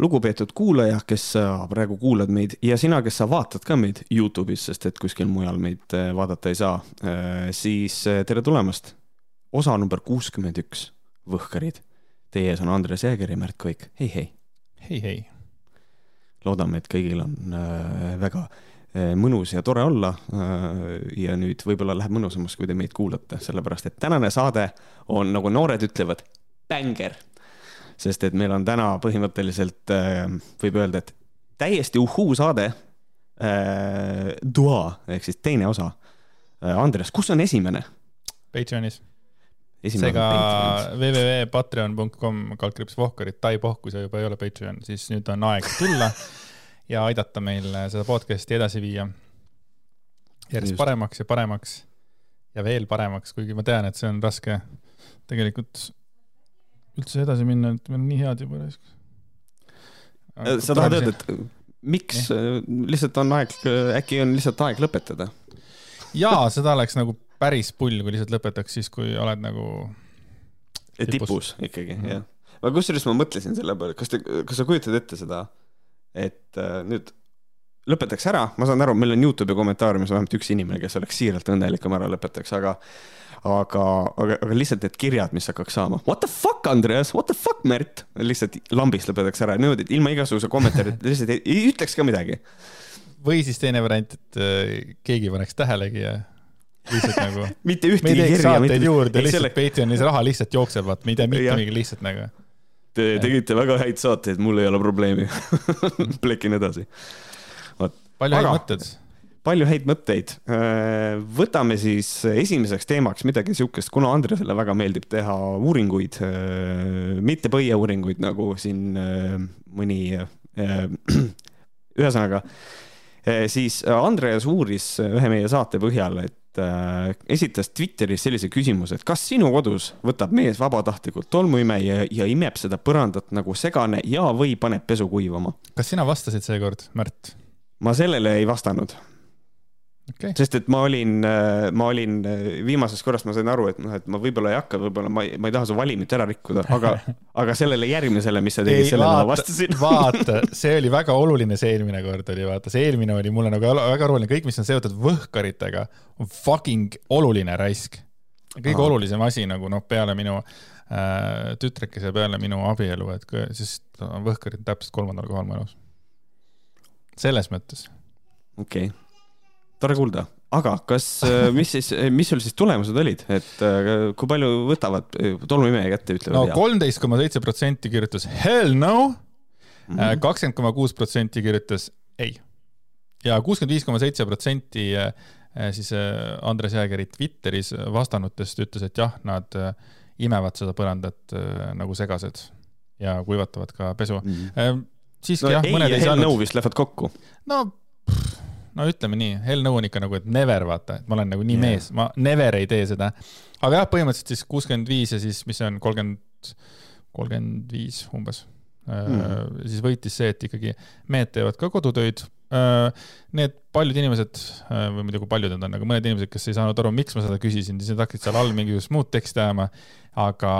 lugupeetud kuulaja, kes sa praegu kuulad meid ja sina, kes sa vaatad ka meid Youtube'is, sest et kuskil mujal meid äh, vaadata ei saa, äh, siis äh, tere tulemast. osa number kuuskümmend üks, Võhkarid. Teie ees on Andres Jääger ja Märt Koik, hei, hei. hei, hei. loodame, et kõigil on väga mõnus ja tore olla. ja nüüd võib-olla läheb mõnusamaks, kui te meid kuulate, sellepärast et tänane saade on, nagu noored ütlevad, bänger sest et meil on täna põhimõtteliselt, äh, võib öelda, et täiesti uhhuu saade äh,. Dua ehk siis teine osa äh,. Andres, kus on esimene? Patreonis. seega www.patreon.com kaldkriips Vohkarit, Tai Pohh, kui sa juba ei ole Patreon, siis nüüd on aeg tulla ja aidata meil seda podcast'i edasi viia. järjest Just. paremaks ja paremaks ja veel paremaks, kuigi ma tean, et see on raske tegelikult üldse edasi minna, et meil on nii head juba raisk. sa tahad öelda, et miks eh? lihtsalt on aeg, äkki on lihtsalt aeg lõpetada? jaa, seda oleks nagu päris pull, kui lihtsalt lõpetaks siis, kui oled nagu tipus, tipus ikkagi mm, -hmm. jah. aga kusjuures ma mõtlesin selle peale, kas te, kas sa kujutad ette seda, et äh, nüüd lõpetaks ära, ma saan aru, meil on Youtube'i kommentaariumis vähemalt üks inimene, kes oleks siiralt õnnelik, kui ma ära lõpetaks, aga aga, aga, aga lihtsalt need kirjad, mis hakkaks saama. What the fuck, Andreas, what the fuck, Märt? lihtsalt lambist lõpetaks ära niimoodi, et ilma igasuguse kommentaarita lihtsalt ei, ei ütleks ka midagi. või siis teine variant, et äh, keegi paneks tähelegi ja lihtsalt nagu mitte ühtegi kirja. saateid juurde, lihtsalt selle... Patreonis raha lihtsalt jookseb, vaat me ei tea mitte midagi, lihtsalt nagu. Te tegite väga häid saateid, mul ei ole probleemi plekin edasi. palju häid mõtteid palju häid mõtteid. Äh, võtame siis esimeseks teemaks midagi sihukest, kuna Andresele väga meeldib teha uuringuid, äh, mitte põieuuringuid, nagu siin äh, mõni, ühesõnaga, siis Andreas uuris ühe meie saate põhjal, et esitas Twitteris sellise küsimuse, et kas sinu kodus võtab mees vabatahtlikult tolmuime ja, ja imeb seda põrandat nagu segane ja, või paneb pesu kuivama? kas sina vastasid seekord, Märt? ma sellele ei vastanud okay.. sest et ma olin, äh, ma olin äh, viimasest korrast ma sain aru, et noh, et ma võib-olla ei hakka, võib-olla ma ei, ma ei taha su valimit ära rikkuda, aga, aga sellele järgmisele, mis sa tegid, sellele ma vastasin vaata, see oli väga oluline, see eelmine kord oli, vaata, see eelmine oli mulle nagu väga oluline, kõik, mis on seotud võhkaritega, on fucking oluline raisk. kõige Aha. olulisem asi nagu noh, peale minu äh, tütrekese, peale minu abielu, et siis võhkarid täpselt kolmandal kohal mu elus. selles mõttes. okei okay tore kuulda, aga kas, äh, mis siis, mis sul siis tulemused olid, et äh, kui palju võtavad äh, tolmuimeja kätte, ütlevad? no kolmteist koma seitse protsenti kirjutas hell no, mhm. kakskümmend koma kuus protsenti kirjutas ei ja kuuskümmend viis koma seitse protsenti siis Andres Jäägeri Twitteris vastanutest ütles, et jah, nad imevad seda põrandat nagu segased ja kuivatavad ka pesu mm. -hmm. siiski no, jah, mõned ei saanud. nõu vist lähevad kokku. no pff, no ütleme nii, hell no on ikka nagu, et never vaata, et ma olen nagu nii yeah. mees, ma never ei tee seda. aga jah, põhimõtteliselt siis kuuskümmend viis ja siis, mis see on, kolmkümmend, kolmkümmend viis umbes mm.. siis võitis see, et ikkagi mehed teevad ka kodutöid. Äh, need paljud inimesed äh, või muidu kui paljud need on, aga mõned inimesed, kes ei saanud aru, miks ma seda küsisin, siis nad hakkasid seal all mingisugust muud teksti ajama. aga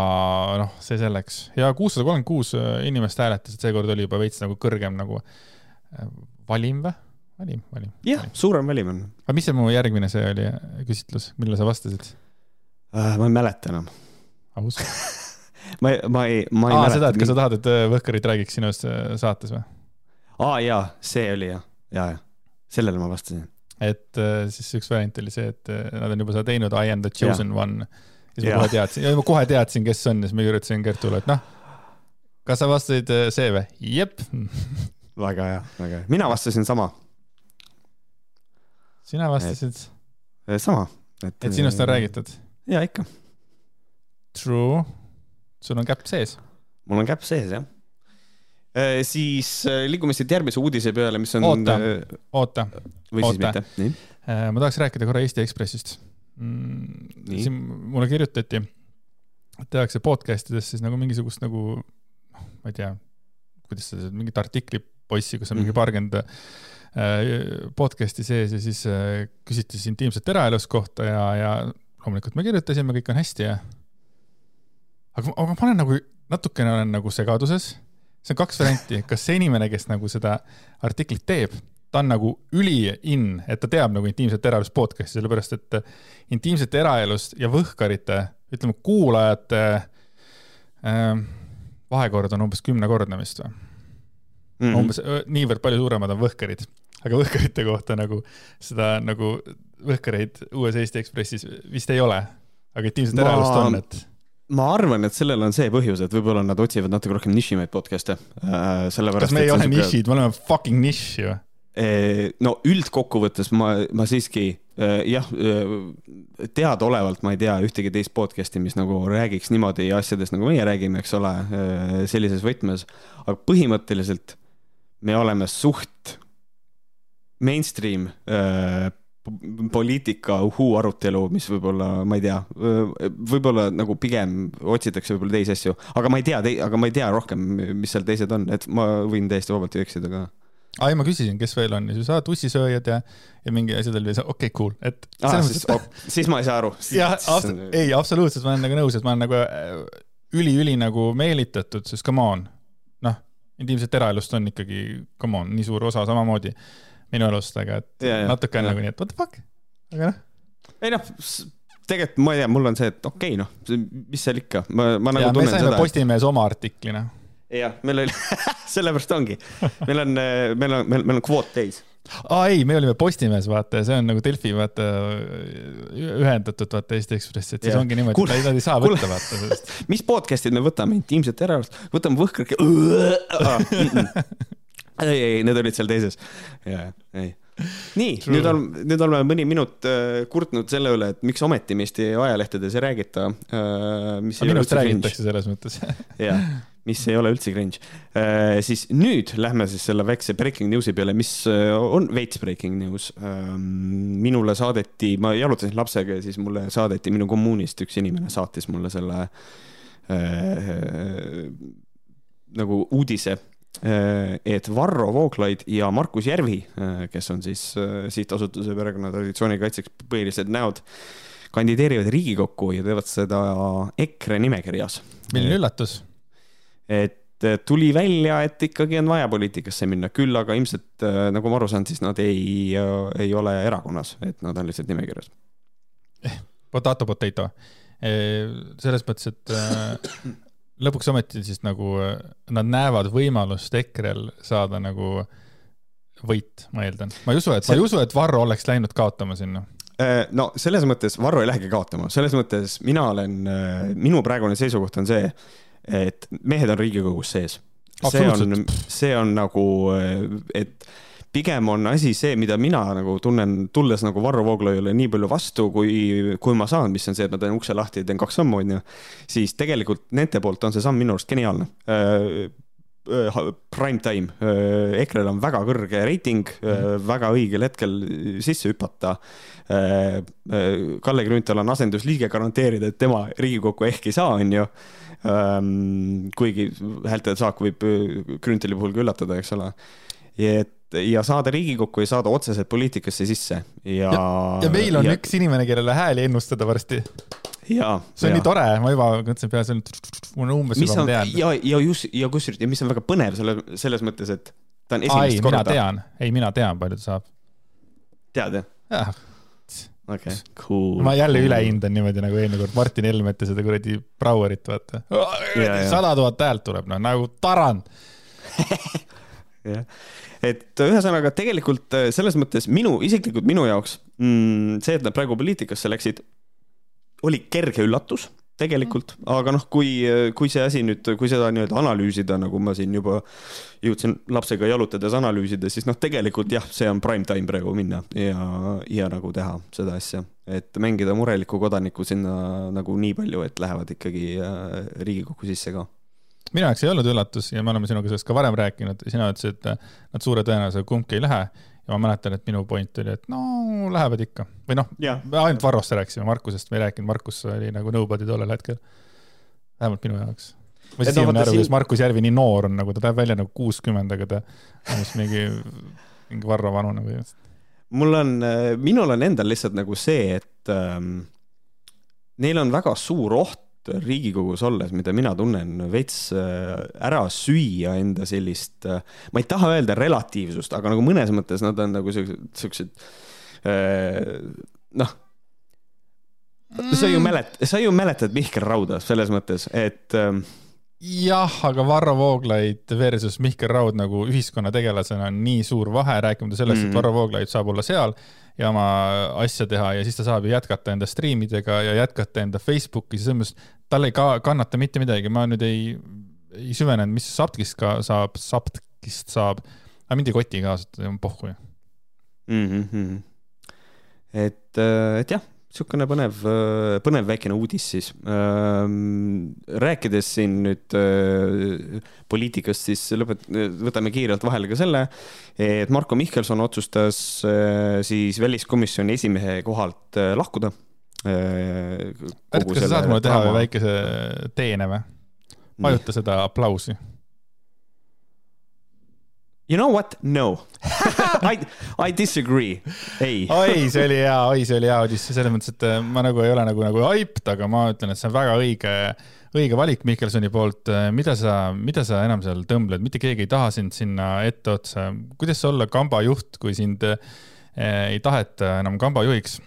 noh, see selleks ja kuussada kolmkümmend kuus inimest hääletas, et seekord oli juba veits nagu kõrgem nagu valim või? Valim, valim. jah, suurem valim on. aga mis see mu järgmine see oli küsitlus, millele sa vastasid uh,? ma ei mäleta enam. aus ma ei, ma ei, ma ei Aa, mäleta. seda, et kas sa tahad, et äh, Võhkarid räägiks sinust äh, saates või? aa jaa, see oli jah, ja, ja sellele ma vastasin. et siis üks variant oli see, et nad on juba seda teinud, I am the chosen ja. one. siis ma kohe teadsin, ma kohe teadsin, kes on ja siis ma kirjutasin Kertule, et noh, kas sa vastasid see või? jep väga hea, väga hea, mina vastasin sama sina vastasid? sama. et, et sinust on räägitud? ja ikka. True. sul on käpp sees? mul on käpp sees, jah. siis liigume siit järgmise uudise peale, mis on. oota, oota. või siis oota. mitte, nii. ma tahaks rääkida korra Eesti Ekspressist mm,. siin mulle kirjutati, tehakse podcast ides siis nagu mingisugust nagu, noh, ma ei tea, kuidas seda, mingit artiklipoissi, kus on mm -hmm. mingi paarkümmend Äh, podcast'i sees ja siis äh, küsiti siis intiimset eraelust kohta ja, ja loomulikult me kirjutasime, kõik on hästi ja. aga, aga ma olen nagu, natukene olen nagu segaduses, see on kaks varianti, kas see inimene, kes nagu seda artiklit teeb, ta on nagu üli in, et ta teab nagu intiimset eraelust podcast'i, sellepärast et intiimsete eraelust ja võhkarite, ütleme kuulajate äh, vahekord on umbes kümnekordne vist või mm -hmm. umbes niivõrd palju suuremad on võhkarid, aga võhkarite kohta nagu seda nagu võhkareid uues Eesti Ekspressis vist ei ole, aga intiimset ma... eraelust on, et ma arvan, et sellel on see põhjus, et võib-olla nad otsivad natuke rohkem nišimaid podcast'e äh,. kas me ei ole nišid, me oleme fucking nišš ju no üldkokkuvõttes ma, ma siiski jah, teadaolevalt ma ei tea ühtegi teist podcast'i, mis nagu räägiks niimoodi asjadest, nagu meie räägime, eks ole, sellises võtmes. aga põhimõtteliselt me oleme suht mainstream poliitika uhuu arutelu, mis võib-olla, ma ei tea, võib-olla nagu pigem otsitakse võib-olla teisi asju, aga ma ei tea, aga ma ei tea rohkem, mis seal teised on, et ma võin täiesti vabalt ju eksida ka aa, ei ma küsisin, kes veel on ja siis aa, tussisööjad ja, ja mingi asjad oli, okei okay,, cool, et. Siis, et... siis ma ei saa aru. jah, ei, absoluutselt, ma olen nagu nõus, et ma olen nagu üli-üli äh, nagu meelitatud, sest come on, noh, intiimset eraelust on ikkagi, come on, nii suur osa samamoodi minu elust, aga et ja, ja, natuke on nagu nii, et what the fuck, aga noh. ei noh, tegelikult ma ei tea, mul on see, et okei okay,, noh, mis seal ikka, ma, ma nagu ja, tunnen seda. Postimehes oma artikli, noh jah, meil oli sellepärast ongi, meil on, meil on, meil, meil on kvoot täis. aa ei, me olime Postimehes, vaata, ja see on nagu Delfi, vaata, ühendatud, vaata, Eesti Ekspress, et siis ja. ongi niimoodi, et nad ei saa võtta, vaata sellest. mis podcast'id me võtame, intiimset eraelust, võtame Võhkrake ei, ei, need olid seal teises. ja, ei nii, nüüd on, nüüd oleme mõni minut äh, kurtnud selle üle, et miks ometi Eesti ajalehtedes ei räägita äh,. minust räägitakse selles mõttes jah, mis ei ole üldse cringe äh,. siis nüüd lähme siis selle väikse breaking news'i peale, mis äh, on veits breaking news äh,. minule saadeti, ma jalutasin lapsega ja siis mulle saadeti minu kommuunist üks inimene saatis mulle selle äh, nagu uudise Äh, et Varro Vooglaid ja Markus Järvi, äh, kes on siis äh, sihtasutuse perekonna traditsiooni kaitseks põhilised näod, kandideerivad Riigikokku ja teevad seda EKRE nimekirjas. milline üllatus? et tuli välja, et ikkagi on vaja poliitikasse minna, küll aga ilmselt nagu ma aru saan, siis nad ei, ei ole erakonnas, et nad on lihtsalt nimekirjas. Potato, potato. selles mõttes, et lõpuks ometi siis nagu nad näevad võimalust EKRE-l saada nagu võit, ma eeldan. ma ei usu, et, ma ei usu, et Varro oleks läinud kaotama sinna äh, no selles mõttes Varro ei lähegi kaotama, selles mõttes mina olen, äh, minu praegune seisukoht on see, et mehed on Riigikogus sees. see on, see on nagu, äh, et pigem on asi see, mida mina nagu tunnen, tulles nagu Varro Vooglaiule nii palju vastu, kui, kui ma saan, mis on see, et ma teen ukse lahti ja teen kaks sammu, onju. siis tegelikult nende poolt on see samm minu arust geniaalne äh, äh, prime time, äh, EKRE-l on väga kõrge reiting mm., väga õigel hetkel sisse hüpata. Kalle Grünthal on asendusliige, garanteerida, et tema Riigikokku ehk ei saa, onju. Ähm, kuigi häälte saak võib Grünthali puhul ka üllatada, eks ole. et ja saada Riigikokku ja saada otseselt poliitikasse sisse ja. ja, ja meil on ja... üks inimene, kellele hääli ennustada varsti. Jaa, see on ja. nii tore, ma juba mõtlesin peas, mul on umbes mis juba on, tean. ja, ja just, ja kusjuures, ja mis on väga põnev selle, selles mõttes, et ta on esimest Ai, korda. mina tean, ei, mina tean, palju ta saab. tead jah? jah. okei okay,, cool. ma jälle ülehindan niimoodi nagu eelmine kord Martin Helmet ja seda kuradi Brouerit, vaata. sada tuhat häält tuleb, noh, nagu tarand jah et ühesõnaga tegelikult äh, selles mõttes minu, isiklikult minu jaoks mm, see, et nad praegu poliitikasse läksid, oli kerge üllatus tegelikult, aga noh, kui, kui see asi nüüd, kui seda nii-öelda analüüsida, nagu ma siin juba jõudsin lapsega jalutades analüüsida, siis noh, tegelikult jah, see on prime time praegu minna ja, ja nagu teha seda asja, et mängida murelikku kodanikku sinna nagu nii palju, et lähevad ikkagi äh, Riigikokku sisse ka minu jaoks ei olnud üllatus ja me oleme sinuga sellest ka varem rääkinud, sina ütlesid, et nad suure tõenäosusega kumbki ei lähe. ja ma mäletan, et minu point oli, et no lähevad ikka või noh, me ainult Varrost rääkisime, Markusest me ei rääkinud, Markus oli nagu nobody tollel hetkel. vähemalt minu jaoks. ma siis no, aru, kuidas Markus Järvi nii noor on, nagu ta näeb välja nagu kuuskümmend, aga ta on vist mingi, mingi Varro vanune või? mul on, minul on endal lihtsalt nagu see, et ähm, neil on väga suur oht Riigikogus olles, mida mina tunnen, veits ära süüa enda sellist, ma ei taha öelda relatiivsust, aga nagu mõnes mõttes nad on nagu siuksed, siuksed noh sa ju mäletad, sa ju mäletad Mihkel Rauda selles mõttes, et jah, aga Varro Vooglaid versus Mihkel Raud nagu ühiskonnategelasena on nii suur vahe, rääkimata sellest mm, et. Varro Vooglaid saab olla seal ja oma asja teha ja siis ta saab ju jätkata enda striimidega ja jätkata enda Facebooki, selles mõttes tal ei ka kannata mitte midagi, ma nüüd ei, ei süvenenud, mis Saptkist ka saab, Saptkist saab, aga mind ei koti ka, pohhu ju mm. -hmm. et, äh, et jah niisugune põnev, põnev väikene uudis siis. Ähm, rääkides siin nüüd äh, poliitikast, siis lõpet-, võtame kiirelt vahele ka selle, et Marko Mihkelson otsustas äh, siis väliskomisjoni esimehe kohalt äh, lahkuda. kas sa saad mulle teha draama... väikese teene või? vajuta seda aplausi You know what? No I, I disagree. ei. oi, see oli hea, oi, see oli hea uudis, selles mõttes, et äh, ma nagu ei ole nagu, nagu hyped, aga ma ütlen, et see on väga õige, õige valik Mihkelsoni poolt. Äh, mida sa, mida sa enam seal tõmbled, mitte keegi ei taha sind sinna etteotsa. kuidas olla kamba juht, kui sind eh, ei taheta enam kamba juhiks?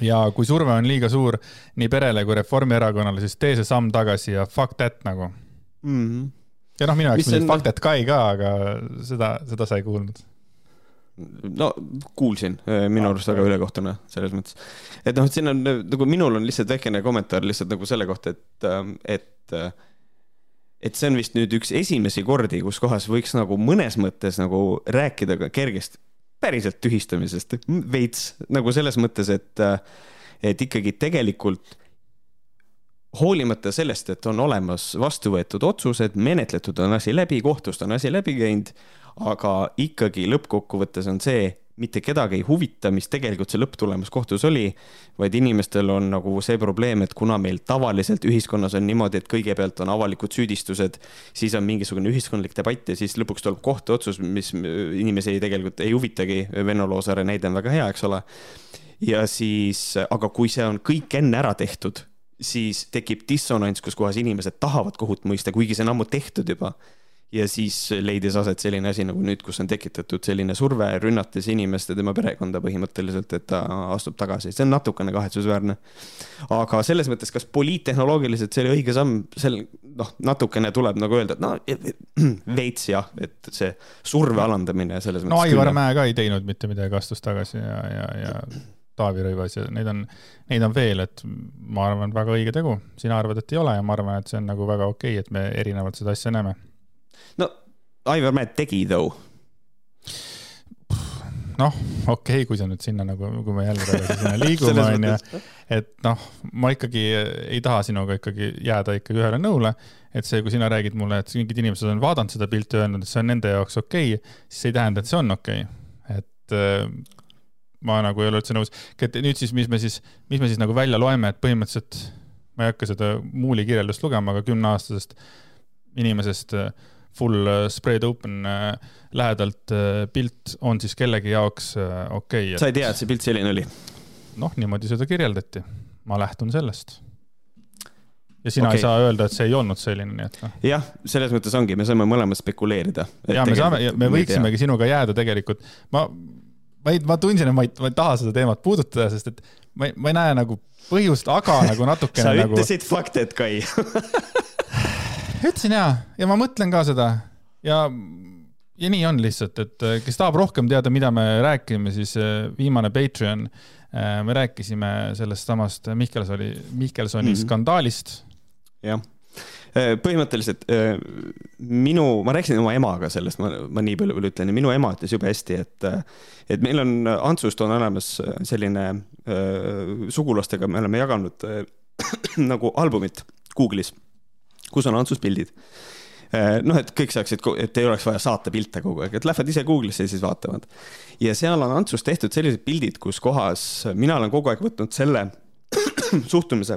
ja kui surve on liiga suur nii perele kui Reformierakonnale, siis tee see samm tagasi ja fuck that nagu mm. -hmm ja noh, minu jaoks mingit Faktet Kai ka, aga seda, seda sa ei kuulnud. No kuulsin, äh, minu arust väga ülekohtune selles mõttes. et noh, et siin on nagu minul on lihtsalt väikene kommentaar lihtsalt nagu selle kohta, et, ähm, et, äh, et see on vist nüüd üks esimesi kordi, kus kohas võiks nagu mõnes mõttes nagu rääkida ka kergest päriselt tühistamisest. Veits nagu selles mõttes, et, äh, et ikkagi tegelikult hoolimata sellest, et on olemas vastu võetud otsused, menetletud on asi läbi, kohtust on asi läbi käinud, aga ikkagi lõppkokkuvõttes on see, mitte kedagi ei huvita, mis tegelikult see lõpptulemus kohtus oli, vaid inimestel on nagu see probleem, et kuna meil tavaliselt ühiskonnas on niimoodi, et kõigepealt on avalikud süüdistused, siis on mingisugune ühiskondlik debatt ja siis lõpuks tuleb kohtuotsus, mis inimesi tegelikult ei huvitagi. Venno Loosaare näide on väga hea, eks ole. ja siis, aga kui see on kõik enne ära tehtud siis tekib dissonants, kus kohas inimesed tahavad kohut mõista, kuigi see on ammu tehtud juba. ja siis leidis aset selline asi nagu nüüd, kus on tekitatud selline surve, rünnates inimest ja tema perekonda põhimõtteliselt, et ta astub tagasi, see on natukene kahetsusväärne. aga selles mõttes, kas poliittehnoloogiliselt see oli õige samm, sel noh, natukene tuleb nagu öelda, et no veits jah, et see surve alandamine selles mõttes. no Aivar Mäe ka ei teinud mitte midagi, astus tagasi ja, ja, ja Taavi Rõivas ja neid on, neid on veel, et ma arvan, väga õige tegu. sina arvad, et ei ole ja ma arvan, et see on nagu väga okei okay,, et me erinevalt seda asja näeme. no Aivar Mäed tegi though. Noh, okei okay,, kui sa nüüd sinna nagu, kui me jälle sinna liigume, onju, et noh, ma ikkagi ei taha sinuga ikkagi jääda ikkagi ühele nõule, et see, kui sina räägid mulle, et mingid inimesed on vaadanud seda pilti öelnud, et see on nende jaoks okei okay,, siis ei tähenda, et see on okei. Okay.. et ma nagu ei ole üldse nõus. et nüüd siis, mis me siis, mis me siis nagu välja loeme, et põhimõtteliselt ma ei hakka seda muuli kirjeldust lugema, aga kümneaastasest inimesest äh, full äh, spread open äh, lähedalt pilt on siis kellegi jaoks okei okay,. sa ei tea, et see pilt selline oli? noh, niimoodi seda kirjeldati. ma lähtun sellest ja sina okay. ei saa öelda, et see ei olnud selline, nii et noh. jah, selles mõttes ongi, me saame mõlemad spekuleerida. ja me saame, me võiksimegi sinuga jääda tegelikult, ma ma ei, ma tundsin, et ma ei, ma ei taha seda teemat puudutada, sest et ma ei, ma ei näe nagu põhjust, aga nagu natukene sa nagu... ütlesid fakte, et Kai ütlesin ja, ja ma mõtlen ka seda ja, ja nii on lihtsalt, et äh, kes tahab rohkem teada, mida me räägime, siis äh, viimane Patreon, äh, me rääkisime sellest samast Mihkelsoni, Mihkelsoni mm -hmm. skandaalist. jah põhimõtteliselt äh, minu, ma rääkisin oma emaga sellest, ma, ma nii palju veel ütlen ja minu ema ütles jube hästi, et, äh, et meil on, Antsust on olemas selline äh, sugulastega, me oleme jaganud äh, nagu albumit Google'is, kus on Antsust pildid noh, et kõik saaksid, et ei oleks vaja saata pilte kogu aeg, et lähevad ise Google'isse ja siis vaatavad. ja seal on Antsust tehtud sellised pildid, kus kohas mina olen kogu aeg võtnud selle suhtumise,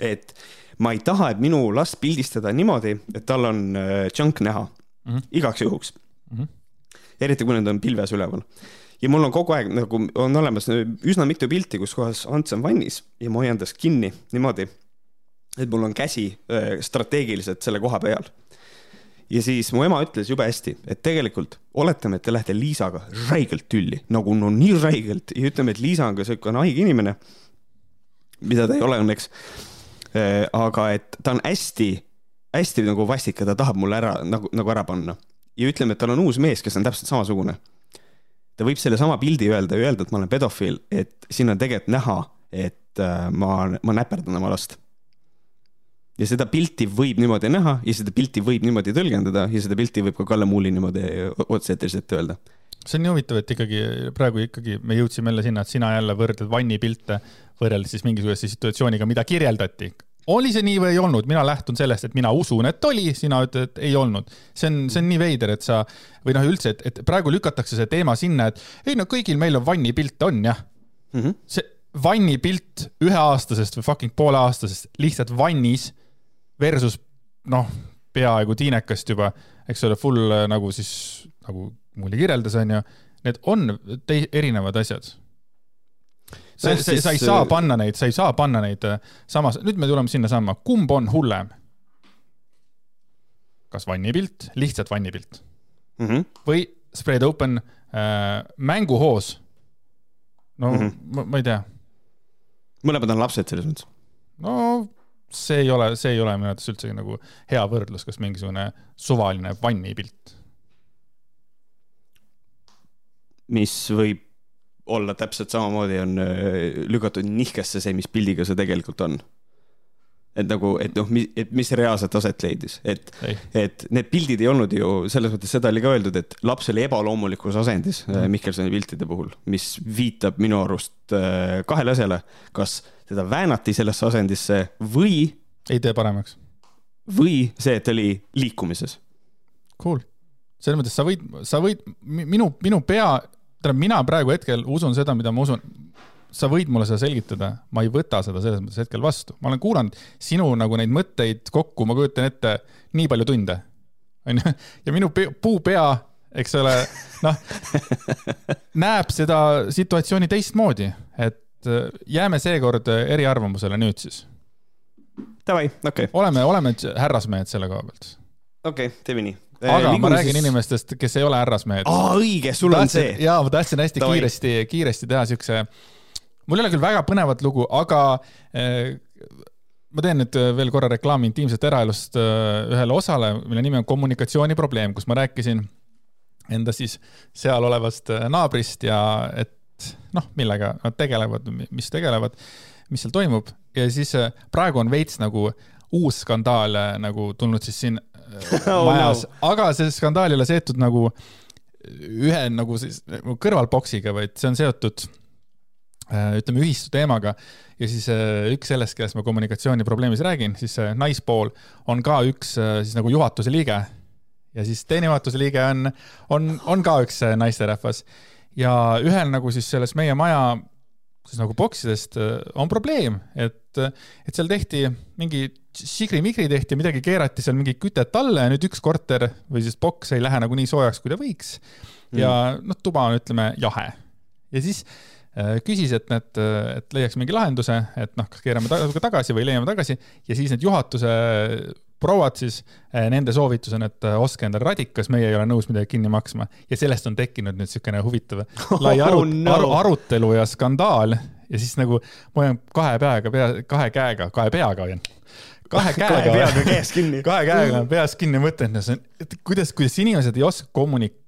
et ma ei taha, et minu last pildistada niimoodi, et tal on äh, junk näha mm, -hmm. igaks juhuks mm. -hmm. eriti kui need on pilves üleval. ja mul on kogu aeg nagu on olemas üsna mitu pilti, kus kohas Ants on vannis ja ma hoian tast kinni niimoodi, et mul on käsi äh, strateegiliselt selle koha peal. ja siis mu ema ütles jube hästi, et tegelikult oletame, et te lähete Liisaga räigelt tülli, nagu no nii räigelt ja ütleme, et Liisa on ka siukene haige inimene, mida ta ei ole õnneks. Äh, aga et ta on hästi, hästi nagu vastik ja ta tahab mulle ära nagu, nagu ära panna. Ja ütleme, et tal on uus mees, kes on täpselt samasugune. Ta võib sellesama pildi öelda ja öelda, et ma olen pedofiil, et siin on tegelikult näha, et äh, ma, ma näperdan oma last. ja seda pilti võib niimoodi näha ja seda pilti võib niimoodi tõlgendada ja seda pilti võib ka Kalle Muuli niimoodi otse-eetris ette öelda. See on nii huvitav, et ikkagi praegu ikkagi me jõudsime jälle sinna, et sina jälle võrdled vannipilte võrreldes siis mingisuguse situatsiooniga, mida kirjeldati oli see nii või ei olnud, mina lähtun sellest, et mina usun, et oli, sina ütled, et ei olnud. see on, see on nii veider, et sa või noh, üldse, et, et praegu lükatakse see teema sinna, et ei no kõigil meil on vannipilt on jah mm. -hmm. see vannipilt üheaastasest või fucking pooleaastasest lihtsalt vannis versus noh, peaaegu tiinekast juba, eks ole, full nagu siis nagu Mulli kirjeldas, onju. Need on erinevad asjad sa, sa, sa ei saa panna neid, sa ei saa panna neid äh, samas, nüüd me tuleme sinnasamma, kumb on hullem? kas vannipilt, lihtsalt vannipilt mm -hmm. või spread open äh, mänguhoos? no mm -hmm. ma, ma ei tea. mõlemad on lapsed selles mõttes. no see ei ole, see ei ole minu arvates üldse nagu hea võrdlus, kas mingisugune suvaline vannipilt. mis võib olla täpselt samamoodi on äh, lükatud nihkesse see, mis pildiga see tegelikult on. et nagu, et noh, et mis reaalselt aset leidis, et, et need pildid ei olnud ju selles mõttes, seda oli ka öeldud, et laps oli ebaloomulikus asendis mm. Mihkelsoni piltide puhul, mis viitab minu arust äh, kahele asjale. kas teda väänati sellesse asendisse või. ei tee paremaks. või see, et oli liikumises. Cool selles mõttes sa võid, sa võid, minu, minu pea tähendab, mina praegu hetkel usun seda, mida ma usun. sa võid mulle seda selgitada, ma ei võta seda selles mõttes hetkel vastu. ma olen kuulanud sinu nagu neid mõtteid kokku, ma kujutan ette, nii palju tunde. onju, ja minu puupea, eks ole, noh, näeb seda situatsiooni teistmoodi, et äh, jääme seekord eriarvamusele nüüd siis. Davai, okei okay.. oleme, oleme härrasmehed selle koha pealt. okei okay,, teeme nii aga Liigumises... ma räägin inimestest, kes ei ole härrasmehed. aa, õige, sul on see. jaa, ma tahtsin hästi Tavai. kiiresti, kiiresti teha siukse, mul ei ole küll väga põnevat lugu, aga eh, ma teen nüüd veel korra reklaami intiimsest eraelust eh, ühele osale, mille nimi on kommunikatsiooniprobleem, kus ma rääkisin enda siis seal olevast eh, naabrist ja et noh, millega nad tegelevad, mis tegelevad, mis seal toimub ja siis eh, praegu on veits nagu uus skandaal nagu tulnud siis siin oh, majas. no., aga see skandaal ei ole seotud nagu ühe nagu siis nagu kõrvalboksiga, vaid see on seotud äh, ütleme ühistu teemaga. Ja siis äh, üks sellest, kellest ma kommunikatsiooniprobleemis räägin, siis naispool on ka üks äh, siis nagu juhatuse liige. Ja siis teine juhatuse liige on, on, on ka üks naisterahvas. Ja ühel nagu siis selles meie maja siis nagu boksidest on probleem, et, et seal tehti mingi sigri-migri tehti, midagi keerati seal mingit kütet alla ja nüüd üks korter või siis boks ei lähe nagu nii soojaks, kui ta võiks. ja mm. noh, tuba on, ütleme, jahe. ja siis äh, küsis, et need, et leiaks mingi lahenduse, et noh, kas keerame natuke tagasi või leiame tagasi ja siis need juhatuse prouad siis, äh, nende soovitus on, et äh, ostke endale radikas, meie ei ole nõus midagi kinni maksma ja sellest on tekkinud nüüd niisugune huvitav lai aru, oh, no. aru, arutelu ja skandaal ja siis nagu ma hoian kahe peaga pea, kahe käega, kahe peaga hoian kahe käega. kahe peaga käes kinni. kahe käega peas kinni mõtlen, et kuidas, kuidas inimesed ei oska kommunik-,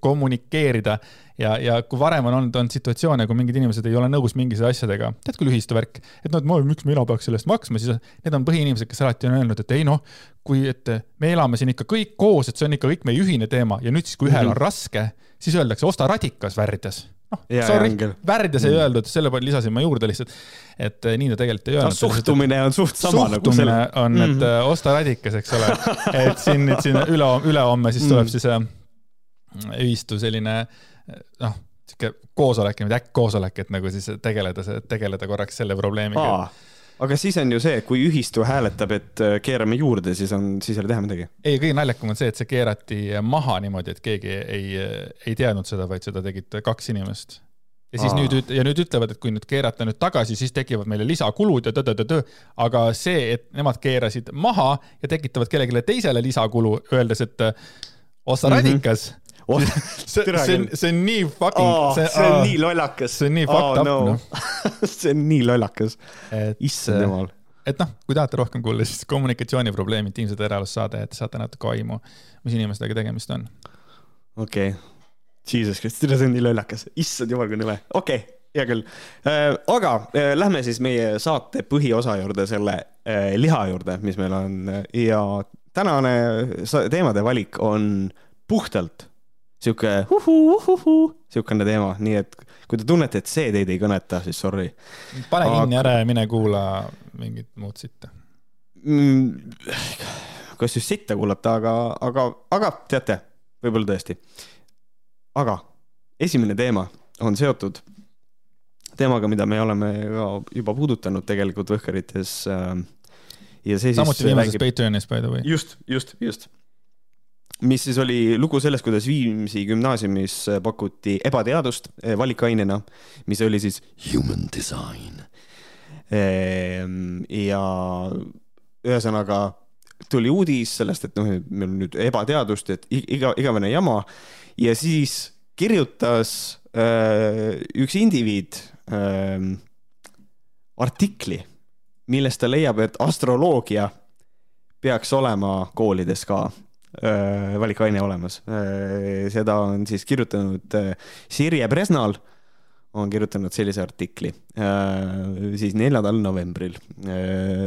kommunikeerida ja, ja kui varem on olnud, on situatsioone, kui mingid inimesed ei ole nõus mingisuguste asjadega, tead küll ühistu värk, et noh, et ma, miks mina peaks selle eest maksma, siis need on põhiinimesed, kes alati on öelnud, et ei noh, kui, et me elame siin ikka kõik koos, et see on ikka kõik meie ühine teema ja nüüd siis, kui ühel mm -hmm. on raske, siis öeldakse, osta radikas värdjas noh, sorry, värdjas ei mm. öeldud, selle peale lisasin ma juurde lihtsalt, et eh, nii ta tegelikult ei öelnud no,. suhtumine on suht sama nagu selle. on, et mm -hmm. osta radikas, eks ole, et siin nüüd siin üle, ülehomme siis tuleb mm. siis äh, ühistu selline noh, sihuke koosolek, niimoodi äkkkoosolek, et nagu siis tegeleda, tegeleda korraks selle probleemiga. Aga siis on ju see, kui ühistu hääletab, et äh, keerame juurde, siis on, siis ei ole teha midagi. ei, kõige naljakam on see, et see keerati maha niimoodi, et keegi ei, ei teadnud seda, vaid seda tegid kaks inimest. ja siis Aa. nüüd, ja nüüd ütlevad, et kui nüüd keerata nüüd tagasi, siis tekivad meile lisakulud ja tõ-tõ-tõ-tõ. aga see, et nemad keerasid maha ja tekitavad kellelegi teisele lisakulu, öeldes, et ossa mm -hmm. Oh, see, see on, see on nii fucking oh,. See, see on nii lollakas. see on nii fucked oh, up no. no. see on nii lollakas. issand jumal. et noh, kui tahate rohkem kuulda, siis kommunikatsiooniprobleemid, Teamside eraelus saade, et saate natuke aimu, mis inimestega tegemist on. okei okay., Jesus Christ, see on nii lollakas, issand jumal, kui nõme, okei okay hea küll äh,. aga äh, lähme siis meie saate põhiosa juurde, selle äh, liha juurde, mis meil on ja tänane teemade valik on puhtalt sihuke sihukene teema, nii et kui te tunnete, et see teid ei kõneta, siis sorry. pane aga... kinni ära ja mine kuula mingit muud sitta mm,. kas just sitta kuulata, aga, aga, aga teate, võib-olla tõesti. aga esimene teema on seotud teemaga, mida me oleme ka juba puudutanud tegelikult Võhkarites äh,. ja see samuti siis viimases räägib... Patreonis by the way. just, just, just mis siis oli lugu sellest, kuidas Viimsi gümnaasiumis pakuti ebateadust eh, valikainena, mis oli siis human design. Ehm, ja ühesõnaga tuli uudis sellest, et noh, meil on nüüd ebateadust, et iga, igavene jama ja siis kirjutas äh, üks indiviid äh, artikli, milles ta leiab, et astroloogia peaks olema koolides ka valikaine olemas. Äh, seda on siis kirjutanud äh, Sirje Presnal, on kirjutanud sellise artikli siis neljandal novembril.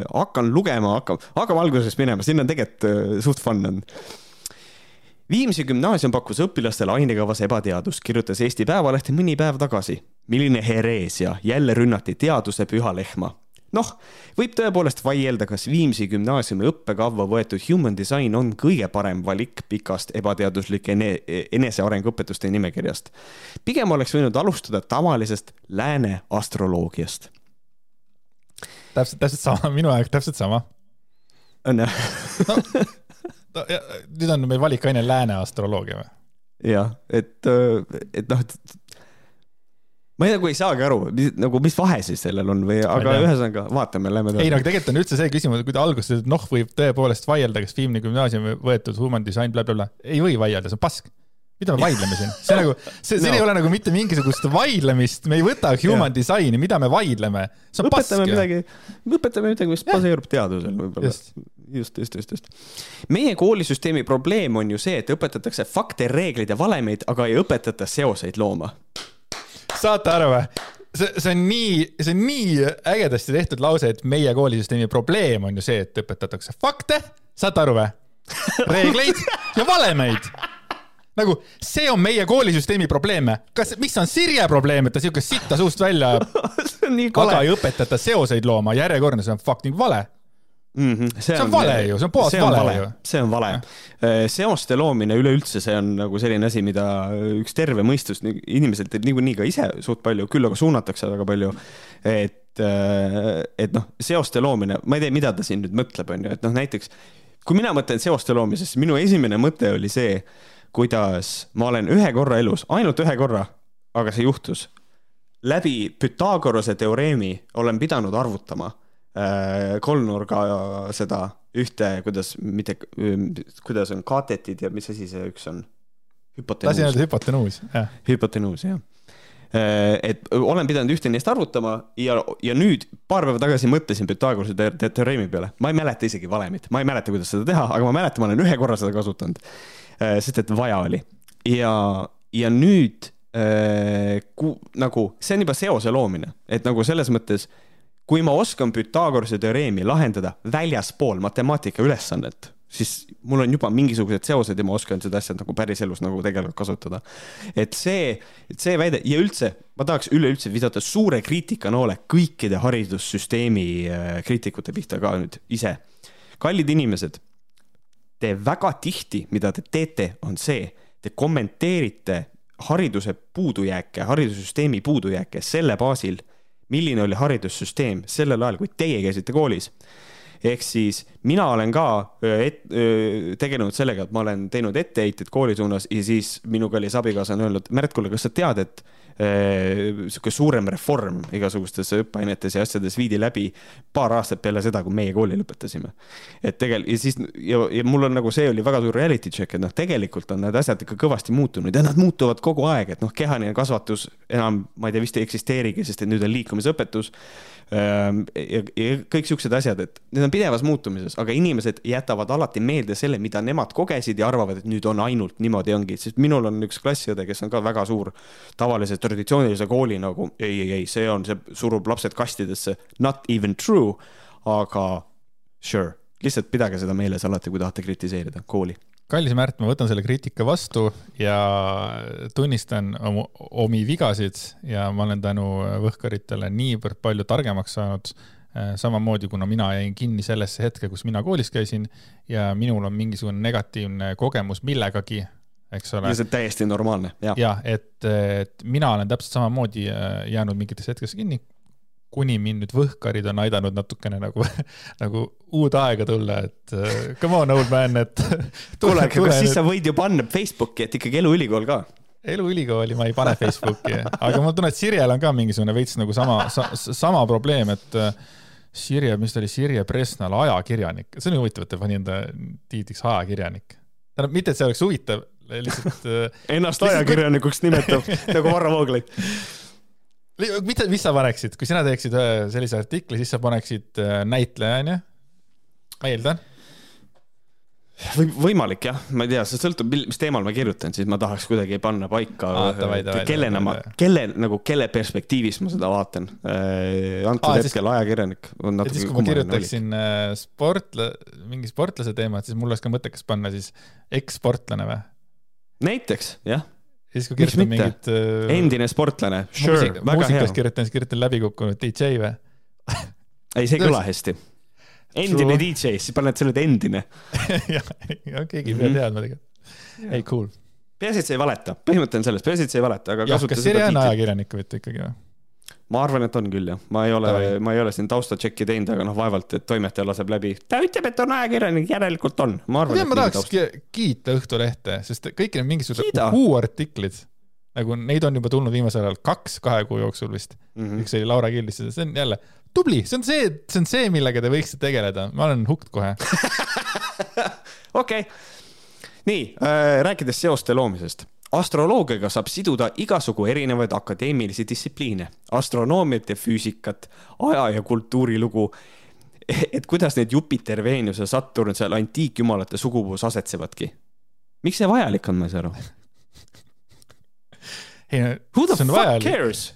hakkan lugema, hakkab, hakkame algusest minema, siin on tegelikult suht fun on. Viimsi gümnaasium pakkus õpilastele ainekavas ebateadust, kirjutas Eesti Päevaleht mõni päev tagasi. milline hereesia, jälle rünnati teaduse püha lehma noh, võib tõepoolest vaielda, kas Viimsi gümnaasiumi õppekavva võetud human design on kõige parem valik pikast ebateaduslike ene enesearenguõpetuste nimekirjast. pigem oleks võinud alustada tavalisest lääne astroloogiast. täpselt, täpselt sama, minu aeg täpselt sama. on jah no, no, nüüd on meil valikaine lääne astroloogia või? jah, et, et noh, ma ei, nagu ei saagi aru, nagu mis vahe siis sellel on või, aga ühesõnaga vaatame, lähme edasi. ei no tegelikult on üldse see küsimus, kui te alguses ütlete, noh, võib tõepoolest vaielda, kas Viimni gümnaasiumi võetud human design blablabla bla, ei või vaielda, see on pask. mida me vaidleme siin? see nagu, see, siin no. ei ole nagu mitte mingisugust vaidlemist, me ei võta human design'i, mida me vaidleme. õpetame midagi, õpetame midagi, mis baseerub teadusel võib-olla. just, just, just, just, just. meie koolisüsteemi probleem on ju see, et õpetatakse fakte, reegleid ja valemeid, aga ei õpetata seoseid looma saate aru või? see, see on nii, see on nii ägedasti tehtud lause, et meie koolisüsteemi probleem on ju see, et õpetatakse fakte, saate aru või? reegleid ja valemeid nagu see on meie koolisüsteemi probleem. kas, mis on Sirje probleem, et ta siukest sitta suust välja aga ei õpetata seoseid looma, järjekordne, see on fucking vale mm. -hmm. see, see on vale ju, see on puhas vale, vale ju. see on vale. Äh, seoste loomine üleüldse, see on nagu selline asi, mida üks terve mõistus inimeselt teeb niikuinii ka ise suht palju, küll aga suunatakse väga palju. et, äh, et noh, seoste loomine, ma ei tea, mida ta siin nüüd mõtleb, on ju, et noh, näiteks kui mina mõtlen seoste loomisest, minu esimene mõte oli see, kuidas ma olen ühe korra elus, ainult ühe korra, aga see juhtus läbi Pythagorase teoreemi olen pidanud arvutama kolmnurga seda ühte, kuidas, mitte, kuidas on katetid ja mis asi see üks on? lasi öelda hüpotenuus, jah. hüpotenuus, jah äh, et olen pidanud ühte neist arvutama ja, ja nüüd paar päeva tagasi mõtlesin Pythagorase te te teoreemi peale. ma ei mäleta isegi valemit, ma ei mäleta, kuidas seda teha, aga ma mäletan, ma olen ühe korra seda kasutanud. Äh, sest et vaja oli ja, ja nüüd äh, ku, nagu see on juba seose loomine, et nagu selles mõttes kui ma oskan Pythagorase teoreemi lahendada väljaspool matemaatika ülesannet, siis mul on juba mingisugused seosed ja ma oskan seda asja nagu päriselus nagu tegelikult kasutada. et see, see väide ja üldse, ma tahaks üleüldse visata suure kriitikanoole kõikide haridussüsteemi äh, kriitikute pihta ka nüüd ise. kallid inimesed, te väga tihti, mida te teete, on see, te kommenteerite hariduse puudujääke, haridussüsteemi puudujääke selle baasil milline oli haridussüsteem sellel ajal, kui teie käisite koolis ehk siis mina olen ka et, tegelenud sellega, et ma olen teinud etteheiteid kooli suunas ja siis minu kallis abikaasa on öelnud, Märt, kuule, kas sa tead, et sihuke suurem reform igasugustes õppeainetes ja asjades viidi läbi paar aastat peale seda, kui meie kooli lõpetasime. et tegelikult ja siis ja, ja mul on nagu see oli väga suur reality check, et noh, tegelikult on need asjad ikka kõvasti muutunud ja nad muutuvad kogu aeg, et noh, kehaline kasvatus enam, ma ei tea, vist ei eksisteerigi, sest et nüüd on liikumisõpetus ja, ja kõik siuksed asjad, et need on pidevas muutumises, aga inimesed jätavad alati meelde selle, mida nemad kogesid ja arvavad, et nüüd on ainult niimoodi ongi, sest minul on üks klassiõde, kes on ka väga suur tavalise traditsioonilise kooli nagu ei, ei, ei, see on, see surub lapsed kastidesse, not even true, aga sure, lihtsalt pidage seda meeles alati, kui tahate kritiseerida kooli kallis Märt, ma võtan selle kriitika vastu ja tunnistan oma, omi vigasid ja ma olen tänu Võhkaritele niivõrd palju targemaks saanud. Äh, samamoodi, kuna mina jäin kinni sellesse hetke, kus mina koolis käisin ja minul on mingisugune negatiivne kogemus millegagi, eks ole. ja see on täiesti normaalne, jah. jah, et, et mina olen täpselt samamoodi äh, jäänud mingites hetkes kinni, kuni mind nüüd võhkarid on aidanud natukene nagu, nagu uude aega tulla, et uh, come on, old man, et kuule, aga kas siis sa võid ju panna Facebooki, et ikkagi eluülikool ka? eluülikooli ma ei pane Facebooki, aga ma tunnen, et Sirjel on ka mingisugune veits nagu sama sa,, sama probleem, et uh, Sirje, mis ta oli, Sirje Presnal, ajakirjanik, see on huvitav, et ta pani enda tiitliks ajakirjanik. tähendab, mitte et see oleks huvitav, lihtsalt uh, Ennast ajakirjanikuks nimetab nagu Varro Vooglaid mida, mis sa paneksid, kui sina teeksid sellise artikli, siis sa paneksid äh, näitleja, onju? ma eeldan või võimalik jah, ma ei tea, see sõltub, mis teemal ma kirjutan, siis ma tahaks kuidagi panna paika ah,, kellena ma, kelle nagu, kelle perspektiivist ma seda vaatan äh,. antud ah, hetkel ajakirjanik on natuke. siis kui ma kirjutaksin äh, sportla-, mingi sportlase teemat, siis mul oleks ka mõttekas panna siis ekssportlane või? näiteks, jah ja siis, kui kirjutan mingit äh,. endine sportlane, sure, väga hea. muusikas kirjutan, siis kirjutan läbikukkunud DJ või ei, see ei kõla hästi. endine True. DJ, siis paned selle endine jah, keegi ei pea mhm. teadma tegelikult. ei, cool. peaasi, et sa ei valeta, põhimõte on selles, peaasi, et sa ei valeta, aga jah, kas Siri on ajakirjanik või ikkagi või? Ma arvan, et on küll jah, ma ei ole, ma ei ole siin taustatšekki teinud, aga noh, vaevalt, et toimetaja laseb läbi. ta ütleb, et on ajakirjanik, järelikult on. ma arvan. ma tahaks taust... kiita Õhtulehte, sest kõik need mingisugused uhuu-artiklid, nagu neid on juba tulnud viimasel ajal kaks kahe kuu jooksul vist mm. -hmm. üks oli Laura Killis, see on jälle tubli, see on see, see on see, millega te võiksite tegeleda, ma olen hooked kohe. okei, nii äh,, rääkides seoste loomisest astroloogiaga saab siduda igasugu erinevaid akadeemilisi distsipliine, astronoomiat ja füüsikat, aja ja kultuurilugu. et kuidas need Jupiter, Veenus ja Saturn seal antiikjumalate sugupuus asetsevadki. miks see vajalik on, ma ei saa aru. Who the fuck vajalik. cares?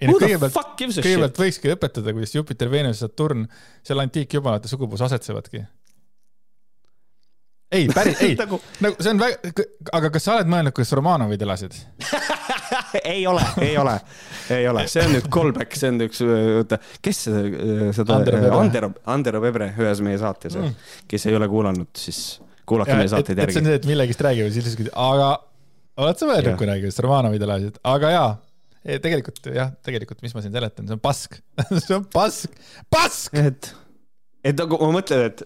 ei no kõigepealt, kõigepealt võikski õpetada, kuidas Jupiter, Veenus ja Saturn seal antiikjumalate sugupuus asetsevadki ei, päris, ei. Nagu... nagu see on väga, aga kas sa oled mõelnud, kuidas Romanovid elasid? Ei ole, ei ole, ei ole, see on nüüd callback, see on üks, oota, kes seda, seda, Andero, Andero Pebre ühes meie saates mm., kes ei ole kuulanud, siis kuulake ja, meie saateid järgi. see on see, et millegist räägivad, siis lihtsalt, aga oled sa mõelnud kunagi, kuidas Romanovid elasid, aga jaa tegelikult jah, tegelikult, mis ma siin seletan, see on pask. See on pask, pask! et, et nagu ma mõtlen, et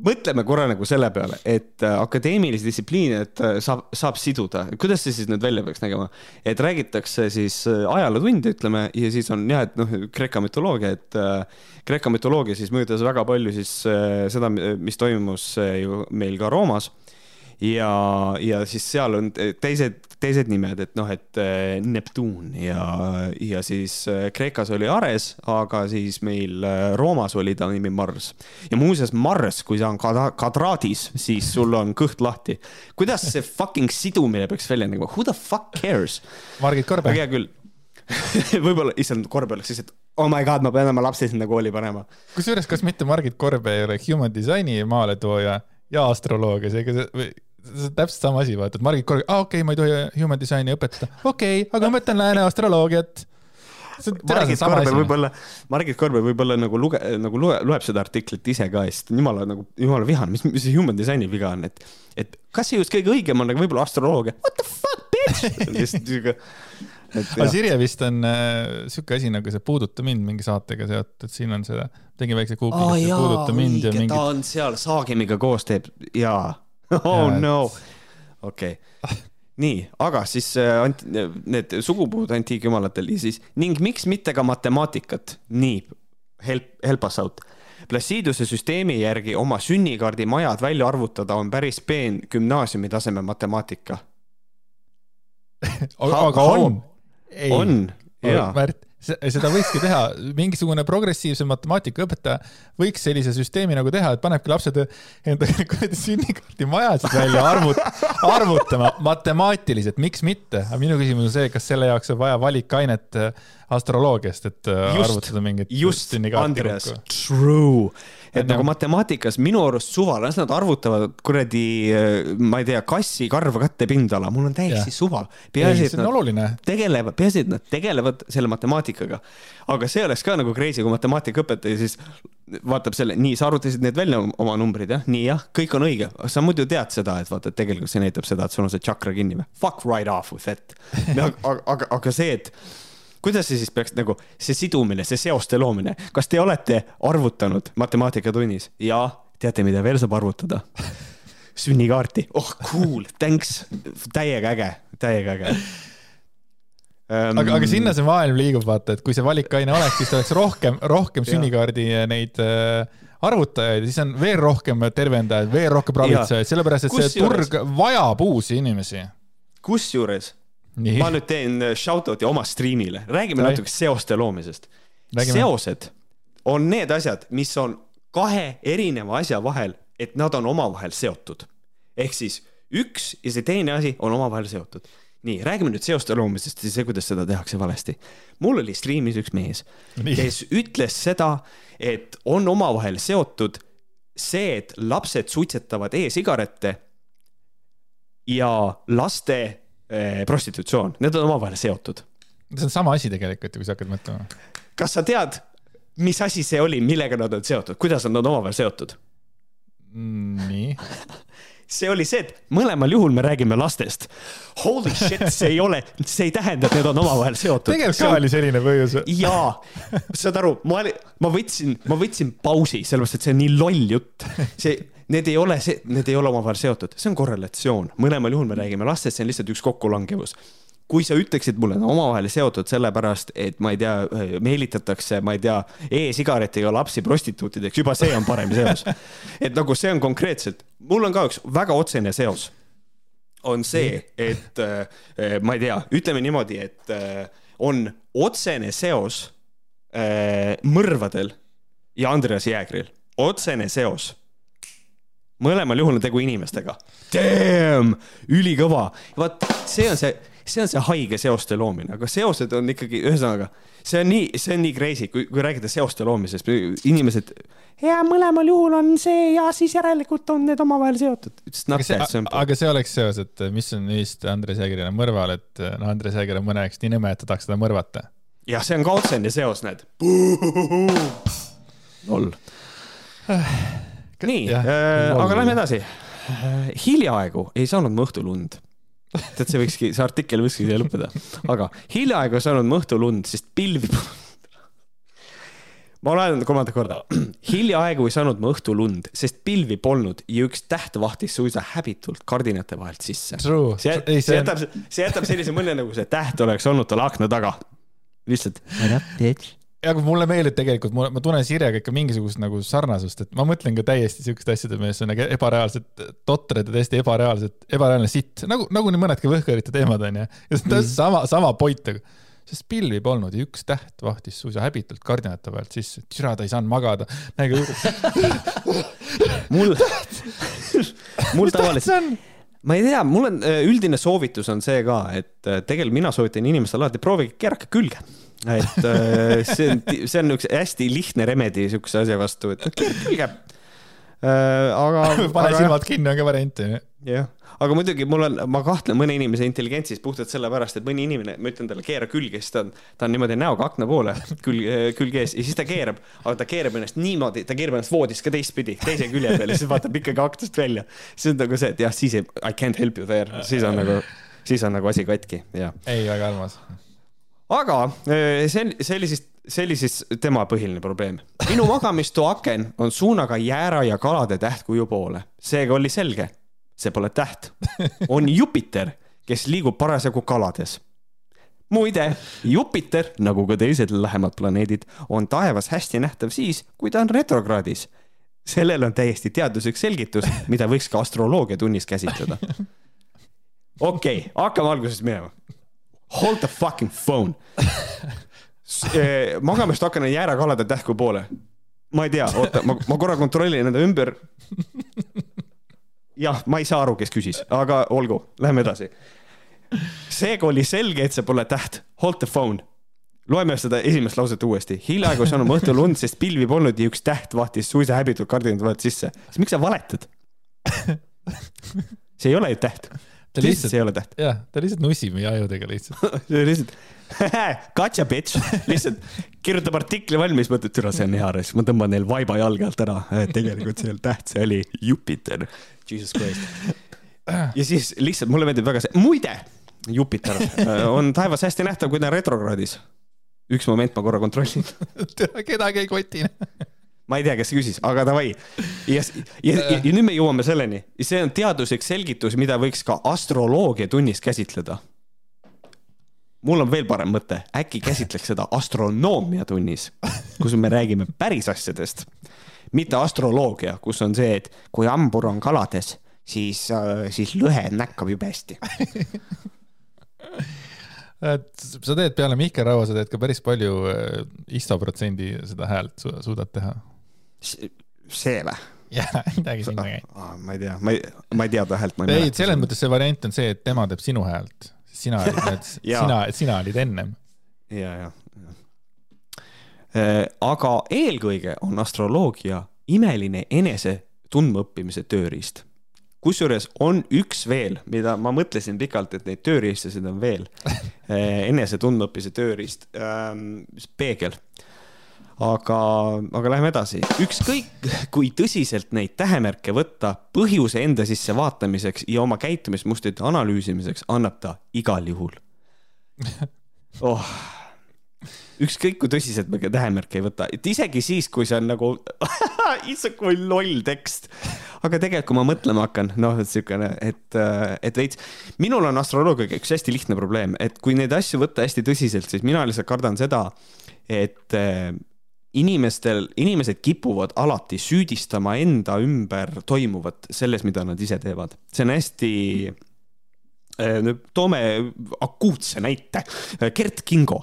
mõtleme korra nagu selle peale, et äh, akadeemilisi distsipliine, et äh, saab, saab siduda, kuidas see siis nüüd välja peaks nägema? et räägitakse siis äh, ajalootunde, ütleme, ja siis on jah, et noh, Kreeka mütoloogia, et Kreeka mütoloogia siis mõjutas väga palju siis seda, mis toimus ju meil ka Roomas ja, ja siis seal on teised, teised nimed, et noh, et äh, Neptuun ja, ja siis äh, Kreekas oli Ares, aga siis meil Roomas oli ta nimi Mars. ja muuseas, Mars, kui ta on kvadraadis, siis sul on kõht lahti. kuidas see fucking sidumine peaks välja nägema, who the fuck cares? Margit Korbe. hea küll võib-olla, issand, Korbe oleks siis, et oh my god, ma pean oma lapse sinna kooli panema. kusjuures, kas mitte Margit Korbe ei ole human design'i maaletooja ja astroloogia, seega see see täpselt sama asi, vaata, et Margit Korg, aa okei okay,, ma ei tohi human design'i õpetada, okei okay,, aga ma õpetan lääne astroloogiat. Margit Korbe võib-olla, Margit Korbe võib-olla nagu luge-, nagu loe, loeb seda artiklit ise ka ja siis ta on jumala nagu, jumala vihane, mis, mis see human design'i viga on, et, et kas see just kõige õigem on, aga võib-olla astroloogia, what the fuck, bitch aga Sirje vist on äh, sihuke asi nagu see Puuduta mind mingi saatega seotud, siin on seda, tegin väikse google'i oh,, Puuduta mind ja mingi. ta on seal Saagimiga koos teeb jaa. oh ja, no, okei okay. nii, aga siis äh, anti, need sugupuud antiikjumalatel ja siis ning miks mitte ka matemaatikat, nii, help, help us out Placiduse süsteemi järgi oma sünnikaardi majad välja arvutada on päris peen gümnaasiumi taseme matemaatika aga on. on, jaa. Märt, seda võikski teha, mingisugune progressiivse matemaatikaõpetaja võiks sellise süsteemi nagu teha, et panebki lapsed enda kuradi sünnikaardi majasid välja arvut-, arvutama matemaatiliselt, miks mitte, aga minu küsimus on see, kas selle jaoks on vaja valikainet astroloogiast, et äh, just, arvutada mingit just, Andreas, true et nagu matemaatikas minu arust suva, las nad arvutavad kuradi, äh, ma ei tea, kassi karv kattepindala, mul on täiesti suva. peaasi, et nad tegelevad, peaasi, et nad tegelevad selle matemaatikaga. aga see oleks ka nagu crazy, kui matemaatikaõpetaja siis vaatab selle, nii, sa arvutasid need välja oma numbrid jah, nii jah, kõik on õige, sa muidu tead seda, et vaata, et tegelikult see näitab seda, et sul on see tšakra kinni või? Fuck right off with that. aga, aga, aga see, et kuidas see siis peaks nagu, see sidumine, see seoste loomine, kas te olete arvutanud matemaatikatunnis? Ja teate, mida veel saab arvutada? sünnikaarti, oh cool, thanks, täiega äge, täiega äge. Um.... aga, aga sinna see maailm liigub, vaata, et kui see valikaine oleks, siis oleks rohkem, rohkem sünnikaardi neid äh, arvutajaid, siis on veel rohkem tervendajaid, veel rohkem ravitsejaid, sellepärast et see turg vajab uusi inimesi. kusjuures. Ma nüüd teen äh, shout-out'i oma striimile, räägime natuke seoste loomisest. seosed on need asjad, mis on kahe erineva asja vahel, et nad on omavahel seotud. ehk siis üks ja see teine asi on omavahel seotud. nii, räägime nüüd seoste loomisest ja see, kuidas seda tehakse valesti. mul oli striimis üks mees, kes ütles seda, et on omavahel seotud see, et lapsed suitsetavad e-sigarette ja laste prostitutsioon, need on omavahel seotud. see on sama asi tegelikult ju, kui sa hakkad mõtlema. kas sa tead, mis asi see oli, millega nad on seotud, kuidas nad on omavahel seotud mm,? nii see oli see, et mõlemal juhul me räägime lastest. Holy shit, see ei ole, see ei tähenda, et need on omavahel seotud. tegelikult ka oli selline põhjus. jaa, saad aru, ma ma võtsin, ma võtsin pausi, sellepärast et see on nii loll jutt. see, need ei ole see, need ei ole omavahel seotud, see on korrelatsioon, mõlemal juhul me räägime lastest, see on lihtsalt üks kokkulangevus. Kui sa ütleksid mulle, et omavahel seotud sellepärast, et ma ei tea, meelitatakse, ma ei tea e, e-sigaretiga lapsi prostituutideks, juba see on parem seos. et nagu see on konkreetselt, mul on ka üks väga otsene seos. on see, et äh, ma ei tea, ütleme niimoodi, et äh, on otsene seos äh, mõrvadel ja Andreas Jäägril, otsene seos mõlemal juhul on tegu inimestega. Damn, ülikõva. vot see on see, see on see haige seoste loomine, aga seosed on ikkagi, ühesõnaga, see on nii, see on nii crazy, kui, kui rääkida seoste loomisest, inimesed. ja mõlemal juhul on see ja siis järelikult on need omavahel seotud. aga see, aga see oleks seos, et mis on ühist Andres Jäägeri ja mõrval, et noh, Andres Jääger on mõne jaoks nii nõme, et ta tahaks teda mõrvata. jah, see on ka otsene seos, näed. loll nii, äh, aga lähme edasi. hiljaaegu ei saanud ma õhtul und. tead, see võikski, see artikkel võikski siia lõppeda, aga hiljaaegu ei saanud ma õhtul und, sest pilvi ma loen kolmandat korda. hiljaaegu ei saanud ma õhtul und, sest pilvi polnud ja üks täht vahtis suisa häbitult kardinate vahelt sisse. see, see jätab, see jätab sellise mulje, nagu see täht oleks olnud tal akna taga. lihtsalt aga mulle meeldib tegelikult, ma tunnen Sirjega ikka mingisugust nagu sarnasust, et ma mõtlen ka täiesti siukeste asjade mees, on nagu ebareaalsed totrad ja täiesti ebareaalsed, ebareaalne sitt, nagu, nagu nii mõnedki võhkarite teemad onju. ja see on täpselt mm. sama, sama point, aga sest pilvi polnud ja üks täht vahtis suisa häbitult kardinate vahelt sisse, türa ta ei saanud magada. näge mul, mul tavaliselt ma ei tea, mul on üldine soovitus on see ka, et tegelikult mina soovitan inimestele alati proovige keerake külge et äh, see on, see on üks hästi lihtne remedi siukse asja vastu, et külge. Äh, aga. pane silmad kinni, on ka variant, onju. jah, aga muidugi mul on, ma kahtlen mõne inimese intelligentsis puhtalt sellepärast, et mõni inimene, ma ütlen talle, keera külge, siis ta on, ta on niimoodi näoga akna poole, külg, külg ees ja siis ta keerab, aga ta keerab ennast niimoodi, ta keerab ennast voodist ka teistpidi, teise külje peal ja siis vaatab ikkagi aknast välja. siis on nagu see, et jah, siis ei, I can't help you there, siis on nagu, siis on nagu asi katki, jah. ei, väga armas aga see see oli siis, see oli siis tema põhiline probleem. minu magamistoa aken on suunaga jäära ja kalade tähtkuju poole. seega oli selge, see pole täht, on Jupiter, kes liigub parasjagu kalades muide, Jupiter, nagu ka teised lähemad planeedid, on taevas hästi nähtav siis, kui ta on retrokraadis. sellel on täiesti teaduslik selgitus, mida võiks ka astroloogia tunnis käsitleda. okei okay,, hakkame algusest minema. Hold the fucking phone. Eh, magamist hakkan jäärakalade tähku poole. ma ei tea, oota, ma, ma korra kontrollin enda ümber. jah, ma ei saa aru, kes küsis, aga olgu, lähme edasi seega oli selge, et see pole täht. Hold the phone. loeme seda esimest lauset uuesti. hiljaaegu saanud õhtul und, sest pilvi polnud ja üks täht vahtis suisa häbitult kardinad valet sisse. siis miks sa valetad? see ei ole ju täht. Ta lihtsalt, see ei ole täht. jah, ta lihtsalt nussib meie ajudega lihtsalt lihtsalt, gotcha bitch, lihtsalt kirjutab artikli valmis, mõtled, türa, see on hea, siis ma tõmban neil vaiba jalge alt ära. tegelikult see ei olnud täht, see oli Jupiter. Jesus Christ. ja siis lihtsalt mulle meeldib väga see, muide Jupiter äh, on taevas hästi nähtav, kui ta on retrokraadis. üks moment, ma korra kontrollin kedagi ei koti ma ei tea, kes küsis, aga davai. ja, ja, ja, ja nüüd me jõuame selleni, see on teaduslik selgitus, mida võiks ka astroloogia tunnis käsitleda. mul on veel parem mõte, äkki käsitleks seda astronoomia tunnis, kus me räägime päris asjadest, mitte astroloogia, kus on see, et kui hambur on kalades, siis, äh, siis lõhe näkkab jube hästi et sa teed peale Mihkel Raua, sa teed ka päris palju äh, istoprotsendi seda häält su suudad teha. See või? jah, midagi sinna käib. ma ei tea, ma ei, ma ei tea ta häält. ei, selles mõttes see variant on see, et tema teeb sinu häält, sina olid need sina, sina olid ennem. ja, ja, ja. Äh, aga eelkõige on astroloogia imeline enese tundmaõppimise tööriist kusjuures on üks veel, mida ma mõtlesin pikalt, et neid tööriistasid on veel eh, enese tundmaõppise tööriist ähm,, peegel. Aga, aga läheme edasi, ükskõik kui tõsiselt neid tähemärke võtta põhjuse enda sisse vaatamiseks ja oma käitumismustrite analüüsimiseks, annab ta igal juhul. Oh. Ükskõik kui tõsiselt me tähemärke ei võta, et isegi siis, kui see on nagu issand kui loll tekst. aga tegelikult, kui ma mõtlema hakkan, noh, et siukene, et, et veits, minul on astroloogiaga üks hästi lihtne probleem, et kui neid asju võtta hästi tõsiselt, siis mina lihtsalt kardan seda, et inimestel, inimesed kipuvad alati süüdistama enda ümber toimuvat selles, mida nad ise teevad. see on hästi nüüd toome akuutse näite. Gert Kingo,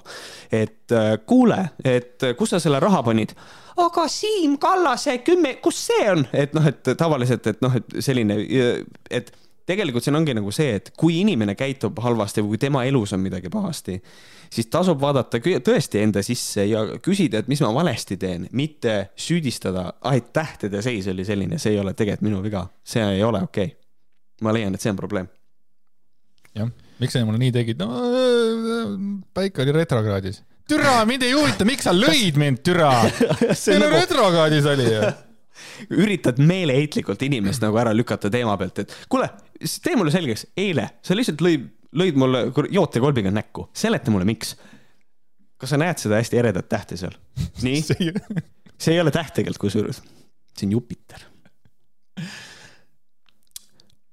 et äh, kuule, et kus sa selle raha panid? aga Siim Kallase kümme, kus see on? et noh, et tavaliselt, et noh, et selline, et tegelikult siin ongi nagu see, et kui inimene käitub halvasti või kui tema elus on midagi pahasti, siis tasub vaadata tõesti enda sisse ja küsida, et mis ma valesti teen, mitte süüdistada, et tähtede seis oli selline, see ei ole tegelikult minu viga, see ei ole okei okay.. ma leian, et see on probleem jah, miks sa mulle nii tegid? no päike oli retrokraadis. türa, mind ei huvita, miks sa lõid mind, türa. meil nagu... retrokraadis oli ju üritad meeleheitlikult inimest nagu ära lükata teema pealt, et kuule, tee mulle selgeks, eile sa lihtsalt lõid, lõid mulle jootekolbiga näkku, seleta mulle, miks. kas sa näed seda hästi eredat tähte seal? nii see ei ole täht tegelikult kusjuures, see on Jupiter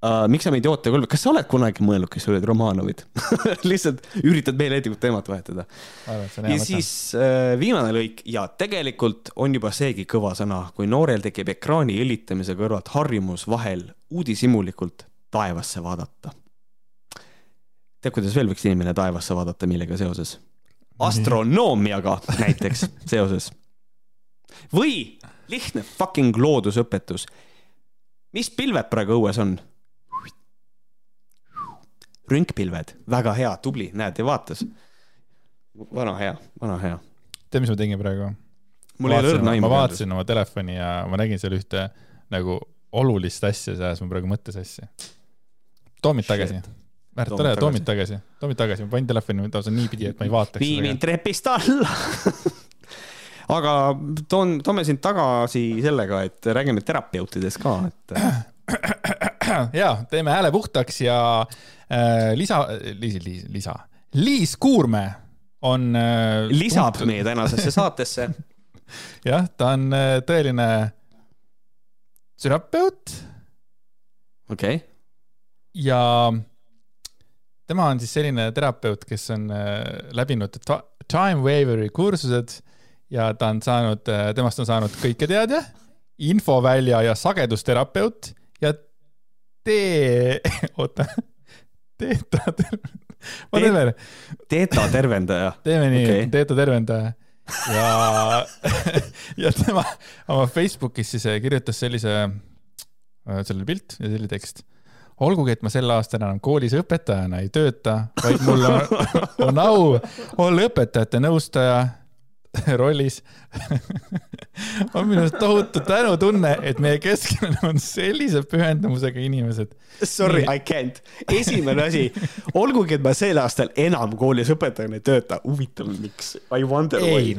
uh,. miks sa meid jootekõlbe, kas sa oled kunagi mõelnud, kes olid Romanovid lihtsalt üritad meeleheitlikult teemat vahetada. ja siis uh, viimane lõik ja tegelikult on juba seegi kõva sõna, kui noorel tekib ekraani õlitamise kõrvalt harjumus vahel uudishimulikult taevasse vaadata. Tead, kuidas veel võiks inimene taevasse vaadata, millega seoses? astronoomiaga näiteks seoses. või lihtne fucking loodusõpetus mis pilved praegu õues on? rünkpilved, väga hea, tubli, näed ja vaatas. vana hea, vana hea. tead, mis ma tegin praegu? mul ei ole õrna aimu. ma vaatasin oma telefoni ja ma nägin seal ühte nagu olulist asja, see ajas mul praegu mõttesassi. too mind tagasi. Märt, tule, too mind tagasi, too mind tagasi, ma panin telefoni lausa niipidi, et ma ei vaataks. vii mind trepist alla. Aga toon, toome sind tagasi sellega, et räägime terapeutidest ka, et ja teeme hääle puhtaks ja äh, lisa, Liis, Liis, lisa, Liis Kuurme on äh, lisab tuntud- meie tänasesse saatesse. jah, ta on äh, tõeline terapeut. Okei, ja tema on siis selline terapeut, kes on äh, läbinud time waveri kursused ja ta on saanud, temast on saanud kõiketeadja, infovälja ja sagedusterapeut ja tee, oota, teeta, ma teen veel, teeta tervendaja. teeme nii okay., teeta tervendaja ja, ja tema oma Facebookis siis äh, kirjutas sellise, selle pilt ja selline tekst. olgugi, et ma sel aastal enam koolis õpetajana ei tööta, vaid mul on, on au olla õpetajate nõustaja rollis on minu arust tohutu tänutunne, et meie keskel on sellise pühendumusega inimesed. Sorry. I can't. esimene asi, olgugi, et ma sel aastal enam koolis õpetajana ei tööta, huvitav, miks? I wonder why.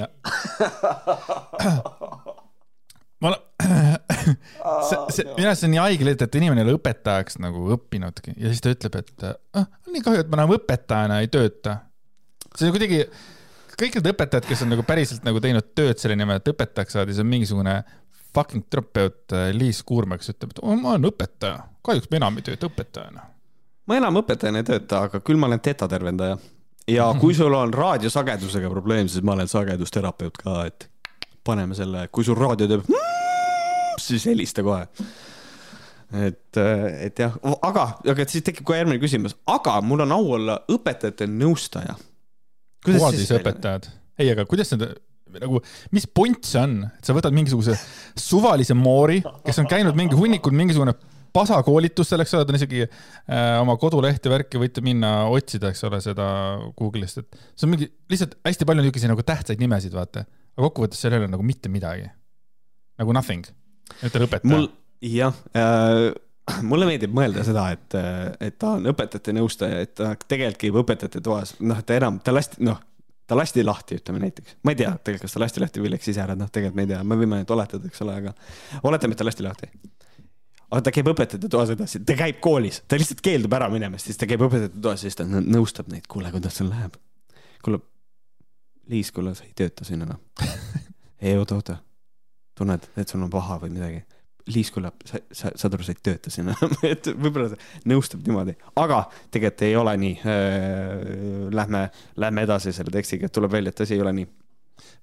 Ma olen, see, see, minu arust see on nii haige leid, et inimene ei ole õpetajaks nagu õppinudki ja siis ta ütleb, et ah, on nii kahju, et ma enam õpetajana ei tööta. see on kuidagi, kõik need õpetajad, kes on nagu päriselt nagu teinud tööd selle nimel, et õpetajaks saada, siis on mingisugune fucking terapeut äh, Liis Kuurma, kes ütleb, et oh, ma olen õpetaja, kahjuks ma enam ei tööta õpetajana. ma enam õpetajana ei tööta, aga küll ma olen tetatervendaja. ja kui sul on raadiosagedusega probleem, siis ma olen sagedusterapeut ka, et paneme selle, kui sul raadio teeb, siis helista kohe. et, et jah, aga, aga siis tekib kohe järgmine küsimus, aga mul on au olla õpetajate nõustaja. kooliõpetajad, ei, aga kuidas need nagu, mis point see on, et sa võtad mingisuguse suvalise moori, kes on käinud mingi hunnikul mingisugune pasakoolitustel, eks ole, ta on isegi äh, oma kodulehte värki võite minna otsida, eks ole, seda Google'ist, et see on mingi lihtsalt hästi palju niisuguseid nagu tähtsaid nimesid, vaata. aga kokkuvõttes seal ei ole nagu mitte midagi. nagu nothing, ütleb õpetaja mul. jah äh,, mulle meeldib mõelda seda, et, et ta on õpetajate nõustaja, et ta tegelikult käib õpetajate toas, noh, ta enam, ta lasti, noh, ta lasti lahti, ütleme näiteks. ma ei tea tegelikult, kas ta lasti lahti või läks ise ära, noh, tegelikult me ei tea, me võime ainult oletada, eks ole, aga oletame, et ta lasti lahti. aga ta käib õpetajate toas edasi, ta käib koolis, ta lihtsalt keeldub ära minemast, siis ta käib õpetajate toas, siis ta nõ- nõustab neid, kuule, kuidas sul läheb. kuule, Liis, kuule, sa ei tööta siin enam. ei, oota, oota. tunned, et sul on paha või midagi Liis kuulab, sa, sa, saad aru, sa ei tööta siin enam, et võib-olla ta nõustub niimoodi, aga tegelikult ei ole nii. Lähme, lähme edasi selle tekstiga, tuleb välja, et asi ei ole nii.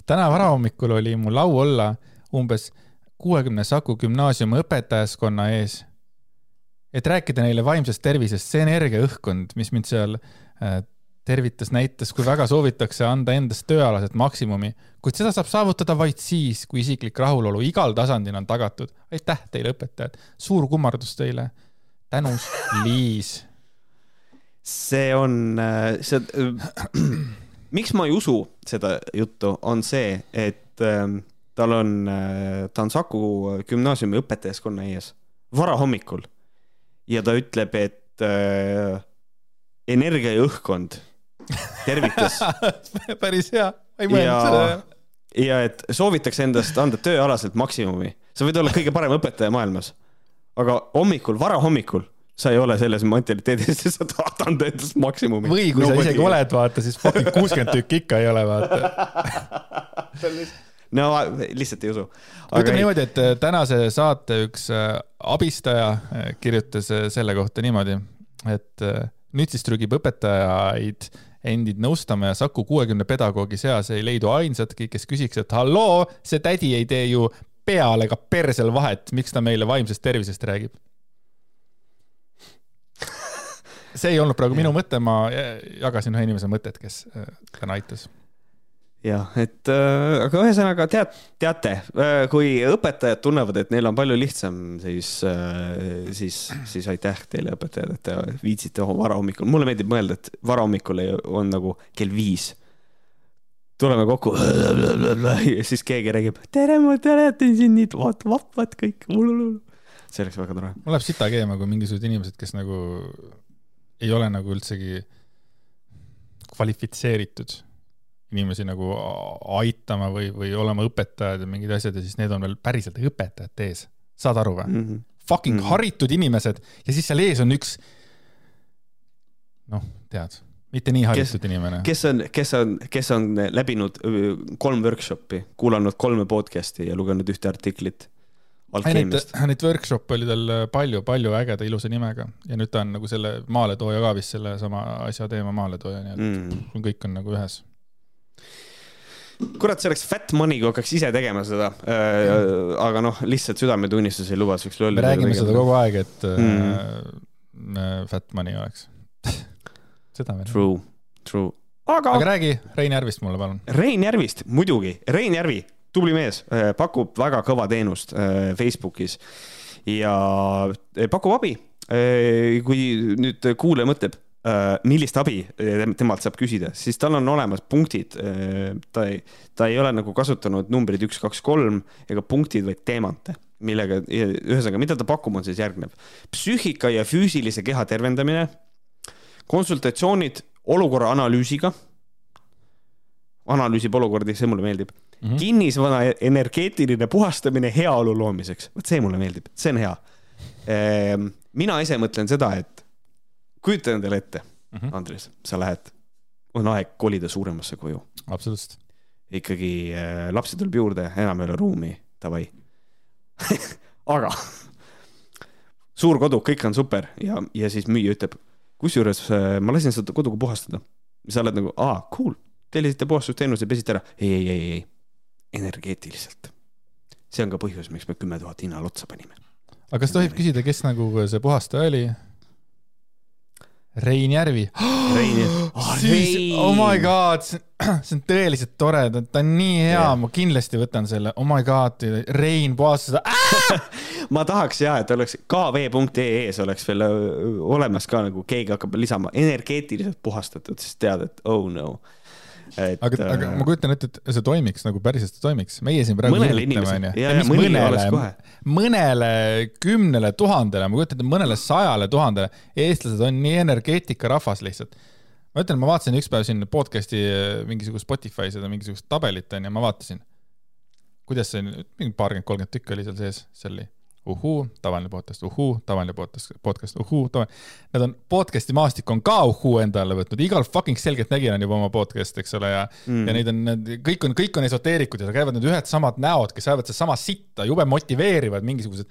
täna varahommikul oli mul au olla umbes kuuekümne Saku gümnaasiumi õpetajaskonna ees, et rääkida neile vaimsest tervisest, see energiaõhkkond, mis mind seal äh, tervitas, näitas, kui väga soovitakse anda endast tööalaselt maksimumi, kuid seda saab saavutada vaid siis, kui isiklik rahulolu igal tasandil on tagatud. aitäh teile, õpetajad, suur kummardus teile. tänus, Liis. see on, see, miks ma ei usu seda juttu, on see, et ähm, tal on, ta on Saku gümnaasiumi õpetajaskonna ees varahommikul ja ta ütleb, et äh, energia ja õhkkond tervitas päris hea, ei mõelnud Ja- seda. ja et soovitakse endast anda tööalaselt maksimumi. sa võid olla kõige parem õpetaja maailmas, aga hommikul, varahommikul sa ei ole selles mentaliteedis, et sa tahad anda endast maksimumi. või kui sa isegi. oled, vaata, siis fucking kuuskümmend tükki ikka ei ole, vaata. no lihtsalt ei usu. ütleme niimoodi, et äh, tänase saate üks äh, abistaja äh, kirjutas selle kohta niimoodi, et nüüd siis trügib õpetajaid endid nõustama ja Saku kuuekümne pedagoogi seas ei leidu ainsatki, kes küsiks, et halloo, see tädi ei tee ju peal ega persel vahet, miks ta meile vaimsest tervisest räägib. see ei olnud praegu minu mõte, ma äh, jagasin ühe inimese mõtet, kes äh, täna aitas. jah, et äh, aga ühesõnaga tead, teate, kui õpetajad tunnevad, et neil on palju lihtsam, siis, siis, siis aitäh teile, õpetajad, et te viitsite varahommikul, mulle meeldib mõelda, et varahommikul on nagu kell viis. tuleme kokku ja siis keegi räägib, tere, ma teletan siin nii vaat- vapvad kõik. see oleks väga tore. mul läheb sita keema, kui mingisugused inimesed, kes nagu ei ole nagu üldsegi kvalifitseeritud inimesi nagu aitama või, või olema õpetajad ja mingid asjad ja siis need on veel päriselt õpetajate ees. saad aru või? Mhm. Fucking Mhm. haritud inimesed ja siis seal ees on üks, noh, tead, mitte nii haritud inimene. kes on, kes on, kes on läbinud kolm workshopi, kuulanud kolme podcast'i ja lugenud ühte artiklit Neid, neid workshop'e oli tal palju, palju ägeda ilusa nimega ja nüüd ta on nagu selle maaletooja ka vist selle sama asja teema maaletooja, nii et Mm. kõik on nagu ühes. kurat, see oleks fat money, kui hakkaks ise tegema seda. aga noh, lihtsalt südametunnistus ei luba siukest lolli. me räägime seda kogu aeg, et Mm. mm. fat money oleks. seda me. True, true. aga, aga räägi Rein Järvist mulle, palun. Rein Järvist, muidugi, Rein Järvi, tubli mees, pakub väga kõva teenust äh, Facebookis ja äh, pakub abi. kui nüüd kuulaja mõtleb, millist abi äh, temalt saab küsida, siis tal on olemas punktid. ta ei, ta ei ole nagu kasutanud numbrid üks, kaks, kolm ega punktid, vaid teemante, millega, ühesõnaga, mida ta pakub, on siis järgnev. psüühika ja füüsilise keha tervendamine, konsultatsioonid olukorra analüüsiga analüüsib olukordi, see mulle meeldib mm. -hmm. kinnisvara energeetiline puhastamine heaolu loomiseks, vot see mulle meeldib, see on hea. mina ise mõtlen seda, et kujuta endale ette mm. -hmm. Andres, sa lähed, on aeg kolida suuremasse koju, absoluutselt. ikkagi äh, lapsi tuleb juurde, enam ei ole ruumi, davai. aga suur kodu, kõik on super ja, ja siis müüja ütleb, kusjuures äh, ma lasin seda kodu puhastada. sa oled nagu, aa, cool, tellisite puhastusteenuse, pesite ära. ei, ei, ei, ei, energeetiliselt. see on ka põhjus, miks me kümme tuhat hinnale otsa panime. aga kas tohib küsida, kes nagu see puhastaja oli? Rein Järvi. Rein, siis, oh my god, see on, tõeliselt tore, ta on nii hea yeah., ma kindlasti võtan selle, oh my god, Rein puhastas seda. ma tahaks ja, et oleks kv.ee-s oleks veel olemas ka nagu keegi hakkab lisama energeetiliselt puhastatud, siis tead, et oh no. aga, aga ma kujutan ette, et see toimiks nagu päriselt toimiks, meie siin praegu mõnele inimesele, ja, ja mõnele kohe. mõnele kümnele tuhandele, ma kujutan ette mõnele sajale tuhandele, eestlased on nii energeetikarahvas lihtsalt. ma ütlen, ma vaatasin ükspäev siin podcast'i äh, mingisugust Spotify seda mingisugust tabelit onju, ma vaatasin. kuidas see mingi paarkümmend, kolmkümmend tükki oli seal sees, seal oli uhuu, tavaline podcast, uhuu, tavaline podcast, podcast, uhuu, tavaline. Nad on podcast'i maastik on ka uhuu enda alla võtnud, igal fucking selgeltnägijal on juba oma podcast, eks ole, ja mm., ja neid on, kõik on, kõik on esoteerikud ja käivad need ühed samad näod, kes ajavad sedasama sitta, jube motiveerivad mingisugused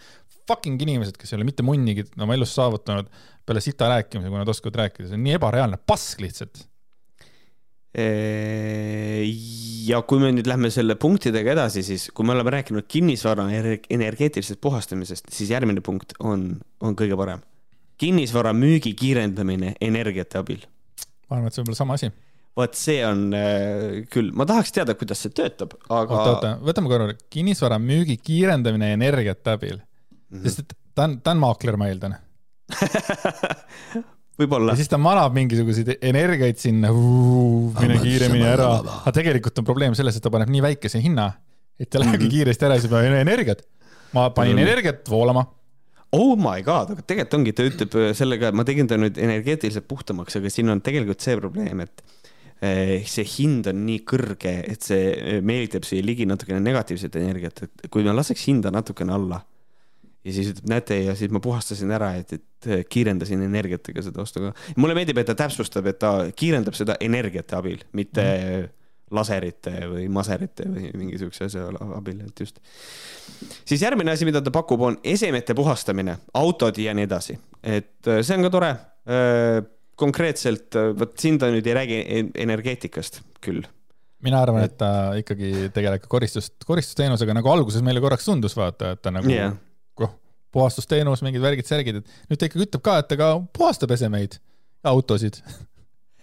fucking inimesed, kes ei ole mitte munnigi oma elus saavutanud peale sita rääkimise, kui nad oskavad rääkida, see on nii ebareaalne pask lihtsalt. Ja kui me nüüd lähme selle punktidega edasi, siis kui me oleme rääkinud kinnisvara ener- energeetilisest puhastamisest, siis järgmine punkt on, on kõige parem. kinnisvara müügi kiirendamine energiate abil. ma arvan, et see võib olla sama asi. vot see on küll, ma tahaks teada, kuidas see töötab, aga oota, oota, võtame korra, kinnisvara müügi kiirendamine energiate abil mm. -hmm. sest et ta on, ta on maakler, ma eeldan. võib-olla ja siis ta manab mingisuguseid energiaid sinna, mine kiiremini ära, aga tegelikult on probleem selles, et ta paneb nii väikese hinna, et ta lähebki kiiresti ära, siis ei pane energiat. ma panin Mhm. energiat voolama. oh my god, aga tegelikult ongi, ta ütleb sellega, et ma tegin ta nüüd energeetiliselt puhtamaks, aga siin on tegelikult see probleem, et eh, see hind on nii kõrge, et see meelitab siia ligi natukene negatiivset energiat, et kui ma laseks hinda natukene alla ja siis ütleb, näete, ja siis ma puhastasin ära, et, et kiirendasin energiatega seda ostu ka. mulle meeldib, et ta täpsustab, et ta kiirendab seda energiate abil, mitte mm. laserite või maserite või mingi siukse asja abil, et just. siis järgmine asi, mida ta pakub, on esemete puhastamine, autod ja nii edasi, et äh, see on ka tore. konkreetselt, vot siin ta nüüd ei räägi en- energeetikast küll. mina arvan, et ta ikkagi tegeleb ka koristust, koristusteenusega, nagu alguses meile korraks tundus, vaata, et ta nagu yeah. puhastusteenus, mingid värgid-särgid, et nüüd ta ikkagi ütleb ka, et ta ka puhastab esemeid ja autosid.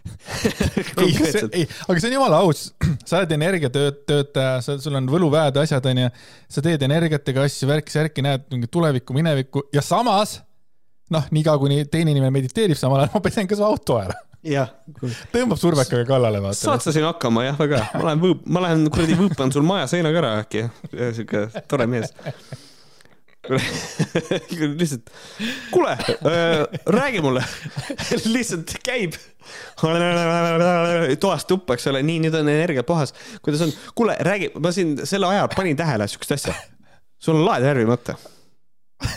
ei, ei, aga see on jumala aus, sa oled energiatöötaja, sa, sul on võluväed, asjad onju, sa teed energiatega asju, värki-särki, näed mingit tulevikku, minevikku ja samas noh, niikaua kuni teine inimene mediteerib, samal ajal ma pesen ka su auto ära. jah, tõmbab survekaga kallale, vaata saad. sa siin hakkama jah, väga, ma lähen võõp, ma lähen kuradi võõpan sul maja seinaga ära äkki, siuke tore mees. lihtsalt, kuule äh,, räägi mulle, lihtsalt käib toast tuppa, eks ole, nii, nüüd on energia puhas, kuidas on, kuule, räägi, ma siin selle aja panin tähele siukest asja. sul on laed värvimata.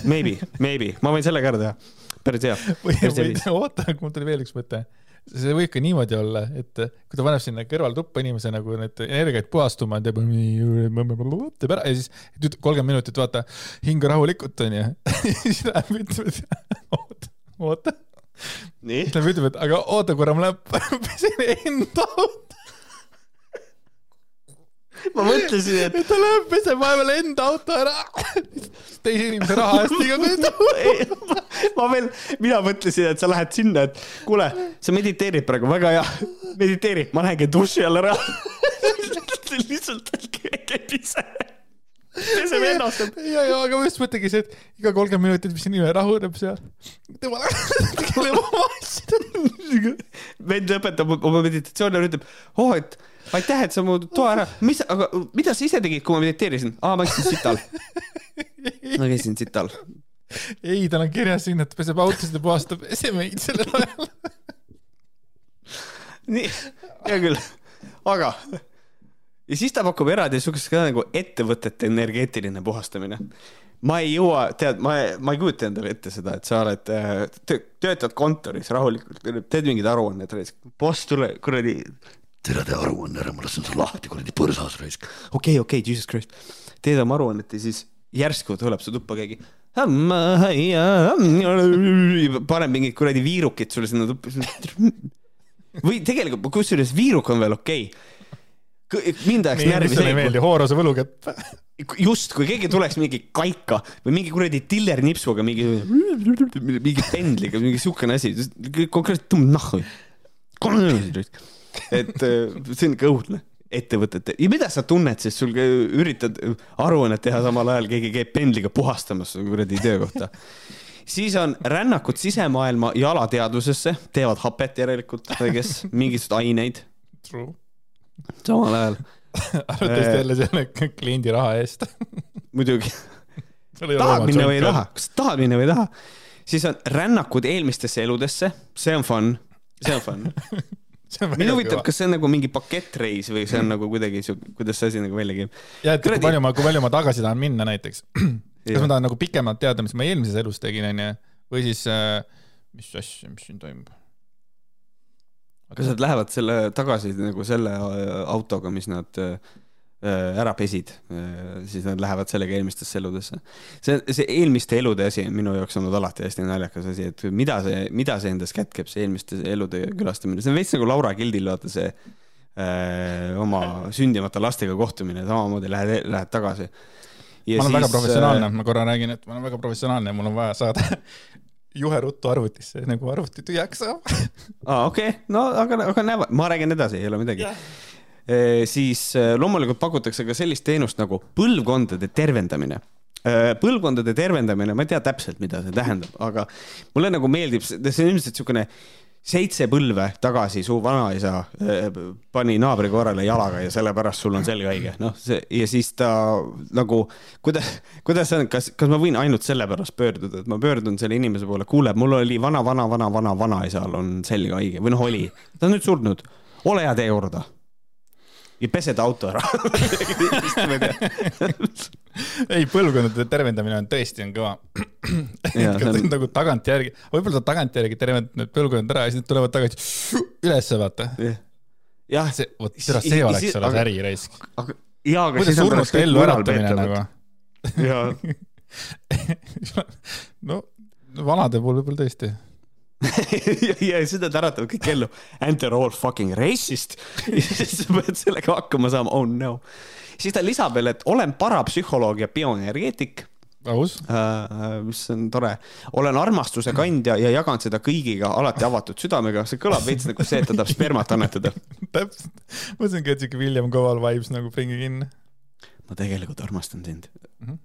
Maybe, maybe, ma võin selle ka ära teha. päris hea. oota, mul tuli veel üks mõte. See võib ka niimoodi olla, et kui ta paneb sinna kõrvaltuppa inimese nagu need energiaid puhastuma, teeb, teeb ära ja siis kolmkümmend minutit, vaata, hinga rahulikult, onju. siis läheb, ütleb, et oota, oota. siis läheb, ütleb, et aga oota korra, ma lähen pesen enda auto. ma mõtlesin, et ta läheb peseb vahepeal enda auto ära. teise inimese raha eest iga kord. ma, veel, mina mõtlesin, et sa lähed sinna, et kuule, sa mediteerid praegu, väga hea, mediteeri, ma lähengi duši alla ära. lihtsalt käib ise, peseb ennast. ja, ja aga ma just mõtlengi see, et iga kolmkümmend minutit, mis inimene rahuneb seal, tema läheb tegeleb oma asjadega. vend lõpetab oma meditatsiooni ja ütleb, oo, et aitäh, et sa mu toa ära, mis, aga mida sa ise tegid, kui ma mediteerisin? aa, ma istusin sital. ma käisin sital. ei, tal on kirjas siin, et peseb autosid ja puhastab esemeid sellel ajal. nii, hea küll, aga ja siis ta pakub eraldi siukest ka nagu ettevõtete energeetiline puhastamine. ma ei jõua, tead, ma, ma ei kujuta endale ette seda, et sa oled, töötad kontoris rahulikult, teed mingid aruanned, boss tule kuradi, tere tee aruanne ära, ma lasen su lahti kuradi põrsas raisk. okei, okei, jesus christ, teed oma aruannet ja siis järsku tuleb su tuppa keegi. paneb mingid kuradi viirukid sulle sinna tuppa. või tegelikult, kusjuures viiruk on veel okei okay.. mind ajaks närvi inimestele ei see, meeldi Hoorose võlukepp. just kui keegi tuleks mingi kaika või mingi kuradi tillernipsuga mingi, mingi pendliga, mingi siukene asi, konkreetselt tõmb nahku. Et äh, see on ikka õudne. Ettevõtete ja mida sa tunned, sest sul üritad aruannet teha samal ajal, keegi käib pendliga puhastamas kuradi töökohta. siis on rännakud sisemaailma ja alateadvusesse, teevad hapet järelikult, kes mingisuguseid aineid. Samal ajal. arvatavasti jälle selle kliendi raha eest. muidugi. Tahad minna või ei taha, kas tahad minna või ei taha, siis on rännakud eelmistesse eludesse, see on fun, see on fun. mind huvitab, kas see on nagu mingi pakettreis või see on nagu kuidagi siuke, kuidas see asi nagu välja käib. ja, et kui kuradi- palju ma, kui palju ma tagasi tahan minna näiteks. kas ma tahan nagu pikemalt teada, mis ma eelmises elus tegin, onju, või siis äh, mis asja, mis siin toimub? kas nad lähevad selle tagasi nagu selle äh, autoga, mis nad äh, ära pesid, siis nad lähevad sellega eelmistesse eludesse. see, see eelmiste elude asi on minu jaoks olnud alati hästi naljakas asi, et mida see, mida see endas kätkeb, see eelmiste elude külastamine, see on veits nagu Laura Gildil vaata see äh, oma sündimata lastega kohtumine, samamoodi lähed, lähed tagasi. ma olen väga professionaalne, ma korra räägin, et ma olen väga professionaalne ja mul on vaja saada juhe ruttu arvutisse, nagu arvuti tühjaks saab. aa, okei okay., no aga, aga näe, ma räägin edasi, ei ole midagi. Siis eh, loomulikult pakutakse ka sellist teenust nagu põlvkondade tervendamine. põlvkondade tervendamine, ma ei tea täpselt, mida see tähendab, aga mulle nagu meeldib, see on ilmselt niisugune seitse põlve tagasi su vanaisa pani naabri korrale jalaga ja sellepärast sul on selg haige, noh, see ja siis ta nagu, kuidas, kuidas see on, kas, kas ma võin ainult sellepärast pöörduda, et ma pöördun selle inimese poole, kuule, mul oli vana, vana, vana, vana, vanaisal on selg haige või noh, oli, ta on nüüd surnud, ole hea, tee korda. Ja pese ta auto ära. ei, põlvkondade tervendamine on tõesti on kõva. See nagu tagantjärgi, võib-olla ta tagantjärgi tervendab need põlvkonnad ära ja siis nad tulevad tagasi ülesse, vaata. jah, see, vot, see oleks alles aga- äri raisk. jaa, aga siis nad oleks kõik äratamine peetavad. nagu? jaa, no vanade puhul võib-olla tõesti. ja, ja siis nad äratavad kõik ellu. And they are all fucking racist. ja siis sa pead sellega hakkama saama, oh no. siis ta lisab veel, et olen parapsühholoog ja bioenergeetik aus. äh,, mis on tore. olen armastuse kandja ja jagan seda kõigiga alati avatud südamega. see kõlab veits nagu see, et ta tahab spermat annetada. täpselt. mõtlesingi, et siuke William Koval vibes nagu Bringi kinni. ma tegelikult armastan sind Mhm..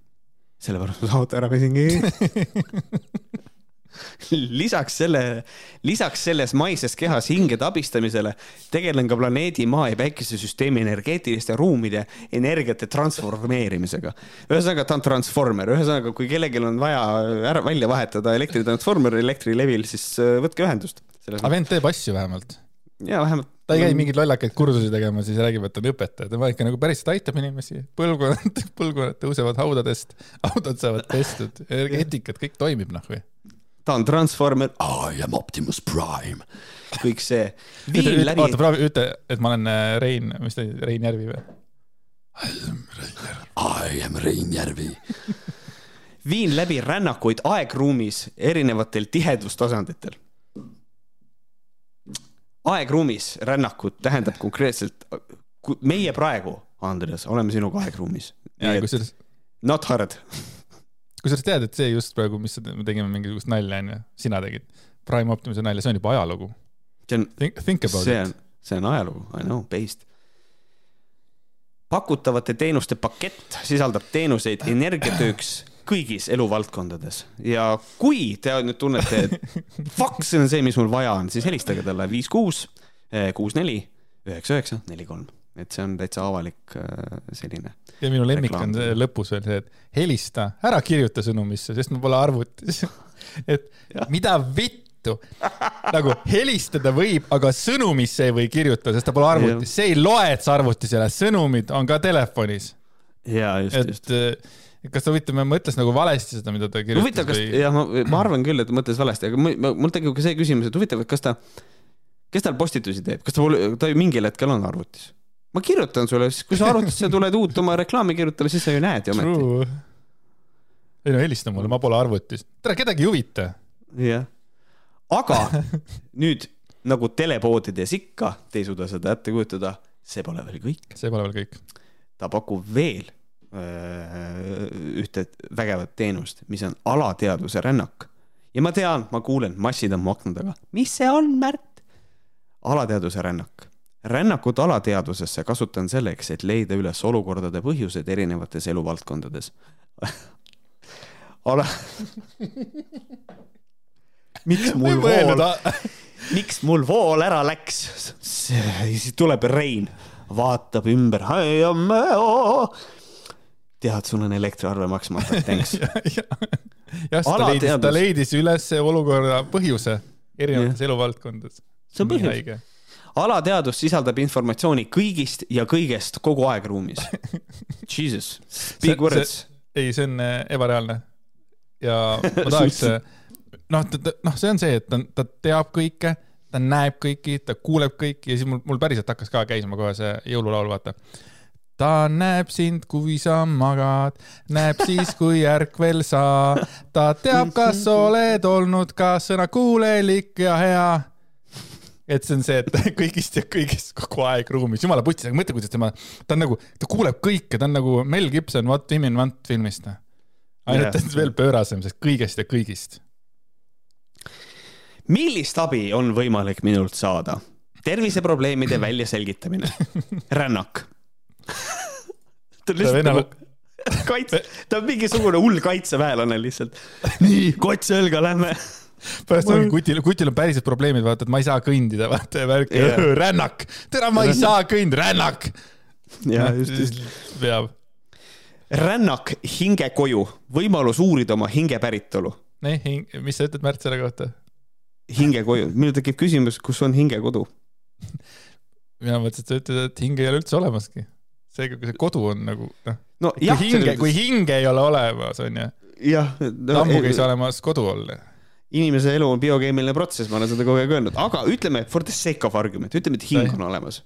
sellepärast ma su auto ära pesingi. Lisaks selle, lisaks selles maises kehas hingede abistamisele tegelen ka planeedi Maa ja päikesesüsteemi energeetiliste ruumide energiate transformeerimisega. ühesõnaga, ta on transformer, ühesõnaga, kui kellelgi on vaja ära välja vahetada elektritransformer Elektrilevil, siis äh, võtke ühendust. aga vend teeb asju vähemalt. ja vähemalt. ta ei käi mingeid lollakaid kursusi tegema, siis räägib, et on õpetaja, tema ikka nagu päriselt aitab inimesi, põlvkonnad, põlvkonnad tõusevad haudadest, haudad saavad pestud, energeetikat, kõik toimib noh või. Ta on Transformer, I am Optimus Prime, kõik see. läbi oota, proovi, ütle, et ma olen äh, Rein, mis ta oli, Rein Järvi või? I am Rein Järvi. viin läbi rännakuid aegruumis erinevatel tihedustasanditel. aegruumis rännakud tähendab konkreetselt, meie praegu, Andres, oleme sinuga aegruumis. Not hard. kusjuures tead, et see just praegu, mis me tegime mingisugust nalja, onju, sina tegid. Prime Optimise nalja, see on juba ajalugu. see on, Think, think about see it on, see on ajalugu, I know, based. pakutavate teenuste pakett sisaldab teenuseid energiatööks kõigis eluvaldkondades ja kui te nüüd tunnete, et fuck, see on see, mis mul vaja on, siis helistage talle viis kuus, kuus neli, üheksa üheksa, neli kolm, et see on täitsa avalik äh, selline. ja minu lemmik Reklaam. on lõpus veel see, et helista, ära kirjuta sõnumisse, sest ma pole arvutis. et Jah. mida vittu, nagu helistada võib, aga sõnumisse ei või kirjutada, sest ta pole arvutis, see ei loe, et sa arvutis ei ole, sõnumid on ka telefonis. ja just, just. eh, kas ta huvitav, mõtles nagu valesti seda, mida ta kirjutas huvitav, kas, või? jah, ma, ma arvan küll, et mõtles valesti, aga mul, mul tekib ka see küsimus, et huvitav, et kas ta, kes tal postitusi teeb, kas ta ta ju mingil hetkel on arvutis? Ma kirjutan sulle, siis kui sa arvutisse tuled uut oma reklaami kirjutama, siis sa ju näed ju ometi. Ei no helista mulle, ma pole arvutis. tere, kedagi ei huvita. jah. aga nüüd nagu telepoodides ikka, te ei suuda seda ette kujutada, see pole veel kõik. see pole veel kõik. ta pakub veel öö, ühte vägevat teenust, mis on alateadvuse rännak. ja ma tean, ma kuulen, massid on mu akna taga. mis see on, Märt? alateadvuse rännak. Rännakut alateadvusesse kasutan selleks, et leida üles olukordade põhjused erinevates eluvaldkondades. ala. miks mul vool, miks mul vool ära läks? siis tuleb Rein, vaatab ümber. tead, sul on elektriarve maksmata, thanks. jah, ta leidis, ta leidis üles olukorra põhjuse erinevates eluvaldkondades. see on põhjus. Alateadvus sisaldab informatsiooni kõigist ja kõigest kogu aeg ruumis. Jesus, big words. ei, see on äh, ebareaalne. ja ma tahaks, noh, noh, see on see, et ta, ta teab kõike, ta näeb kõiki, ta kuuleb kõiki ja siis mul, mul päriselt hakkas ka käima kohe see jõululaul, vaata. ta näeb sind, kui sa magad, näeb siis, kui ärkvel sa, ta teab, kas oled olnud ka sõnakuulelik ja hea et see on see, et kõigist ja kõigist kogu aeg ruumis, jumala putsis, aga mõtle, kuidas tema, ta on nagu, ta kuuleb kõike, ta on nagu Mel Gibson What Women Want filmist. ainult Jah. yeah. veel pöörasem, sest kõigest ja kõigist. millist abi on võimalik minult saada? terviseprobleemide väljaselgitamine, rännak. ta on lihtsalt nagu kaitse, ta on mingisugune hull kaitseväelane lihtsalt. nii, kott selga, lähme. Pärast ongi kutil, kutil on päriselt probleemid, vaata, et ma ei saa kõndida, vaata ja värk yeah. rännak, tere, ma ei saa kõndida, rännak. ja just, just. veab. rännak hinge koju, võimalus uurida oma hinge päritolu. nii, mis sa ütled, Märt, selle kohta? hinge koju, minul tekib küsimus, kus on hinge kodu? mina mõtlesin, et sa ütled, et hinge ei ole üldse olemaski. seega, kui see kodu on nagu, noh, no kui jah, hinge, kui hinge ei ole olemas, onju, jah, ammugi ei saa olemas kodu olla. Inimese elu on biokeemiline protsess, ma olen seda kogu aeg öelnud, aga ütleme for the sake of argument, ütleme, et hing on olemas.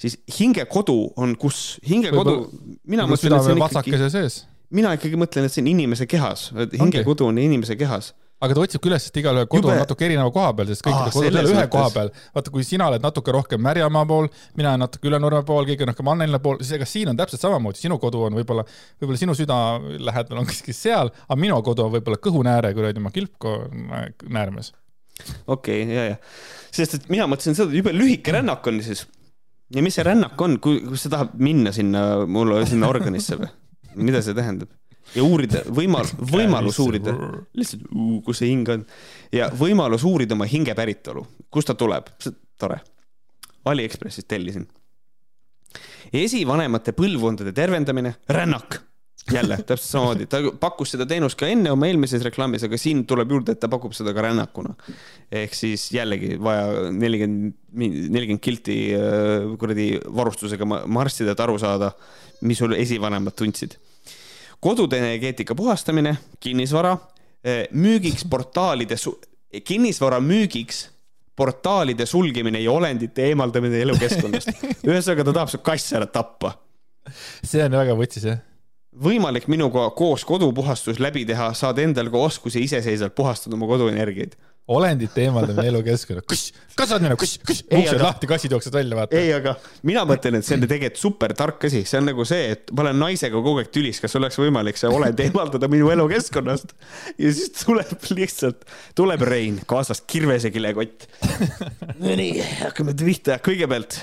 siis hinge kodu on kus, hinge kodu mina mõtlen, et see on ikkagi, mina ikkagi mõtlen, et see on inimese kehas, et hinge kodu on inimese kehas. Aga ta otsibki üles, sest igalühel kodu Jube- on natuke erineva koha peal, sest Aa, kõikidel kodud ei ole ühe koha peal. vaata, kui sina oled natuke rohkem Märjamaa pool, mina olen natuke Ülenurme pool, keegi on rohkem Annela pool, siis ega siin on täpselt samamoodi, sinu kodu on võib-olla, võib-olla sinu süda lähedal on kuskil seal, aga minu kodu on võib-olla kõhunääre kuradi oma kilpko näärmes. okei okay,, ja, ja, sest et mina mõtlesin seda, jube lühike rännak on siis. ja mis see rännak on, kui, kui sa tahad minna sinna, mul sinna organisse või? mida see tähendab? Ja uurida, võimal-, võimalus uurida, lihtsalt, kus see hing on ja võimalus uurida oma hinge päritolu, kust ta tuleb, tore. Aliekspressist tellisin. esivanemate põlvkondade tervendamine, rännak. jälle täpselt samamoodi, ta pakkus seda teenust ka enne oma eelmises reklaamis, aga siin tuleb juurde, et ta pakub seda ka rännakuna. ehk siis jällegi vaja nelikümmend, nelikümmend kilti äh, kuradi varustusega ma- marssida, et aru saada, mis sul esivanemad tundsid kodude energeetika puhastamine, kinnisvara, müügiks portaalide, kinnisvara müügiks portaalide sulgemine ja olendite eemaldamine elukeskkonnast. ühesõnaga, ta tahab su kass ära tappa. see on väga võtsis jah. võimalik minuga koos kodupuhastus läbi teha, saad endale ka oskuse iseseisvalt puhastada oma koduenergiaid. Olendite eemaldamine elukeskkonnast, kuss, kas saad minna, kuss, kuss, Ei, uksed lahti, kassid jooksevad välja, vaata. ei, aga mina mõtlen, et see on tegelikult super tark asi, see on nagu see, et ma olen naisega kogu aeg tülis, kas oleks võimalik see olend eemaldada minu elukeskkonnast. ja siis tuleb lihtsalt, tuleb Rein, kaasas kirvese kilekott. Nonii, hakkame pihta, kõigepealt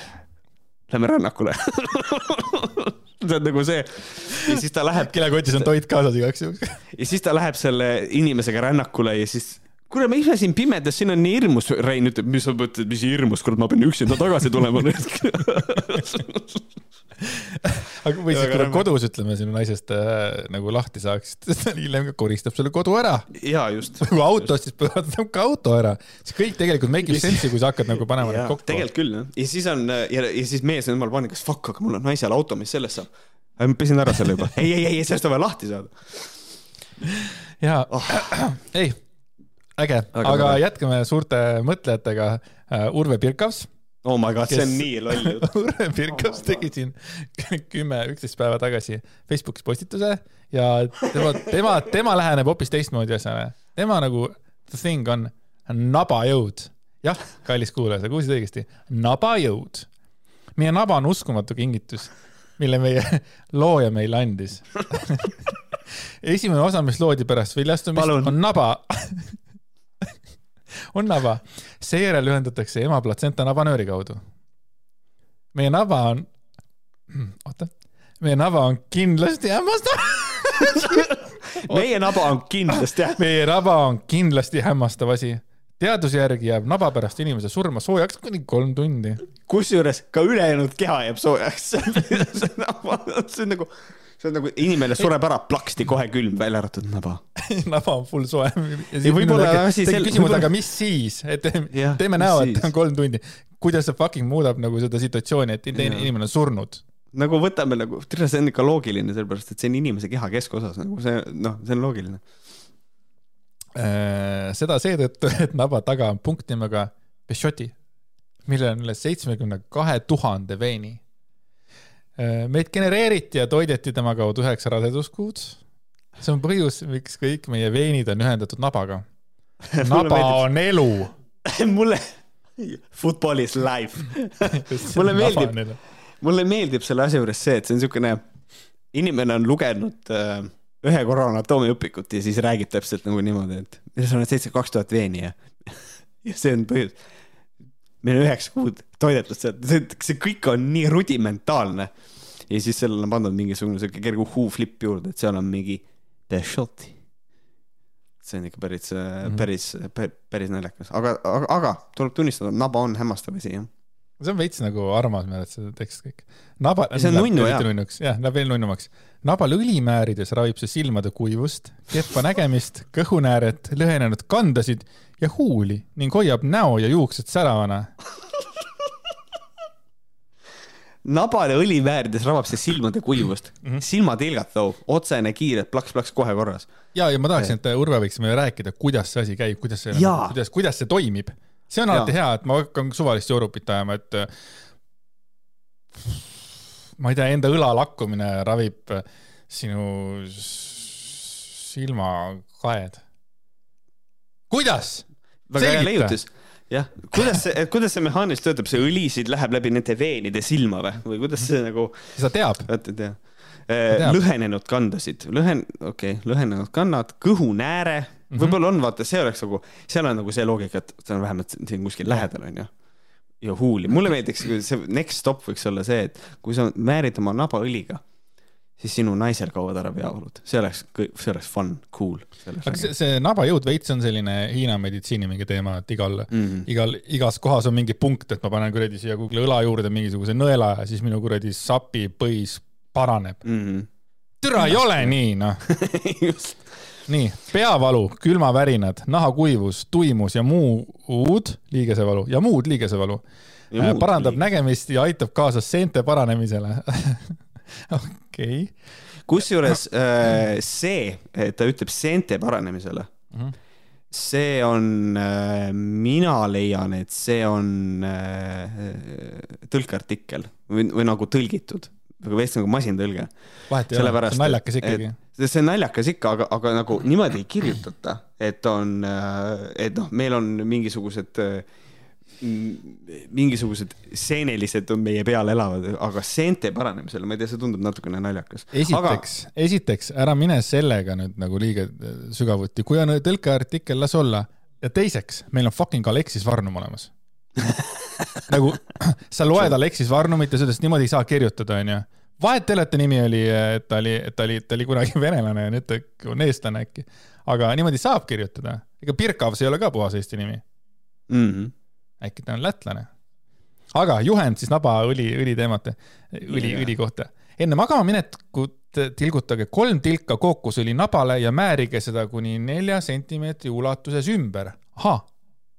lähme rännakule. see on nagu see ja siis ta läheb kilekotis on toit kaasas igaks juhuks. ja siis ta läheb selle inimesega rännakule ja siis kuule, ma ise siin pimedas, siin on nii hirmus, Rein ütleb, mis sa mõtled, mis hirmus, kurat, ma pean üksinda tagasi tulema nüüd. aga või siis, räme. kodus, ütleme, sinu naisest äh, nagu lahti saaks, siis ta hiljem ka koristab selle kodu ära. ja just. kui auto, siis pöördab ka auto ära. see kõik tegelikult make ib sense'i, kui sa hakkad nagu panema neid kokku. tegelikult küll jah, ja siis on ja, ja siis mees on jumala paanikas, fuck, aga mul on naisel auto, mis sellest saab? ma pesin ära selle juba, ei, ei, ei, sellest on vaja lahti saada. jaa Oh., ei, äge, aga tore. jätkame suurte mõtlejatega. Urve Pirkavs, oh my god, see on nii loll jutt. Urve Pirkavs tegi siin kümme, üksteist päeva tagasi Facebookis postituse ja tema, tema, tema läheneb hoopis teistmoodi asjale. tema nagu, the thing on nabajõud. jah, kallis kuulaja, sa kuulsid õigesti, nabajõud. meie naba on uskumatu kingitus, mille meie looja meile andis. esimene osa, mis loodi pärast viljastumist, on naba on naba, seejärel ühendatakse ema platsenta nabanööri kaudu. meie naba on, oota, meie naba on kindlasti hämmastav, meie naba on kindlasti jah. meie naba on kindlasti hämmastav asi. teaduse järgi jääb naba pärast inimese surma soojaks kuni kolm tundi. kusjuures ka ülejäänud keha jääb soojaks. see on nagu, see on nagu inimene sureb ära plaksti kohe külm, välja arvatud naba. naba on full soe. Ja võib-olla asi sel- küsimus, aga mis siis, et Jah, teeme näo, et on kolm tundi. kuidas see fucking muudab nagu seda situatsiooni, et teine inimene on surnud? nagu võtame nagu, see on ikka loogiline, sellepärast et see on inimese keha keskosas, nagu see, noh, see on loogiline. Äh, seda seetõttu, et naba taga on punkt nimega Peugeoti, millel on üle seitsmekümne kahe tuhande veeni. Meid genereeriti ja toideti tema kaudu üheksa raseduskuud. see on põhjus, miks kõik meie veenid on ühendatud nabaga. naba on elu. mulle, football is life. Mulle meeldib- mulle meeldib selle asja juures see, et see on niisugune, inimene on lugenud äh, ühe korra anatoomiaõpikut ja siis räägib täpselt nagu niimoodi, et sa oled seitse, kaks tuhat veeni ja, ja see on põhjus. meil on üheksa kuud toidetud sealt, see, see kõik on nii rudimentaalne. Ja siis sellele on pandud mingisugune siuke kerge uhuu-flipp juurde, et seal on mingi Peugeoti. see on ikka päris mm. -hmm. päris, päris naljakas, aga, aga, aga tuleb tunnistada, naba on hämmastav asi jah. see on veits nagu armas meelest see tekst kõik. naba. See on nunnu, jah. jah, läheb veel nunnumaks. nabal õli määrides ravib see silmade kuivust, kehva nägemist, kõhunääret, lõhenenud kandasid ja huuli ning hoiab näo ja juuksed säravana. Nabale õli väärides rabab see silmade kuivust mm. -hmm. silmatilgad toob, otsene, kiire, plaks-plaks kohe korras. ja, ja ma tahaksin, et Urve võiks meile rääkida, kuidas see asi käib, kuidas see, kuidas, kuidas see toimib. see on alati hea, et ma hakkan suvalist joorupit ajama, et äh, ma ei tea, enda õla lakkumine ravib äh, sinu silmakaed. kuidas? väga hea leiutis. jah, kuidas see, kuidas see mehaaniliselt töötab, see õli siit läheb läbi nende veenide silma või, või kuidas see nagu, sa teab, vot ei tea. teab. lõhenenud kandasid, lõhen-, okei okay,, lõhenenud kannad, kõhunääre, Mhm. võib-olla on, vaata, see oleks nagu, seal on nagu see loogika, et see on vähemalt siin kuskil lähedal, onju. ja huuli, mulle meeldiks, see next stop võiks olla see, et kui sa määrid oma naba õliga, siis sinu naisel kaovad ära peavalu, see oleks, see oleks fun, cool. aga see, see nabajõud veits on selline Hiina meditsiini mingi teema, et igal Mm -hmm. igal, igas kohas on mingi punkt, et ma panen kuradi siia Google'i õla juurde mingisuguse nõela ja siis minu kuradi sapipõis paraneb. Mm -hmm. türa ei ole nii, noh. nii, peavalu, külmavärinad, nahakuivus, tuimus ja muud liigesevalu ja muud liigesevalu. parandab nägemist ja aitab kaasa seente paranemisele. okei, kusjuures äh, see, et ta ütleb seente paranemisele, Mhm. see on, mina leian, et see on äh, tõlkeartikkel või, või nagu tõlgitud, nagu veits nagu masintõlge. vahet ei ole, see on naljakas ikkagi. see on naljakas ikka, aga, aga nagu niimoodi ei kirjutata, et on, et noh, meil on mingisugused, mingisugused seenelised on meie peal elavad, aga seente paranemisele, ma ei tea, see tundub natukene naljakas. esiteks, esiteks ära mine sellega nüüd nagu liiga äh, sügavuti, kui on tõlkeartikkel, las olla. ja teiseks, meil on fucking Alexis Varnum olemas. nagu sa loed Alexis Varnumit ja sellest niimoodi ei saa kirjutada, onju. vahet ei ole, et ta nimi oli, et ta oli, et ta oli, ta oli kunagi venelane ja nüüd ta on eestlane äkki. aga niimoodi saab kirjutada. ega Birkavs ei ole ka puhas eesti nimi, mm. -hmm. Äkki ta on lätlane. aga juhend siis nabaõli, õliteemate, õli, Jaa. õli kohta. enne magama minekut tilgutage kolm tilka kookosõli nabale ja määrige seda kuni nelja sentimeetri ulatuses ümber. ahah,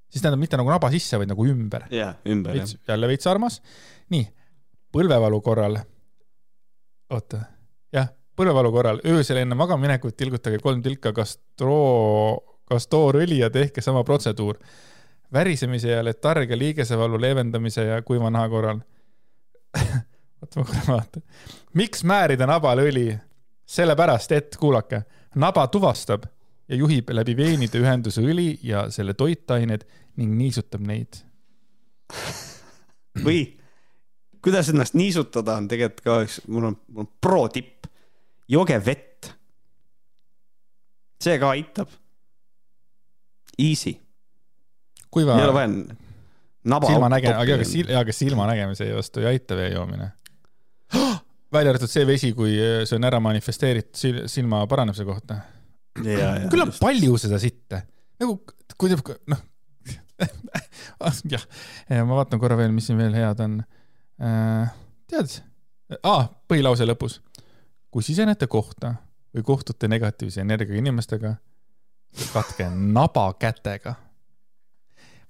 siis tähendab mitte nagu naba sisse, vaid nagu ümber. jah, ümber jah veits, jälle veits armas. nii, põlvevalu korral, oota, jah, põlvevalu korral öösel enne magamaminekut tilgutage kolm tilka kastroo, kastoorõli ja tehke sama protseduur. Värisemise ja letargia liigesevalu leevendamise ja kuiva naha korral. oota, ma korra vaatan. miks määrida nabale õli? sellepärast, et kuulake, naba tuvastab ja juhib läbi veenide ühenduse õli ja selle toitained ning niisutab neid või kuidas ennast niisutada on tegelikult ka üks, mul on, mul on pro-tipp. jooge vett. see ka aitab. Easy, kuiva ei ole vaja naba. silmanäge-, aga kas sil-, aga silmanägemise vastu ei aita vee joomine. välja arvatud see vesi, kui see on ära manifesteeritud sil- silma paranemise kohta. küll on palju seda sitte, nagu kui noh, jah, ma vaatan korra veel, mis siin veel head on. tead ah,, põhilause lõpus. kui sisenete kohta või kohtute negatiivse energiaga inimestega, katke naba kätega.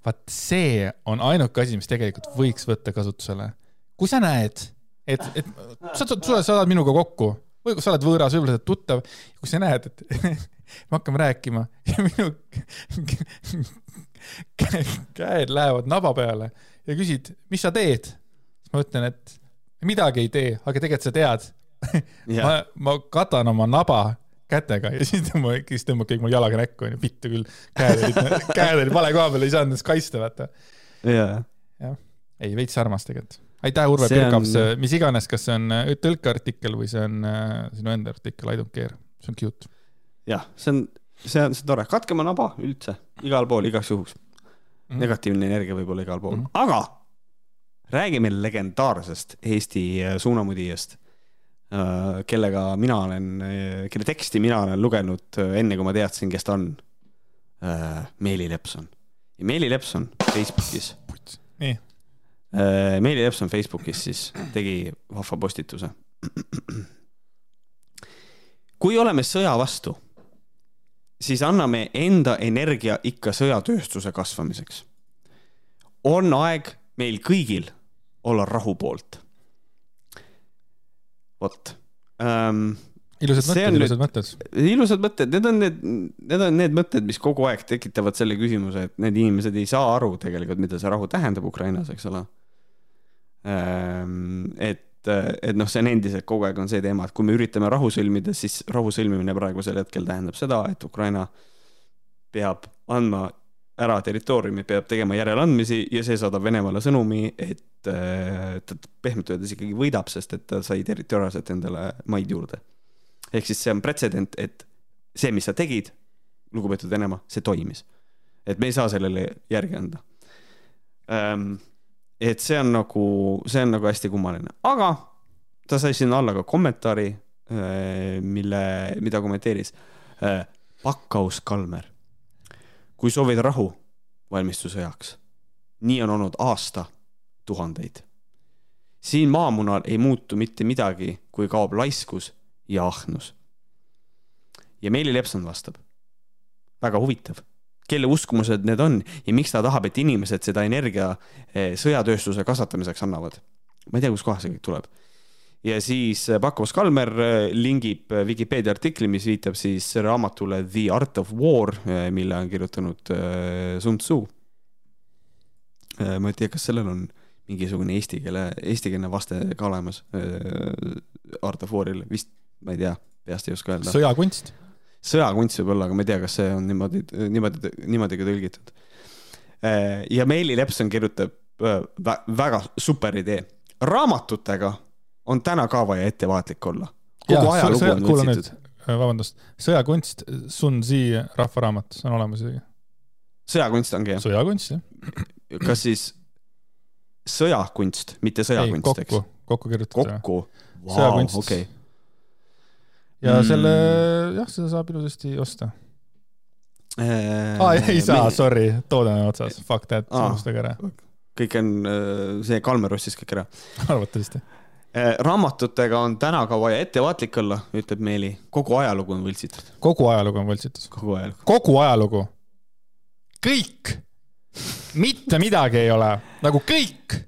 Vaat see on ainuke asi, mis tegelikult võiks võtta kasutusele. kui sa näed, et, et sa, sa saad minuga kokku või kui sa oled võõras, võib-olla sa oled tuttav, kui sa näed, et me hakkame rääkima ja minu kä- käed lähevad naba peale ja küsid, mis sa teed? siis ma ütlen, et midagi ei tee, aga tegelikult sa tead. ma, ma katan oma naba kätega ja siis tõmba, siis tõmbab kõik mul jalaga näkku onju, vittu küll. käed olid, käed olid vale koha peal, ei saanud ennast kaitsta, vaata. jaa, ei, veits armas tegelikult. aitäh, Urve See on- mis iganes, kas see on äh, tõlkeartikkel või see on äh, sinu enda artikkel, I don't care, see on cute. jah, see on, see on, see on tore, katke oma naba üldse, igal pool, igaks juhuks. Mhm. negatiivne energia võib olla igal pool mm. -hmm. aga räägime legendaarsest Eesti äh, suunamudijast, kellega mina olen, kelle teksti mina olen lugenud äh, enne, kui ma teadsin, kes ta on. Meeli Lepson. ja Meeli Lepson Facebookis, nii, Meeli Lepson Facebookis siis tegi vahva postituse. kui oleme sõja vastu, siis anname enda energia ikka sõjatööstuse kasvamiseks. on aeg meil kõigil olla rahu poolt. Vot ähm,. ilusad mõtted ilusad mõtted. ilusad mõtted, need on need, need on need mõtted, mis kogu aeg tekitavad selle küsimuse, et need inimesed ei saa aru tegelikult, mida see rahu tähendab Ukrainas, eks ole. et, et noh, see on endiselt kogu aeg on see teema, et kui me üritame rahu sõlmida, siis rahu sõlmimine praegusel hetkel tähendab seda, et Ukraina peab andma ära territooriumi, peab tegema järeleandmisi ja see saadab Venemaale sõnumi, et äh, ta pehmelt öeldes ikkagi võidab, sest et ta sai territoriaalselt endale maid juurde. ehk siis see on pretsedent, et see, mis sa tegid, lugupeetud Venemaa, see toimis. et me ei saa sellele järgi anda ähm,. et see on nagu, see on nagu hästi kummaline, aga ta sai sinna alla ka kommentaari, mille, mida kommenteeris äh, Pakkaus Kalmer. Kui soovid rahu, valmistu sõjaks. nii on olnud aasta tuhandeid. siin maamunal ei muutu mitte midagi, kui kaob laiskus ja ahnus. ja Meeli Lepson vastab. väga huvitav, kelle uskumused need on ja miks ta tahab, et inimesed seda energia eh, sõjatööstuse kasvatamiseks annavad. ma ei tea, kustkohast see kõik tuleb. Ja siis äh, Pakkovas Kalmer äh, lingib äh, Vikipeedia artikli, mis viitab siis raamatule The Art of War, mille on kirjutanud Sun Tzu. ma ei tea, kas sellel on mingisugune eesti keele, eestikeelne vaste ka olemas Art of War'il, vist, ma ei tea, peast ei oska öelda. sõjakunst. sõjakunst võib-olla, aga ma ei tea, kas see on niimoodi, niimoodi, niimoodi ka tõlgitud. ja Meeli Lepson kirjutab väga super idee. raamatutega on täna ka vaja ettevaatlik olla. kogu ajalugu on võltsitud. Äh, vabandust, sõjakunst, Sun Zi rahvaraamat, see on olemas isegi. sõjakunst ongi jah? sõjakunst jah. kas siis sõjakunst, mitte sõjakunst, eks? kokku kirjutatud. kokku sõjakunst okay.. ja mm. selle, jah, seda saab ilusasti osta äh,. aa, ei saa me..., sorry, toode on otsas, fuck that, unustage ära. kõik on, äh, see Kalmer ostis kõik ära. arvatavasti Eh, raamatutega on täna ka vaja ettevaatlik olla, ütleb Meeli. kogu ajalugu on võltsitud. kogu ajalugu on võltsitud. kogu ajalugu. kogu ajalugu. kõik. mitte midagi ei ole, nagu kõik.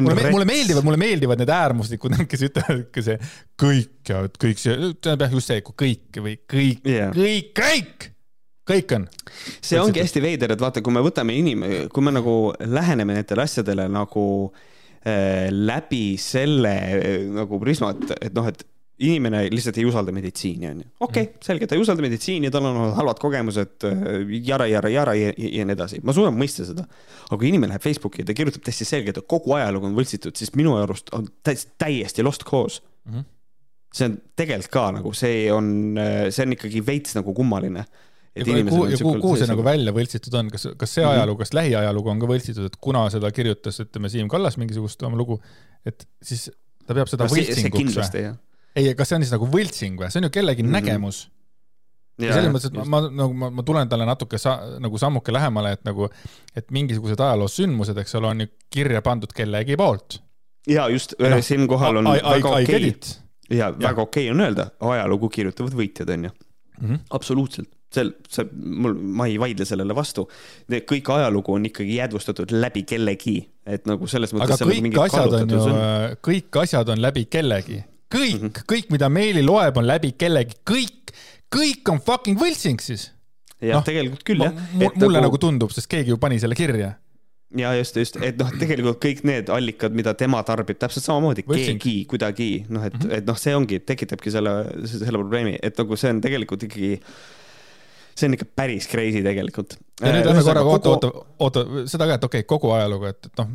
mulle, mulle meeldivad, mulle meeldivad need äärmuslikud, kes ütlevad ikka see kõik ja kõik see, tähendab just see, kõik või kõik yeah., kõik, kõik kõik on. see ongi hästi veider, et vaata, kui me võtame inim-, kui me nagu läheneme nendele asjadele nagu Äh, läbi selle äh, nagu prisma, et, noh, et inimene lihtsalt ei usalda meditsiini, onju. okei okay,, mhm. selge, ta ei usalda meditsiini, tal on halvad kogemused, äh, jara, jara, jara ja, ja, ja nii edasi. ma suudan mõista seda. aga kui inimene läheb Facebooki ja ta kirjutab täiesti selgelt, et kogu ajalugu on võltsitud, siis minu arust on täiesti, täiesti lost cause mm. -hmm. see on tegelikult ka nagu, see on, see on ikkagi veits nagu kummaline ja kuhu, ja kuhu, kuhu see nagu välja võltsitud on, kas, kas see mhm. ajalugu, kas lähiajalugu on ka võltsitud, et kuna seda kirjutas, ütleme, Siim Kallas mingisugust oma lugu, et siis ta peab seda no, võltsinguks või? ei, kas see on siis nagu võltsing või, see on ju kellegi mm -hmm. nägemus. ja selles mõttes, et ma, ma nagu ma, ma tulen talle natuke sa, nagu sammuke lähemale, et nagu, et mingisugused ajaloosündmused, eks ole, on ju kirja pandud kellegi poolt. ja just no,, siinkohal on I, väga okei okay. ja väga okei okay on öelda, ajalugu kirjutavad võitjad, on ju mm. -hmm. absoluutselt sel, see, mul, ma ei vaidle sellele vastu. kõik ajalugu on ikkagi jäädvustatud läbi kellegi, et nagu selles mõttes. aga kõik asjad on ju, kõik asjad on läbi kellegi, kõik mm, -hmm. kõik, mida meili loeb, on läbi kellegi, kõik, kõik on fucking võltsing siis. jah no,, tegelikult küll jah. mulle nagu... nagu tundub, sest keegi ju pani selle kirja ja just, just, et noh, tegelikult kõik need allikad, mida tema tarbib, täpselt samamoodi, keegi kuidagi noh, et mm, -hmm. et noh, see ongi, tekitabki selle, selle probleemi, et nagu see on tegelikult ikkagi see on ikka päris crazy tegelikult. ja nüüd lähme korraga, oota, oota, oota, seda ka, et okei okay,, kogu ajalugu, et, et noh,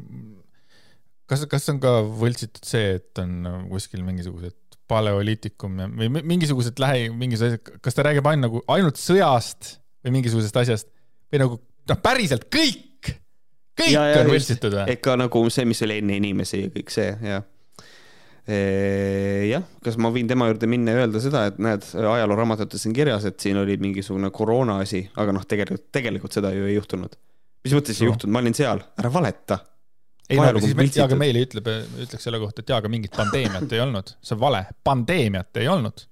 kas, kas on ka võltsitud see, et on kuskil mingisugused paleoliitikum ja, või mingisugused lähi, mingisugused kas ta räägib ainult nagu, ainult sõjast või mingisugusest asjast või nagu noh, päriselt kõik, kõik ja, ja, on võltsitud või? ikka nagu see, mis oli enne inimesi ja kõik see, jah jah, kas ma võin tema juurde minna ja öelda seda, et näed, ajalooraamatutes on kirjas, et siin oli mingisugune koroona asi, aga noh, tegelikult, tegelikult seda ju ei juhtunud. mis mõttes ei no. juhtunud, ma olin seal, ära valeta. ei aga siis me, jaa, aga meile ütleb, ütleks selle kohta, et jaa, aga mingit pandeemiat ei olnud, see on vale, pandeemiat ei olnud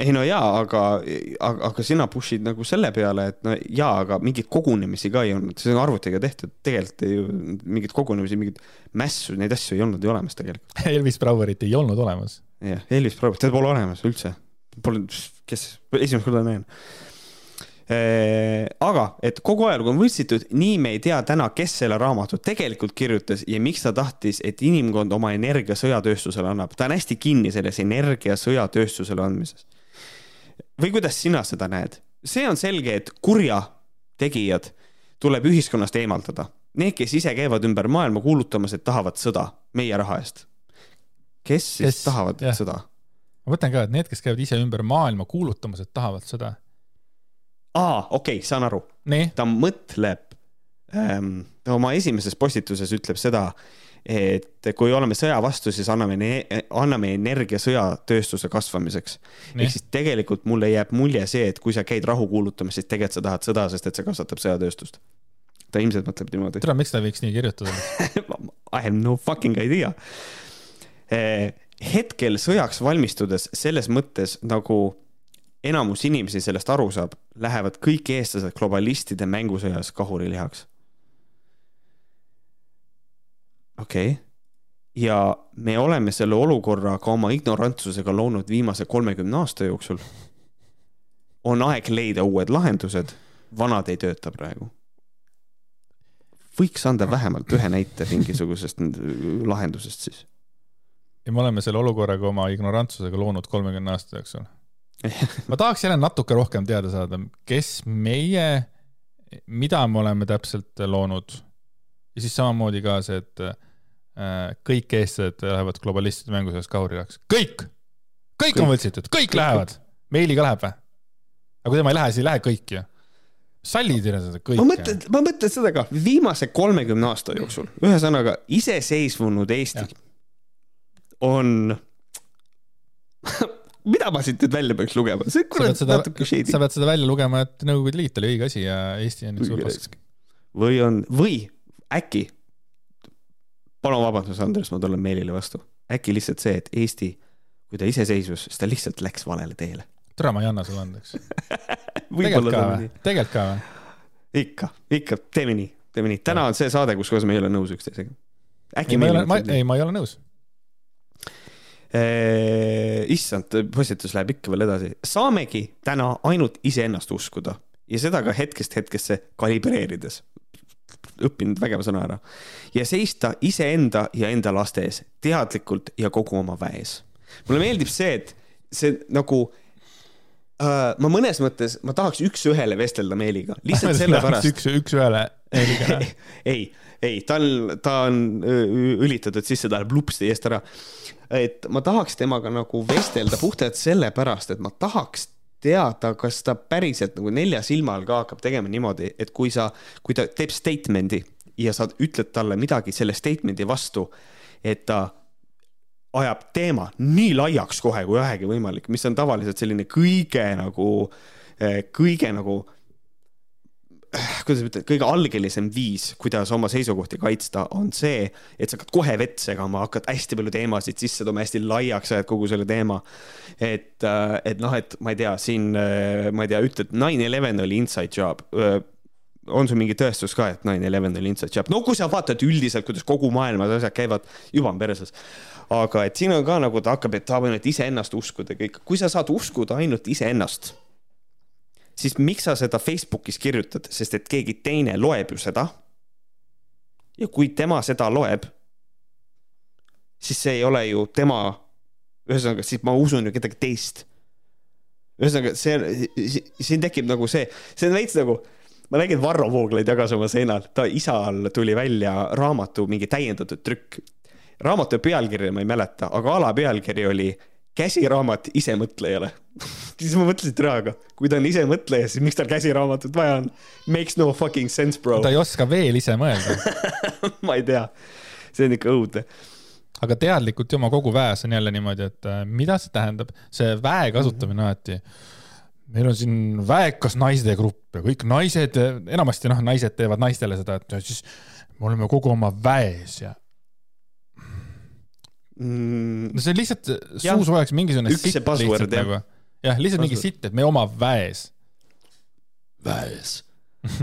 ei no jaa, aga, aga, aga sina push'id nagu selle peale, et no jaa, aga mingeid kogunemisi ka ei olnud, see on arvutiga tehtud, tegelikult ju mingeid kogunemisi, mingeid mässu, neid asju ei olnud ju olemas tegelikult. Elvis Brouwerit ei olnud olemas. jah, Elvis Brouwerit, teda pole olemas üldse. Pole, kes, esimest korda näen aga, et kogu ajalugu on võltsitud, nii me ei tea täna, kes selle raamatu tegelikult kirjutas ja miks ta tahtis, et inimkond oma energia sõjatööstusele annab. ta on hästi kinni selles energia sõjatööstusele andmises või kuidas sina seda näed? see on selge, et kurjategijad tuleb ühiskonnast eemaldada. Need, kes ise käivad ümber maailma kuulutamas, et tahavad sõda meie raha eest. kes siis kes, tahavad jah. sõda? ma mõtlen ka, et need, kes käivad ise ümber maailma kuulutamas, et tahavad sõda. Aa, okei okay,, saan aru. ta mõtleb ähm,, ta oma esimeses postituses ütleb seda, et kui oleme sõja vastu, siis anname, anname energia sõjatööstuse kasvamiseks. ehk siis tegelikult mulle jääb mulje see, et kui sa käid rahu kuulutamas, siis tegelikult sa tahad sõda, sest et see kasvatab sõjatööstust. ta ilmselt mõtleb niimoodi. tere, miks ta võiks nii kirjutada I have no fucking idea. Eh, hetkel sõjaks valmistudes selles mõttes nagu enamus inimesi sellest aru saab, lähevad kõik eestlased globalistide mängusõjas kahurilihaks okei okay.. ja me oleme selle olukorra ka oma ignorantsusega loonud viimase kolmekümne aasta jooksul. on aeg leida uued lahendused, vanad ei tööta praegu. võiks anda vähemalt ühe näite mingisugusest lahendusest siis. ja me oleme selle olukorraga oma ignorantsusega loonud kolmekümne aasta jooksul ma tahaks jälle natuke rohkem teada saada, kes meie, mida me oleme täpselt loonud. ja siis samamoodi ka see, et äh, kõik eestlased lähevad globalistide mängu selles kahurirakks, kõik, kõik on võltsitud, kõik lähevad. Meili ka läheb või? aga kui tema ei lähe, siis ei lähe kõik ju. sallid ju seda kõike. ma mõtlen, ma mõtlen seda ka viimase kolmekümne aasta jooksul, ühesõnaga iseseisvunud Eesti ja. on mida ma siit nüüd välja peaks lugema, see kurat natuke shady. sa pead seda välja lugema, et Nõukogude Liit oli õige asi ja Eesti on suur pask. või on, või äkki, palun vabandust, Andres, ma tulen meelile vastu, äkki lihtsalt see, et Eesti, kui ta iseseisvus, siis ta lihtsalt läks valele teele. tere, ma ei anna sulle andeks tegelikult ka või? tegelikult ka või? ikka, ikka, teeme nii, teeme nii, täna on see saade, kus koos me ei ole nõus üksteisega. äkki ei, meil on. ei, ma ei ole nõus issand, postitus läheb ikka veel edasi. saamegi täna ainult iseennast uskuda ja seda ka hetkest hetkesse kalibreerides. õppinud vägeva sõna ära. ja seista iseenda ja enda laste ees teadlikult ja kogu oma väes. mulle meeldib see, et see nagu uh, ma mõnes mõttes, ma tahaks üks-ühele vestelda Meeliga, lihtsalt sellepärast. üks, üks-ühele Meeliga ei, ei, ta on, ta on ülitatud sisse, ta läheb lupsti eest ära. Et ma tahaks temaga nagu vestelda puhtalt sellepärast, et ma tahaks teada, kas ta päriselt nagu nelja silma all ka hakkab tegema niimoodi, et kui sa, kui ta teeb statement'i ja sa ütled talle midagi selle statement'i vastu, et ta ajab teema nii laiaks kohe kui vähegi võimalik, mis on tavaliselt selline kõige nagu, kõige nagu kuidas ütelda, kõige algelisem viis, kuidas oma seisukohti kaitsta, on see, et sa hakkad kohe vett segama, hakkad hästi palju teemasid sisse tooma, hästi laiaks ajad kogu selle teema. et, äh, et noh, et ma ei tea, siin äh, ma ei tea, ütled nine eleven oli inside job äh, on sul mingi tõestus ka, et nine eleven oli inside job? no kui sa vaatad üldiselt, kuidas kogu maailmas asjad käivad, juba on perses. aga et siin on ka nagu ta hakkab, et tahab ainult iseennast uskuda kõik, kui sa saad uskuda ainult iseennast siis miks sa seda Facebookis kirjutad, sest et keegi teine loeb ju seda. ja kui tema seda loeb, siis see ei ole ju tema, ühesõnaga, siis ma usun ju kedagi teist. ühesõnaga, see, siin tekib nagu see, see on veits nagu, ma nägin, Varro Vooglaid jagas oma seinal, ta isal tuli välja raamatu mingi täiendatud trükk. raamatu pealkirja ma ei mäleta, aga alapealkiri oli käsiraamat isemõtlejale siis ma mõtlesin, et aga kui ta on isemõtleja, siis miks tal käsiraamatut vaja on? Makes no fucking sense, bro. ta ei oska veel ise mõelda ma ei tea, see on ikka õudne. aga teadlikult joma kogu väes on jälle niimoodi, et äh, mida see tähendab, see väe kasutamine mm -hmm. alati meil on siin väekas naiste grupp ja kõik naised, enamasti noh, naised teevad naistele seda, et siis me oleme kogu oma väes ja mm.. no see on lihtsalt suu soojaks mingisugune üks see buzzword jah. Nagu. jah, lihtsalt mingi sitt, et me oma väes. väes.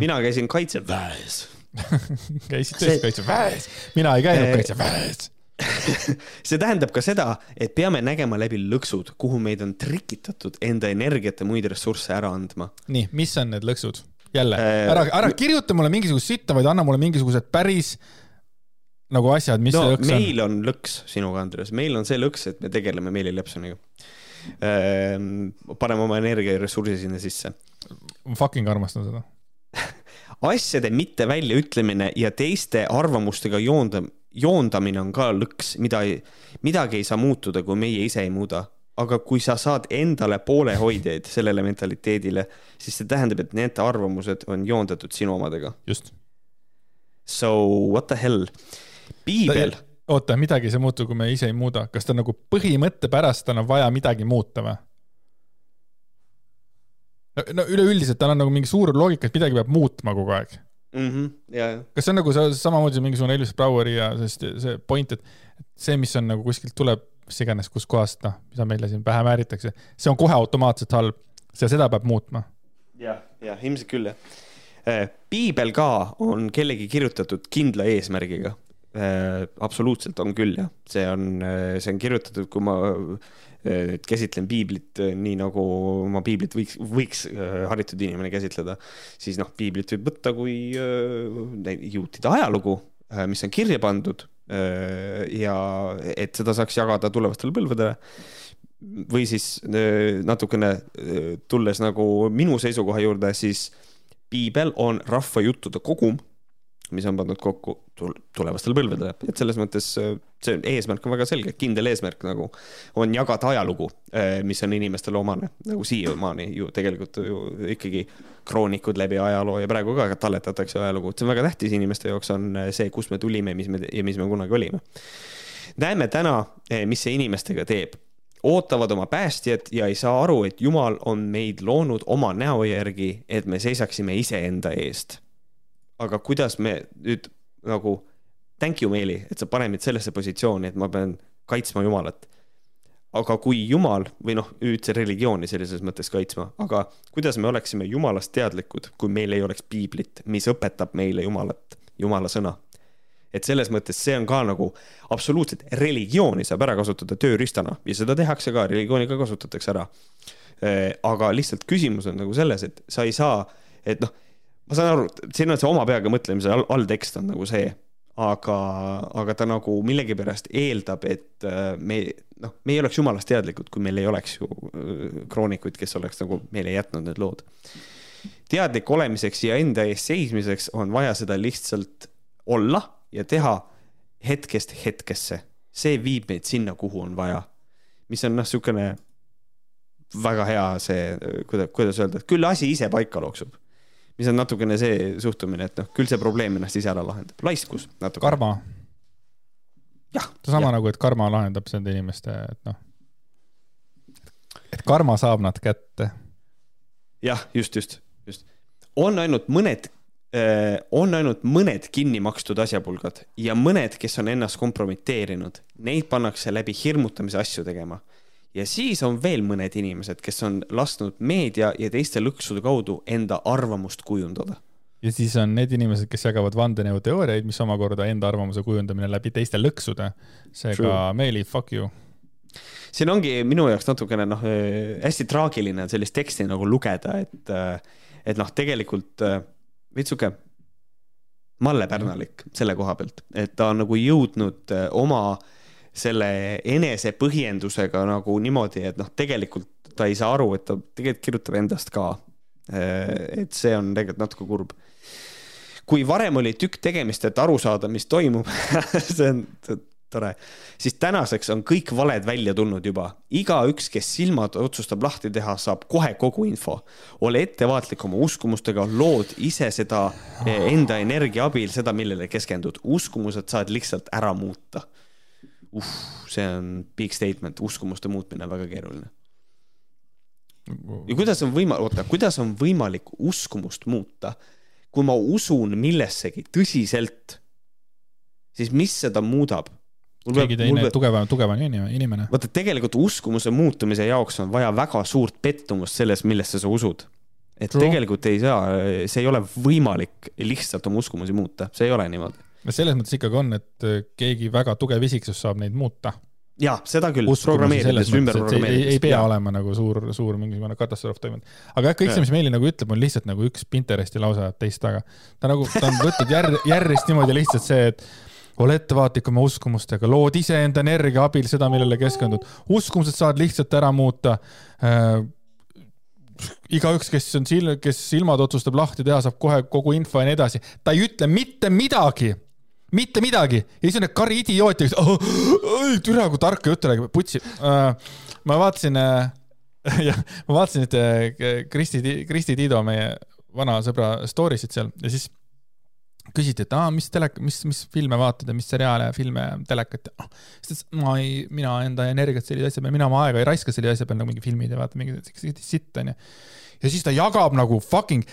mina käisin kaitseväes käisid tõesti kaitseväes? mina ei käinud kaitseväes see tähendab ka seda, et peame nägema läbi lõksud, kuhu meid on trikitatud enda energiat ja muid ressursse ära andma. nii, mis on need lõksud? jälle äh,, ära, ära kirjuta mulle mingisugust sitta, vaid anna mulle mingisugused päris nagu asjad, mis no, see lõks on? meil on lõks sinuga, Andres, meil on see lõks, et me tegeleme Meeli Lepsoniga. Ehm, paneme oma energia ja ressursi sinna sisse. ma fucking armastan seda asjade mitte väljaütlemine ja teiste arvamustega joonda, joondamine on ka lõks, mida midagi ei saa muutuda, kui meie ise ei muuda. aga kui sa saad endale poolehoidjaid sellele mentaliteedile, siis see tähendab, et need arvamused on joondatud sinu omadega. just. So what the hell piibel. oota, midagi ei saa muutuda, kui me ise ei muuda, kas ta nagu põhimõtte pärast on vaja midagi muuta või? no, no üleüldiselt tal on nagu mingi suur loogika, et midagi peab muutma kogu aeg mm. -hmm, ja, ja. kas see on nagu see, samamoodi mingisugune Elvis Braueri ja sest see point, et see, mis on nagu kuskilt tuleb, mis iganes, kuskohast, noh, mida meile siin pähe määritakse, see on kohe automaatselt halb ja seda peab muutma ja,. jah, jah, ilmselt küll jah. Piibel ka on kellegi kirjutatud kindla eesmärgiga. Absoluutselt on küll jah, see on, see on kirjutatud, kui ma äh, käsitlen piiblit äh, nii nagu ma piiblit võiks, võiks äh, haritud inimene käsitleda, siis noh, piiblit võib võtta kui juutide ajalugu, mis on kirja pandud ja et seda saaks jagada tulevastele põlvedele. Või siis natukene tulles nagu minu seisukoha juurde, siis piibel on rahvajuttude kogum mis on pandud kokku tulevastele põlvedele, et selles mõttes äh, see eesmärk on väga selge, kindel eesmärk nagu on jagada ajalugu, äh, mis on inimestele omane, nagu siiamaani ju tegelikult ju ikkagi kroonikud läbi ajaloo ja praegu ka talletatakse ajalugu, see on väga tähtis inimeste jaoks on äh, see, kust me tulime, mis me ja mis me kunagi olime. näeme täna, mis see inimestega teeb. Ootavad oma päästjat ja ei saa aru, et Jumal on meid loonud oma näo järgi, et me seisaksime iseenda eest aga kuidas me nüüd nagu, thank you, Meeli, et sa paned mind sellesse positsiooni, et ma pean kaitsma Jumalat. aga kui Jumal või noh, üldse religiooni sellises mõttes kaitsma, aga kuidas me oleksime Jumalast teadlikud, kui meil ei oleks piiblit, mis õpetab meile Jumalat, Jumala sõna et selles mõttes see on ka nagu absoluutselt religiooni saab ära kasutada tööriistana ja seda tehakse ka, religiooni ka kasutatakse ära. Äh, aga lihtsalt küsimus on nagu selles, et sa ei saa, et noh ma saan aru, siin on see oma peaga mõtlemise all, alltekst on nagu see, aga, aga ta nagu millegipärast eeldab, et äh, me, noh, me ei oleks jumalast teadlikud, kui meil ei oleks ju äh, kroonikuid, kes oleks nagu meile jätnud need lood. teadlik olemiseks ja enda eest seismiseks on vaja seda lihtsalt olla ja teha hetkest hetkesse. see viib meid sinna, kuhu on vaja. mis on noh, niisugune väga hea see, kuidas, kuidas öelda, et küll asi ise paika looksub mis on natukene see suhtumine, et noh, küll see probleem ennast ise ära lahendab, laiskus natuke. karma. jah. sama ja. nagu, et karma lahendab nende inimeste, et noh, et karma saab nad kätte. jah, just, just, just. on ainult mõned äh, on ainult mõned kinni makstud asjapulgad ja mõned, kes on ennast kompromiteerinud, neid pannakse läbi hirmutamise asju tegema ja siis on veel mõned inimesed, kes on lasknud meedia ja teiste lõksude kaudu enda arvamust kujundada. ja siis on need inimesed, kes jagavad vandenõuteooriaid, mis omakorda enda arvamuse kujundamine läbi teiste lõksude. seega Meeli, fuck you. siin ongi minu jaoks natukene noh, äh, hästi traagiline on sellist teksti nagu lugeda, et, äh, et noh, tegelikult äh, veits sihuke mallepärnalik selle koha pealt, et ta on nagu jõudnud oma äh, selle enesepõhjendusega nagu niimoodi, et noh, tegelikult ta ei saa aru, et ta tegelikult kirjutab endast ka. et see on tegelikult natuke kurb. kui varem oli tükk tegemist, et aru saada, mis toimub see on tore, siis tänaseks on kõik valed välja tulnud juba. igaüks, kes silmad otsustab lahti teha, saab kohe kogu info. ole ettevaatlik oma uskumustega, lood ise seda eh, enda energia abil, seda, millele keskendud. uskumused saad lihtsalt ära muuta uh, see on big statement, uskumuste muutmine on väga keeruline. ja kuidas on võimalik, oota, kuidas on võimalik uskumust muuta, kui ma usun millessegi tõsiselt, siis mis seda muudab? keegi teine peab... tugevam, tugevam inimene. vaata, tegelikult uskumuse muutumise jaoks on vaja väga suurt pettumust selles, millesse sa usud. et True. tegelikult ei saa, see ei ole võimalik lihtsalt oma uskumusi muuta, see ei ole niimoodi no selles mõttes ikkagi on, et äh, keegi väga tugev isiksus saab neid muuta. ja seda küll, programmeerides, ümber programmeerides. ei, ei pea ja. olema nagu suur, suur mingisugune katastroof toimunud. aga jah, kõik see, mis Meeli nagu ütleb, on lihtsalt nagu üks Pinteresti lause ajab teist taga. ta nagu, ta on võtnud jär, järjest niimoodi lihtsalt see, et ole ettevaatlik oma uskumustega, lood iseenda energia abil seda, millele keskendud. uskumused saad lihtsalt ära muuta äh, igaüks, kes on sil-, kes silmad otsustab lahti teha, saab kohe kogu info ja nii edasi. ta ei ütle mitte midagi mitte midagi ja siis on need kari idiootid, kes oh,, türa kui tarka juttu räägib, putsi uh,. ma vaatasin uh,, jah, ma vaatasin nüüd uh, Kristi, Kristi Tiido, meie vana sõbra story sid seal ja siis küsiti, et aa, mis telek-, mis, mis filme vaatad ja mis seriaale ja filme, telekat ja oh, siis ta ütles, ma ei, mina enda energiat sellise asja peale, mina oma aega ei raiska sellise asja peale nagu mingi filmid ja vaata mingi sitt onju. ja siis ta jagab nagu fucking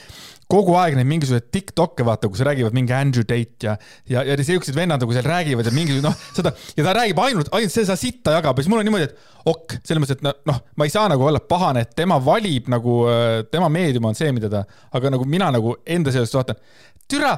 kogu aeg neid mingisuguseid Tiktok'e vaata, kus räägivad mingi Andrew Tate ja, ja, ja siuksed vennad nagu seal räägivad ja mingisugused noh, seda ja ta räägib ainult, ainult seda sitta jagab ja siis mul on niimoodi, et ok, selles mõttes, et noh, ma ei saa nagu olla pahane, et tema valib nagu, tema meedium on see, mida ta, aga nagu mina nagu enda seest vaatan, türa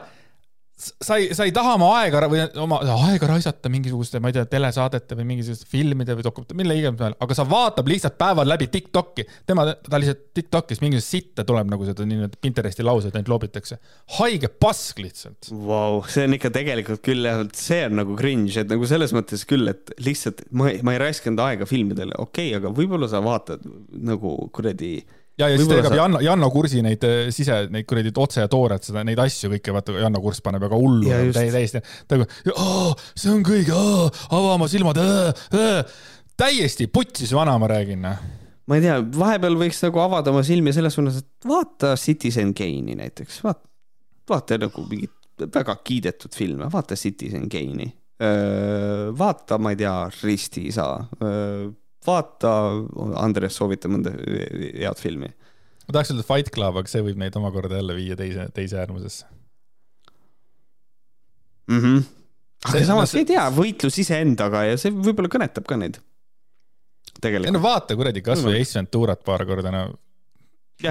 sa ei, sa ei taha oma aega või oma aega raisata mingisuguste, ma ei tea, telesaadete või mingisuguste filmide või dokumente, mille iganes peale, aga sa vaatab lihtsalt päeval läbi Tiktoki. tema, ta lihtsalt Tiktokis mingisugust sitta tuleb nagu seda nii-öelda Pinteresti lauseid ainult loobitakse. haige pask lihtsalt. Vau, see on ikka tegelikult küll jah, see on nagu cringe, et nagu selles mõttes küll, et lihtsalt ma, ma ei raiskanud aega filmidele, okei okay,, aga võib-olla sa vaatad nagu kuradi ja, ja siis ta jagab sa... Janno, Janno Kursi neid äh, sise, neid kuradi otse ja toored, seda, neid asju kõike, vaata Janno Kurs paneb väga hullu nagu täi, täiesti. ta nagu, see on kõige, ava oma silmad, täiesti putsis vana, ma räägin. Noh. ma ei tea, vahepeal võiks nagu avada oma silmi selles suunas, et vaata Citizen Kane'i näiteks, vaata, vaata nagu mingit väga kiidetud filme, vaata Citizen Kane'i. vaata, ma ei tea, Ristiisa vaata, Andres soovitab mõnda head filmi. ma tahaks öelda Fight Club, aga see võib neid omakorda jälle viia teise, teise äärmusesse mm. -hmm. aga see, samas no, ei tea, võitlus iseendaga ja see võib-olla kõnetab ka neid. ei no vaata kuradi kasvõi mm -hmm. Ace Venturat paar korda, no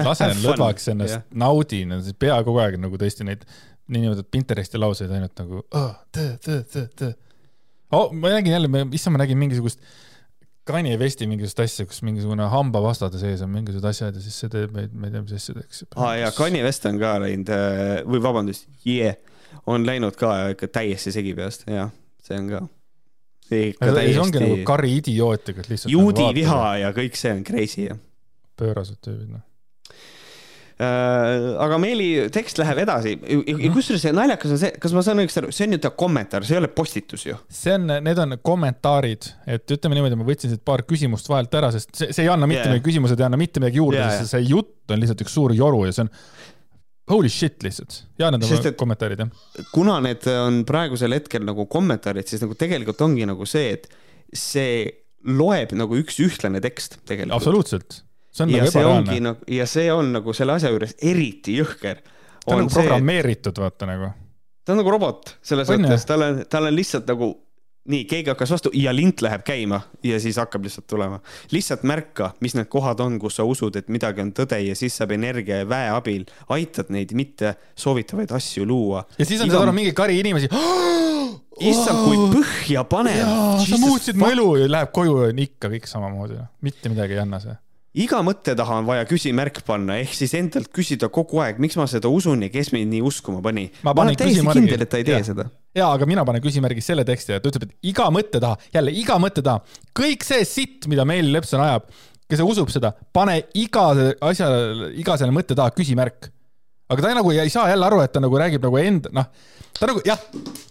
lasen lõdvaks ennast yeah., naudin, pea kogu aeg nagu tõesti neid niinimetatud Pinteresti lauseid ainult nagu oh, tõ, tõ, tõ, tõ. Oh, ma nägin jälle, issand, ma nägin mingisugust äh, Kanye Westi mingisugust asja, kus mingisugune hambavastade sees on mingisugused asjad ja siis see teeb meid, ma ei tea, mis asja teeks. aa jaa, Kanye West on ka läinud, äh, või vabandust, yeah, on läinud ka ikka täiesti segi peast, jah, see on ka. see täiesti... ongi nagu kari idiootidega, lihtsalt. juudi nagu viha ja kõik see on crazy, jah. pöörased tüübid, noh aga Meeli tekst läheb edasi ja mhm. kusjuures see naljakas on see, kas ma saan õigesti aru, see on ju ta kommentaar, see ei ole postitus ju? see on, need on kommentaarid, et ütleme niimoodi, ma võtsin siit paar küsimust vahelt ära, sest see, see ei anna mitte yeah. midagi, küsimused ei anna mitte midagi juurde yeah,, sest see jutt on lihtsalt üks suur joru ja see on holy shit lihtsalt. ja need on kommentaarid, jah. kuna need on praegusel hetkel nagu kommentaarid, siis nagu tegelikult ongi nagu see, et see loeb nagu üks ühtlane tekst tegelikult. absoluutselt see on ja nagu ebareaalne. Nagu, ja see on nagu selle asja juures eriti jõhker. ta on nagu see, programmeeritud, vaata nagu. ta on nagu robot selles mõttes, tal on, tal on lihtsalt nagu nii, keegi hakkas vastu ja lint läheb käima ja siis hakkab lihtsalt tulema. lihtsalt märka, mis need kohad on, kus sa usud, et midagi on tõde ja siis saab energia ja väe abil aitad neid mitte soovitavaid asju luua. ja siis on Iga... seal mingi kari inimesi. issand, kui põhja panev. sa muutsid mu elu ja läheb koju ja on ikka kõik samamoodi, mitte midagi ei anna see iga mõtte taha on vaja küsimärk panna, ehk siis endalt küsida kogu aeg, miks ma seda usun ja kes mind nii uskuma pani. ma, ma olen täiesti kindel, et ta ei tee ja. seda. ja, aga mina panen küsimärgi selle teksti ta ütleb, et iga mõtte taha, jälle iga mõtte taha, kõik see sitt, mida Meeli Lepson ajab, kes usub seda, pane iga asja, iga selle mõtte taha küsimärk. aga ta nagu ei saa jälle aru, et ta nagu räägib nagu enda, noh, ta nagu jah,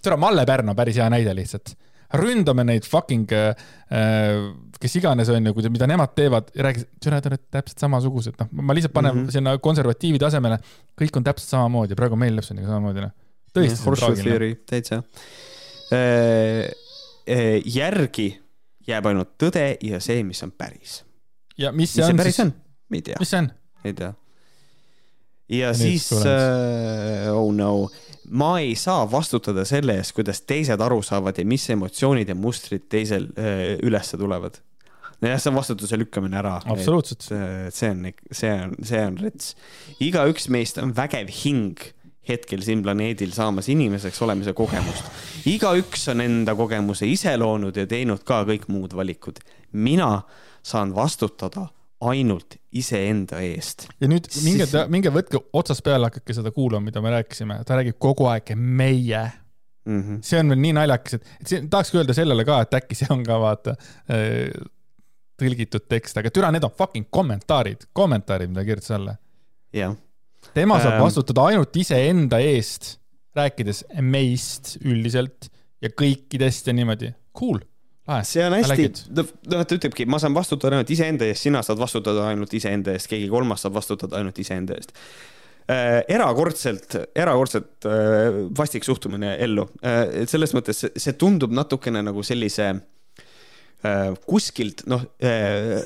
tere, Malle Pärna, päris hea näide lihtsalt ründame neid fucking äh, äh,, kes iganes on ju, kui, mida nemad teevad ja räägi, tere, te olete täpselt samasugused, noh, ma lihtsalt panen mm -hmm. sinna konservatiivi tasemele, kõik on täpselt samamoodi, praegu meil Lepsoniga samamoodi, noh. tõesti mm, -hmm. traagiline. täitsa äh,. Äh, järgi jääb ainult tõde ja see, mis on päris. ja mis see mis on siis? ei tea. mis see on? ei tea. ja, ja siis, uh, oh no ma ei saa vastutada selle eest, kuidas teised aru saavad ja mis emotsioonid ja mustrid teisel äh, ülesse tulevad. Nojah, see on vastutuse lükkamine ära. absoluutselt. see on, see on, see on rets. igaüks meist on vägev hing hetkel siin planeedil saamas inimeseks olemise kogemust. igaüks on enda kogemuse ise loonud ja teinud ka kõik muud valikud. mina saan vastutada ainult iseenda eest. ja nüüd minge, minge võtke otsast peale, hakake seda kuulama, mida me rääkisime, ta räägib kogu aeg meie mm. -hmm. see on veel nii naljakas, et, et see, tahakski öelda sellele ka, et äkki see on ka vaata äh, tõlgitud tekst, aga türa, need on fucking kommentaarid, kommentaarid, mida kirjutas alla. jah. tema saab ähm... vastutada ainult iseenda eest, rääkides meist üldiselt ja kõikidest ja niimoodi. Cool see on hästi, noh, ta ütlebki, ma saan vastutada ainult iseenda eest, sina saad vastutada ainult iseenda eest, keegi kolmas saab vastutada ainult iseenda eest äh,. erakordselt, erakordselt äh, vastik suhtumine ellu äh,. selles mõttes see tundub natukene nagu sellise äh, kuskilt, noh äh,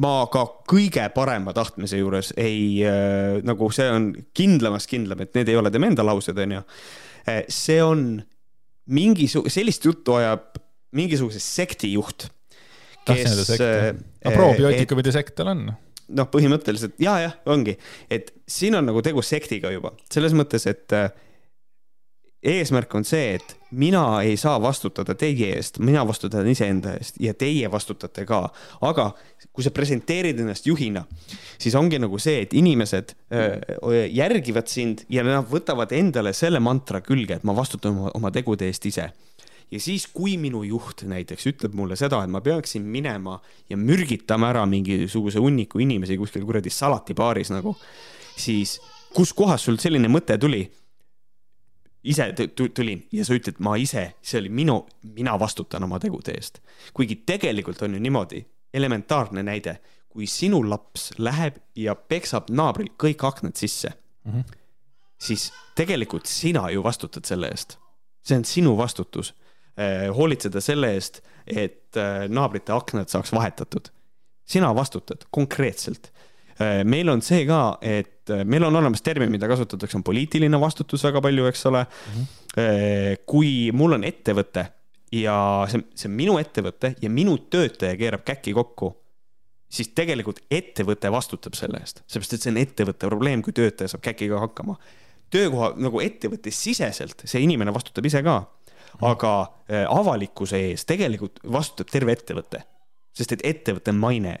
ma ka kõige parema tahtmise juures ei äh,, nagu see on kindlamast kindlam, et need ei ole tema enda laused, onju. Äh, see on mingisugune, sellist juttu ajab mingisuguse sekti juht, kes. Äh, no probiootikumide sekt tal on noh, põhimõtteliselt ja, jah, ongi, et siin on nagu tegu sektiga juba selles mõttes, et eesmärk on see, et mina ei saa vastutada teie eest, mina vastutan iseenda eest ja teie vastutate ka. aga kui sa presenteerid ennast juhina, siis ongi nagu see, et inimesed järgivad sind ja nad võtavad endale selle mantra külge, et ma vastutan oma, oma tegude eest ise ja siis, kui minu juht näiteks ütleb mulle seda, et ma peaksin minema ja mürgitama ära mingisuguse hunniku inimesi kuskil kuradi salatibaaris nagu, siis kuskohast sul selline mõte tuli? Ise tulin ja sa ütled, ma ise, see oli minu, mina vastutan oma tegude eest. kuigi tegelikult on ju niimoodi, elementaarne näide, kui sinu laps läheb ja peksab naabril kõik aknad sisse mm, -hmm. siis tegelikult sina ju vastutad selle eest. see on sinu vastutus Eh, hoolitseda selle eest, et eh, naabrite aknad saaks vahetatud. sina vastutad konkreetselt. Eh, meil on see ka, et meil on olemas termin, mida kasutatakse, on poliitiline vastutus väga palju, eks ole mm. -hmm. kui mul on ettevõte ja see, see on minu ettevõte ja minu töötaja keerab käki kokku siis tegelikult ettevõte vastutab selle eest, seepärast et see on ettevõtte probleem, kui töötaja saab käkiga hakkama. töökoha nagu ettevõtte siseselt see inimene vastutab ise ka aga äh, avalikkuse ees tegelikult vastutab terve ettevõte sest et ettevõtte maine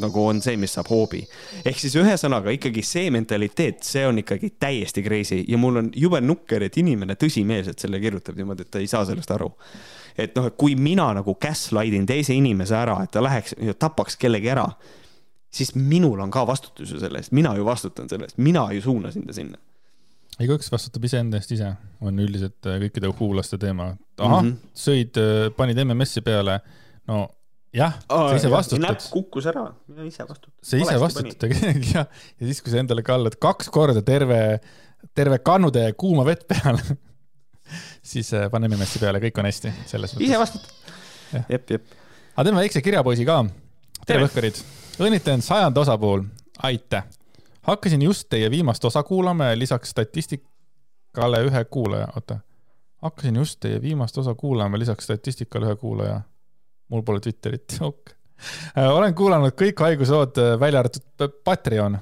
nagu on see, mis saab hoobi. ehk siis ühesõnaga ikkagi see mentaliteet, see on ikkagi täiesti crazy ja mul on jube nukker, et inimene tõsimeelselt selle kirjutab niimoodi, et ta ei saa sellest aru. et noh, et kui mina nagu gaslight in teise inimese ära, et ta läheks ja tapaks kellegi ära, siis minul on ka vastutus ju selle eest, mina ju vastutan selle eest, mina ju suunasin ta sinna igaüks vastutab iseenda eest ise, on üldiselt äh, kõikide huulaste teema. ahah mm, -hmm. sõid, äh, panid MMS-i peale, no jah oh,, sa ise vastutad. näpp kukkus ära, mina ise vastutan. sa ise vastutad tegelikult jah, ja siis, kui sa endale kallad kaks korda terve, terve kannutäie kuuma vett peale siis äh, pane MMS-i peale, kõik on hästi, selles mõttes. ise vastutad. jep, jep. aga teeme väikse kirjapoisi ka. tere, Võhkarid. õnnitlen sajanda osa puhul, aitäh hakkasin just teie viimast osa kuulama ja lisaks statistikale ühe kuulaja, oota. hakkasin just teie viimast osa kuulama, lisaks statistikale ühe kuulaja. Mul pole Twitterit, ok. Äh, olen kuulanud kõik haiguslood, äh, välja arvatud Patreon.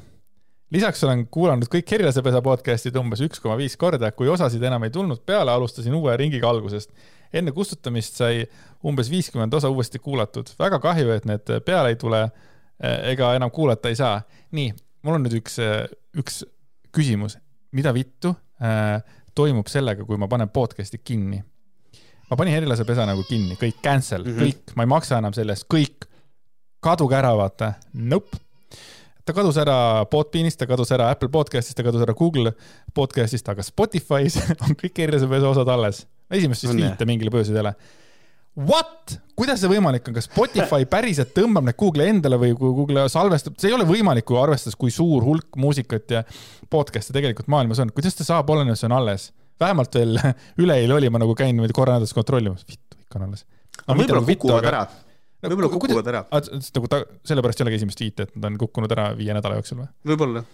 lisaks olen kuulanud kõik Herilasepesa podcast'id umbes üks koma viis korda, kui osasid enam ei tulnud peale, alustasin uue ringiga algusest. enne kustutamist sai umbes viiskümmend osa uuesti kuulatud. väga kahju, et need peale ei tule äh, ega enam kuulata ei saa. nii mul on nüüd üks, üks küsimus, mida vittu äh, toimub sellega, kui ma panen podcast'i kinni? Ma panin Herilase pesa nagu kinni, kõik cancel mm, -hmm. kõik, ma ei maksa enam selle eest, kõik, kaduge ära, vaata, nope. Ta kadus ära Podbeanist, ta kadus ära Apple podcast'ist, ta kadus ära Google podcast'ist, aga Spotify's on kõik Herilase pesa osad alles. esimest vist viite mingile põhjusele What? kuidas see võimalik on, kas Spotify päriselt tõmbab need Google'i endale või kui Google salvestab, see ei ole võimalik, kui arvestades, kui suur hulk muusikat ja podcast'e tegelikult maailmas on, kuidas ta saab olla, see on alles? Vähemalt veel üleeile oli, ma nagu käin niimoodi korra nädalas kontrollimas, vittu, ikka on alles. aga võib-olla kukuvad ära. võib-olla kukuvad ära. nagu ta, sellepärast ei olegi esimest viite, et nad on kukkunud ära viie nädala jooksul või? võib-olla.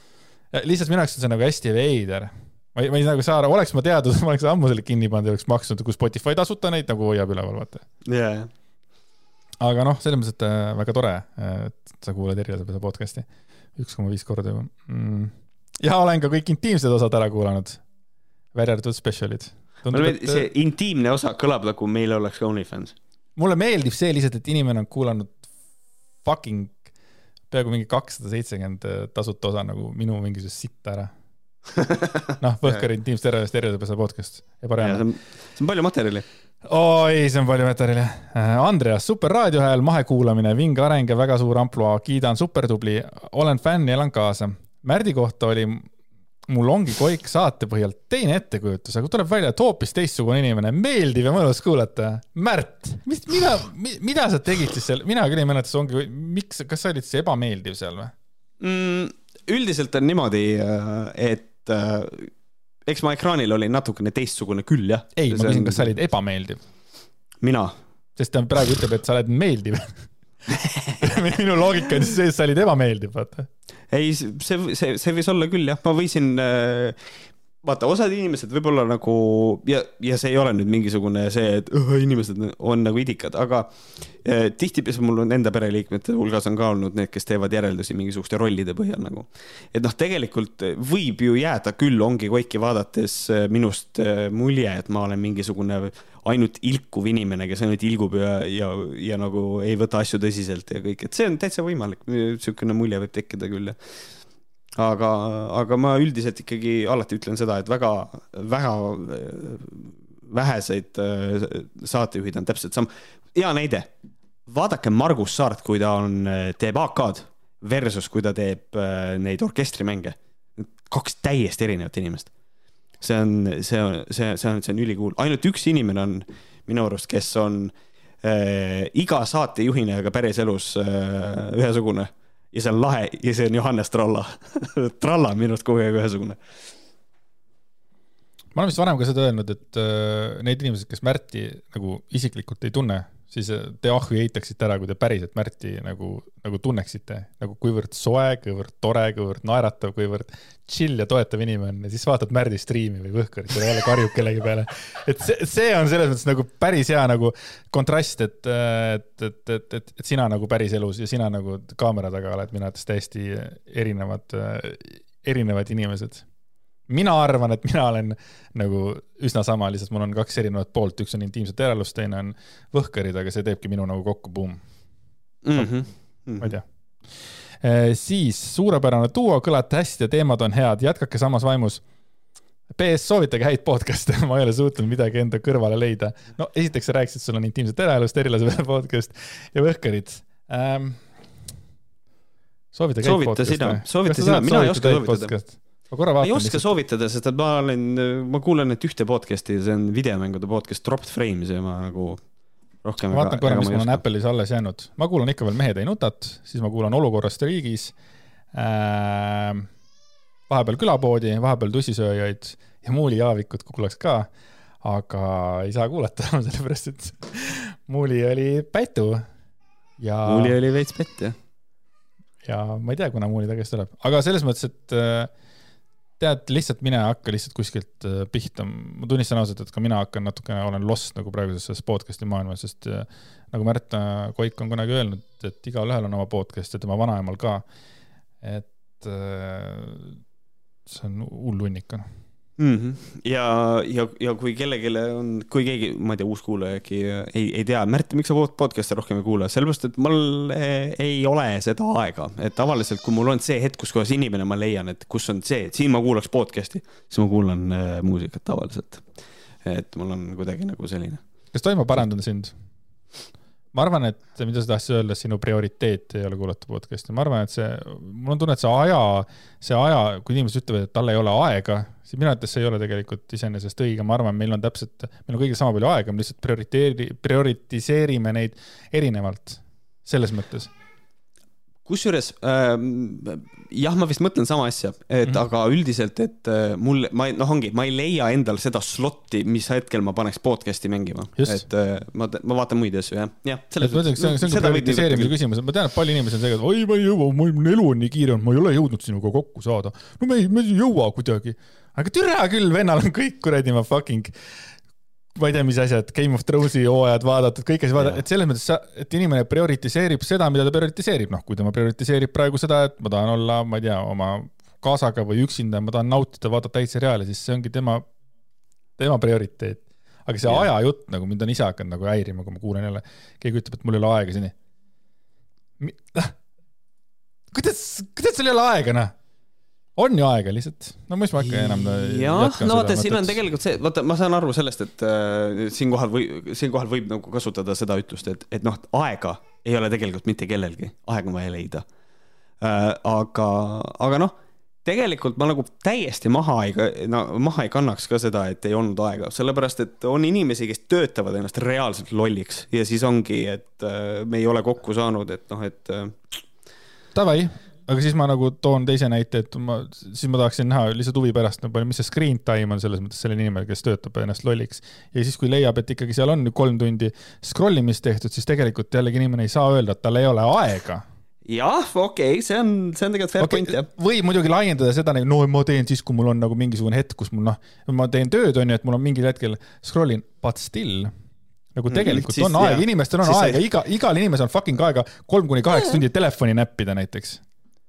lihtsalt minu jaoks on see nagu hästi veider ma ei, ma ei nagu saa aru, oleks ma teadnud, ma oleks ammu selle kinni pannud ja oleks maksnud, kui Spotify tasuta neid nagu hoiab üleval, vaata yeah.. aga noh, selles mõttes, et äh, väga tore, et sa kuulad Erilasepesa podcast'i üks koma viis korda juba mm.. ja olen ka kõik intiimsed osad ära kuulanud, välja arvatud spetsialid. see intiimne osa kõlab nagu meil oleks OnlyFans. mulle meeldib see lihtsalt, et inimene on kuulanud fucking peaaegu mingi kakssada seitsekümmend tasuta osa nagu minu mingisugust sitta ära noh, Võhkari intiimstervest tervisepesa podcast, ebareaalne. see on palju materjali. oi, see on palju materjali. Äh, Andreas, super raadiohääl, mahekuulamine, vinge areng ja väga suur ampluaa, kiidan, supertubli, olen fänn ja elan kaasa. Märdi kohta oli mul ongi Koik saate põhjal teine ettekujutus, aga tuleb välja, et hoopis teistsugune inimene, meeldiv ja mõnus kuulata. Märt, mis, mida, mida sa tegid siis seal, mina küll ei mäleta, see ongi, miks, kas sa olid siis ebameeldiv seal või mm,? üldiselt on niimoodi, äh, et äh, eks ma ekraanil olin natukene teistsugune küll, jah. ei, ma küsin, kas sa olid ebameeldiv? mina? sest ta praegu ütleb, et sa oled meeldiv minu loogika on see, et sa olid ebameeldiv, vaata. ei, see, see, see võis olla küll jah, ma võisin äh,, vaata, osad inimesed võib-olla nagu ja, ja see ei ole nüüd mingisugune see, et õh, inimesed on nagu idikad, aga eh, tihtipeale mul on enda pereliikmete hulgas on ka olnud need, kes teevad järeldusi mingisuguste rollide põhjal nagu. et noh, tegelikult võib ju jääda küll, ongi Koiki vaadates eh, minust eh, mulje, et ma olen mingisugune ainult ilkuv inimene, kes ainult ilgub ja, ja, ja nagu ei võta asju tõsiselt ja kõik, et see on täitsa võimalik, niisugune mulje võib tekkida küll ja aga, aga ma üldiselt ikkagi alati ütlen seda, et väga, väga äh, väheseid äh, saatejuhid on täpselt sam-, hea näide. vaadake Margus Saart, kui ta on, teeb AK-d versus kui ta teeb äh, neid orkestrimänge. kaks täiesti erinevat inimest. See on, see on, see, see on, see on ülikool, ainult üks inimene on minu arust, kes on äh, iga saatejuhina ja ka päriselus äh, ühesugune ja see on lahe ja see on Johannes Tralla. Tralla on minu arust kogu aeg ühesugune. ma olen vist varem ka seda öelnud, et äh, need inimesed, kes Märti nagu isiklikult ei tunne, siis äh, te ahju eitaksite ära, kui te päriselt Märti nagu, nagu tunneksite, nagu kuivõrd soe, kuivõrd tore, kuivõrd naeratav, kuivõrd chill ja toetav inimene siis vaatad Märdi striimi või Võhkarit ja jälle karjub kellegi peale. et see, see on selles mõttes nagu päris hea nagu kontrast, et, et, et, et, et, et sina nagu päriselus ja sina nagu kaamera taga oled minu arvates täiesti erinevad, erinevad inimesed mina arvan, et mina olen nagu üsna sama, lihtsalt mul on kaks erinevat poolt, üks on intiimset eraelust, teine on võhkarid, aga see teebki minu nagu kokku, buum, mm. -hmm. ma ei tea. siis suurepärane duo, kõlate hästi ja teemad on head, jätkake samas vaimus. PS soovitage häid podcast'e, ma ei ole suutnud midagi enda kõrvale leida. no esiteks sa rääkisid, sul on intiimset eraelust, erilase peale podcast ja võhkarid ähm,. Soovita sina, soovita sina, mina ei oska soovitada. Ma korra ei vaatan oska soovitada, sest et ma olen, ma kuulan nüüd ühte podcast'i, see on videomängude podcast Dropped Frames ja ma nagu rohkem. ma vaatan korra, mis mul on. Apple'is alles jäänud. ma kuulan ikka veel Mehed ei nutat, siis ma kuulan Olukorrast riigis äh,. vahepeal külapoodi, vahepeal tussisööjaid ja Muuli Jaavikut kuulaks ka. aga ei saa kuulata, sellepärast et Muuli oli pätu. ja, mul oli veits pett jah. ja ma ei tea, kuna Muuli tagasi tuleb, aga selles mõttes, et äh, tead, lihtsalt mine hakka lihtsalt kuskilt äh, pihta. ma tunnistan ausalt, et ka mina hakkan natukene, olen lost nagu praeguses selles podcast'i maailmas, sest äh, nagu Märt Koik on kunagi öelnud, et igalühel on oma podcast ja tema vanaemal ka. et äh, see on hull hunnik on. mm. -hmm. ja, ja, ja kui kellelegi on, kui keegi, ma ei tea, uus kuulaja äkki ei, ei tea, Märt, miks sa pod- podcast'e rohkem ei kuula, sellepärast et mul eh, ei ole seda aega, et tavaliselt, kui mul on see hetk, kus kohas inimene, ma leian, et kus on see, et siin ma kuulaks podcast'i, siis ma kuulan eh, muusikat tavaliselt. et mul on kuidagi nagu selline. kas tohib, ma parandan sind? ma arvan, et mida sa tahtsid öelda, sinu prioriteet ei ole kuulata podcast'i, ma arvan, et see, mul on tunne, et see aja, see aja, kui inimesed ütlevad, et tal ei ole aega, siis minu arvates see ei ole tegelikult iseenesest õige, ma arvan, meil on täpselt, meil on kõigil sama palju aega, me lihtsalt prioriteeri-, prioritiseerime neid erinevalt, selles mõttes. Kusjuures äh, jah, ma vist mõtlen sama asja, et mm. -hmm. aga üldiselt, et äh, mul, ma ei- noh, ongi, ma ei leia endal seda slot'i, mis hetkel ma paneks podcast'i mängima, et äh, ma, ma vaatan muid asju jah, jah. ma ütleks, see on, see on ka prioritiseerimise küsimus, et ma tean, et palju inimesi on see, et oi, ma ei jõua, mul elu on nii kiire olnud, ma ei ole jõudnud sinuga kokku saada. no me ei, me ei jõua kuidagi. aga türa küll, vennal on kõik kuradi ma fucking, ma ei tea, mis asjad, Game of Thronesi hooajad vaadatud, kõik asjad vaadatud, et selles mõttes sa, et inimene prioritiseerib seda, mida ta prioritiseerib, noh, kui tema prioritiseerib praegu seda, et ma tahan olla, ma ei tea, oma kaasaga või üksinda, ma tahan nautida, vaadata häid seriaale, siis see ongi tema, tema prioriteet. aga see Jah. aja jutt nagu mind on ise hakanud nagu häirima, kui ma kuulen jälle, keegi ütleb, et mul ei ole aega seni. kuidas, kuidas sul ei ole aega, noh? On ju aega lihtsalt, no mis ma ikka enam jah, no vaata, siin on tegelikult see, vaata, ma saan aru sellest, et äh, siinkohal või siinkohal võib nagu kasutada seda ütlust, et, et noh, aega ei ole tegelikult mitte kellelgi, aega on vaja leida. Äh,. aga, aga noh, tegelikult ma nagu täiesti maha ei, no maha ei kannaks ka seda, et ei olnud aega, sellepärast et on inimesi, kes töötavad ennast reaalselt lolliks ja siis ongi, et äh, me ei ole kokku saanud, et noh, et äh, Davai, aga siis ma nagu toon teise näite, et ma, siis ma tahaksin näha lihtsalt huvi pärast, no palju, mis see screen time on selles mõttes sellel inimesel, kes töötab ennast lolliks. ja siis, kui leiab, et ikkagi seal on kolm tundi scroll imist tehtud, siis tegelikult jällegi inimene ei saa öelda, et tal ei ole aega. jah, okei okay,, see on, see on tegelikult fair okay. point jah. või muidugi laiendada seda, no ma teen siis, kui mul on nagu mingisugune hetk, kus mul noh, ma teen tööd, on ju, et mul on mingil hetkel scroll in, but still nagu tegelikult siis mm, on aega inimestel on Siis aega, iga, igal inimesel on fucking aega kolm kuni kaheksa tundi telefoni näppida näiteks.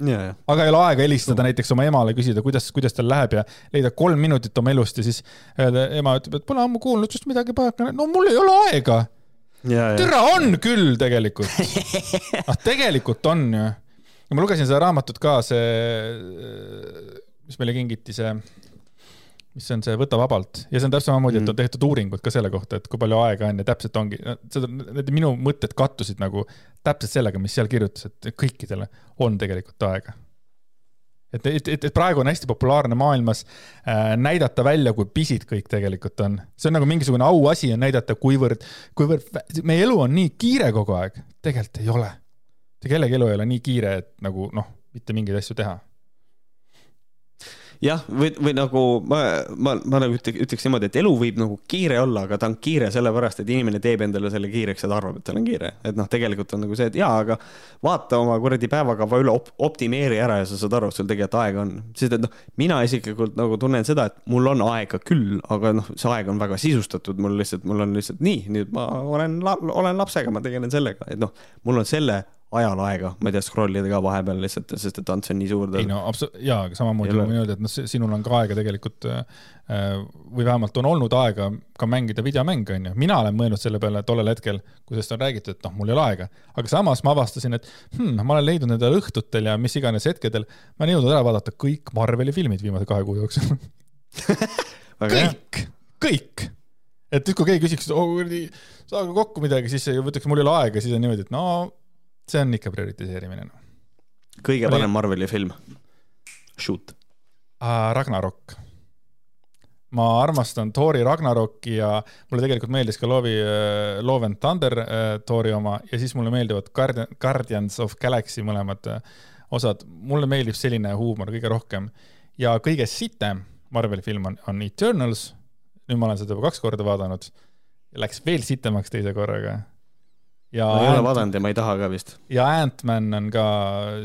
ja. aga ei ole aega helistada näiteks oma emale, küsida, kuidas, kuidas tal läheb ja leida kolm minutit oma elust ja siis öelda, ema ütleb, et pole ammu kuulnud sinust midagi no mul ei ole aega. türa on küll tegelikult. ah, tegelikult on ju. ja ma lugesin seda raamatut ka, see, mis meile kingiti, see, mis on see Võta vabalt ja see on täpselt samamoodi, et on tehtud uuringud ka selle kohta, et kui palju aega on ja täpselt ongi, seda, need minu mõtted kattusid nagu täpselt sellega, mis seal kirjutas, et kõikidele on tegelikult aega et, et, et, et praegu on hästi populaarne maailmas äh, näidata välja, kui pisid kõik tegelikult on. see on nagu mingisugune auasi on näidata, kuivõrd, kuivõrd meie elu on nii kiire kogu aeg. tegelikult ei ole. kellegi elu ei ole nii kiire, et nagu noh, mitte mingeid asju teha. jah, või, või nagu ma, ma, ma nagu ütleks, ütleks niimoodi, et elu võib nagu kiire olla, aga ta on kiire sellepärast, et inimene teeb endale selle kiireks ja ta arvab, et tal on kiire. et noh, tegelikult on nagu see, et jaa, aga vaata oma kuradi päevakava üle op, optimeeri ära ja sa saad aru, et sul tegelikult aega on. sest et noh, mina isiklikult nagu tunnen seda, et mul on aega küll, aga noh, see aeg on väga sisustatud, mul lihtsalt, mul on lihtsalt nii, nüüd ma olen, olen lapsega, ma tegelen sellega, et noh, mul on selle ajal aega, ma ei tea, scroll ida ka vahepeal lihtsalt, sest et ants on nii suur. ei no absoluutselt, jaa, aga samamoodi ma võin öelda, et noh, sinul on ka aega tegelikult äh, või vähemalt on olnud aega ka mängida videomänge, onju. mina olen mõelnud selle peale tollel hetkel, kui sellest on räägitud, et noh, mul ei ole aega. aga samas ma avastasin, et hmm, ma olen leidnud nendel õhtutel ja mis iganes hetkedel, ma olen jõudnud ära vaadata kõik Marveli filmid viimase kahe kuu jooksul. kõik, kõik. et nüüd, kui keegi küsiks, et oh kuradi, saage kokku midagi, siis ütleks, mul ei ole aega, siis on niimoodi, et no see on ikka prioritiseerimine noh. kõige parem Marveli film. Shoot. Ragnarok. ma armastan Thori Ragnaroki ja mulle tegelikult meeldis ka Lovi uh,, Love and Thunder uh, Thori oma ja siis mulle meeldivad Guardian, Guardians of Galaxy mõlemad uh, osad. mulle meeldib selline huumor kõige rohkem ja kõige sitem Marveli film on, on Eternals. nüüd ma olen seda juba kaks korda vaadanud. Läks veel sitemaks teise korraga. Ja ma ei ole Ant- vaadanud ja ma ei taha ka vist. ja Ant-Man on ka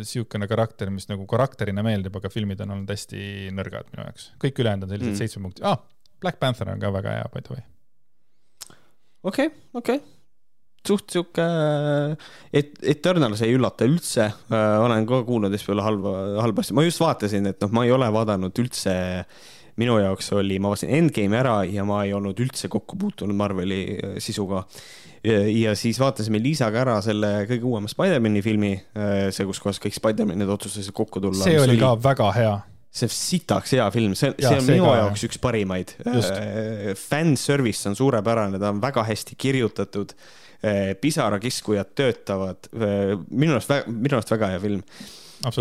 siukene karakter, mis nagu karakterina meeldib, aga filmid on olnud hästi nõrgad minu jaoks. kõik ülejäänud on sellised Mm. seitsme punkti ah,. Black Panther on ka väga hea, by the way. okei okay,, okei okay.. suht sihuke, et Eternals ei üllata üldse äh,, olen ka kuulnud hästi palju halba, halba asja, ma just vaatasin, et noh, ma ei ole vaadanud üldse, minu jaoks oli, ma vaatasin Endgame'i ära ja ma ei olnud üldse kokku puutunud Marveli äh, sisuga. Ja siis vaatasime Liisaga ära selle kõige uuema Spider-man'i filmi, see, kus kohas kõik Spider-man'id otsustasid kokku tulla. see oli ka väga hea. see on sitaks hea film, see, see on see minu ka, jaoks üks parimaid Just.. Fanservice on suurepärane, ta on väga hästi kirjutatud. pisarakiskujad töötavad, minu arust, minu arust väga hea film.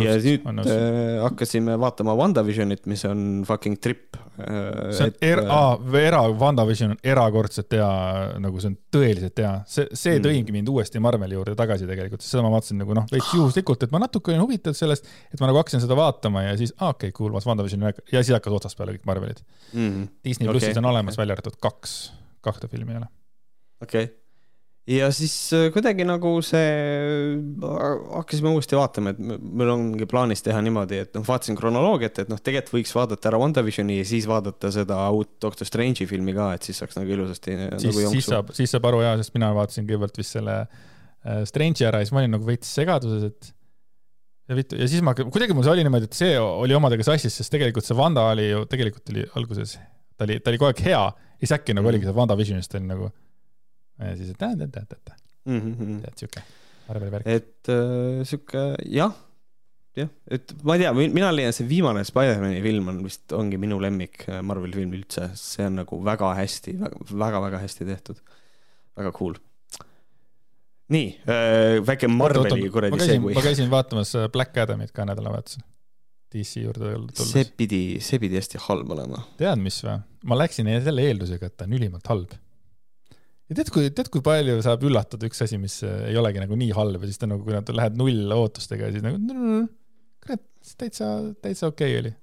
Ja nüüd. äh, hakkasime vaatama WandaVisionit, mis on fucking trip. äh, see on er-, aa, era, WandaVision on erakordselt hea, nagu see on tõeliselt hea. see, see Mm. tõigi mind uuesti Marveli juurde tagasi tegelikult, sest seda ma vaatasin nagu noh, veits juhuslikult, et ma natuke olin huvitatud sellest, et ma nagu hakkasin seda vaatama ja siis, aa okei okay,, WandaVisioni ära ja siis hakkas otsast peale kõik Marvelid. mm,. Disney Okei, plussis on olemas okei. välja arvatud kaks, kahte filmi ei ole. okei okay. Ja siis äh, kuidagi nagu see, hakkasime uuesti vaatama, et meil ongi plaanis teha niimoodi, et noh, vaatasin kronoloogiat, et noh, tegelikult võiks vaadata ära WandaVisioni ja siis vaadata seda uut Doctor Strange'i filmi ka, et siis saaks nagu ilusasti äh, siis nagu, siis saab, siis saab aru jaa, sest mina vaatasin kõigepealt vist selle äh, Strange'i ära ja siis ma olin nagu veits segaduses, et ja vittu, ja siis ma, kuidagi mul see oli niimoodi, et see oli omadega sassis, sest tegelikult see Wanda oli ju, tegelikult oli alguses, ta oli, ta oli kogu aeg hea ja siis äkki nagu oligi see WandaVisionist oli nagu ja siis, et tead, Mhm, tead siuke Marveli värk. et äh, sihuke jah, jah, et ma ei tea, mina leian, see viimane Spider-man'i film on vist, ongi minu lemmik äh, Marveli film üldse, see on nagu väga hästi, väga-väga hästi tehtud. väga cool. nii äh,, väike Marveli kuradi segway ma. käisin vaatamas äh, Black Adamit ka nädalavahetusel. DC juurde tulles see. pidi, see pidi hästi halb olema. tead, mis või? ma läksin selle eeldusega, et ta on ülimalt halb. Ja tead, kui, tead, kui palju saab üllatada üks asi, mis äh, ei olegi nagu nii halb ja siis ta nagu, kui nad lähed null ootustega ja siis nagu kurat, täitsa, täitsa okei okay oli.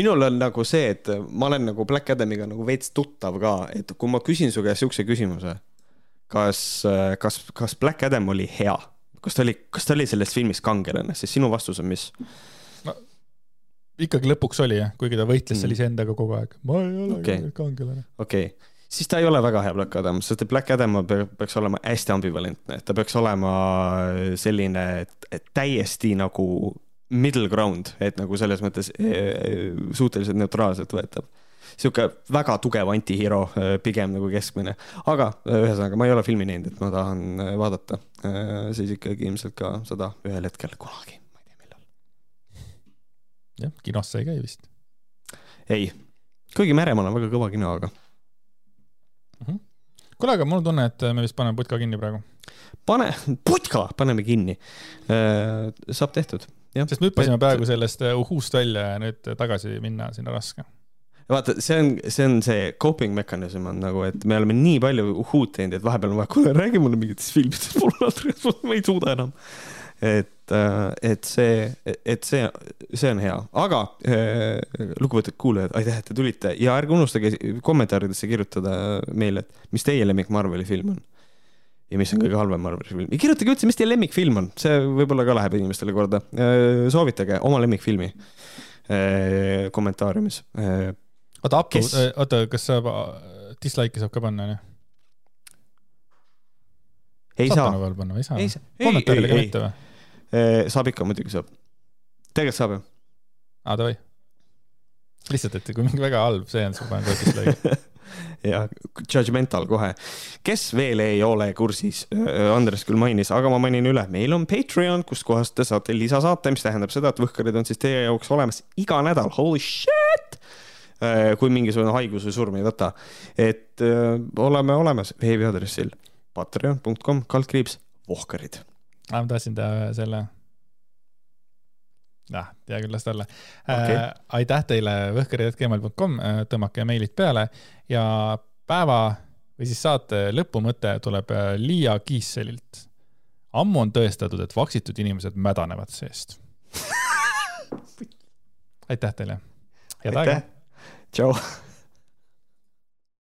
minul on nagu see, et ma olen nagu Black Adamiga nagu veits tuttav ka, et kui ma küsin su käest siukse küsimuse, kas, kas, kas Black Adam oli hea, kas ta oli, kas ta oli selles filmis kangelane, siis sinu vastus on mis? ikkagi lõpuks oli jah, kuigi ta võitles seal Mm. iseendaga kogu aeg. ma ei ole okay. kangelane. okei okay., siis ta ei ole väga hea Black Adam, sest et Black Adam pe- peaks olema hästi ambivalentne, ta peaks olema selline et- et täiesti nagu middle ground, et nagu selles mõttes eh, suhteliselt neutraalselt võetav. sihuke väga tugev antihero, pigem nagu keskmine, aga eh, ühesõnaga, ma ei ole filmi näinud, et ma tahan vaadata, siis ikkagi ilmselt ka seda ühel hetkel kunagi, ma ei tea millal. jah, kinos sa ei käi vist. ei, kuigi Meremaa on väga kõva kino, aga kuule, aga mul on tunne, et me vist paneme putka kinni praegu, pane, putka, paneme kinni. saab tehtud, jah. sest me hüppasime peaaegu sellest äh, uhust välja ja nüüd tagasi minna sinna raske. vaata, see on, see on see coping mechanism on nagu, et me oleme nii palju uhhuud teinud, et vahepeal on vaja, kuule räägi mulle mingitest filmidest, mul on, ma ei suuda enam. et, et see, et see, see on hea, aga äh, lugupeetud kuulajad, aitäh, et te tulite. Ja ärge unustage kommentaaridesse kirjutada meile, et mis teie lemmik Marveli film on. Ja mis on kõige halvem Marveli film. Ja kirjutage üldse, mis teie lemmikfilm on, see võib-olla ka läheb inimestele korda. soovitage oma lemmikfilmi äh, kommentaariumis. Äh, oota, Apu Kes-, oota, kas saab, dislike'i saab ka panna, onju? ei saab saa? Ei saa. Ei, mitte või? ei, saab ikka, muidugi saab. tegelikult saab ju. aa, davai. lihtsalt, et kui mingi väga halb see on, siis ma panen kohe dislike'i. ja judgmental kohe. kes veel ei ole kursis, Andres küll mainis, aga ma mainin üle, meil on Patreon, kustkohast te saate lisasaate, mis tähendab seda, et võhkarid on siis teie jaoks olemas iga nädal, holy shit. kui mingisugune haigus või surm ei võta, et öö, oleme olemas veebiaadressil patreon.com kaldkriips vohkarid. aa, ma tahtsin teha ühe selle. ah, hea küll, las ta olla Okei. äh,. aitäh teile, võhkarid.gmail.com, tõmmake meilid peale ja päeva või siis saate lõpumõte tuleb äh, Liia Kiisselilt. ammu on tõestatud, et vaksitud inimesed mädanevad seest. aitäh teile. head aega tšau.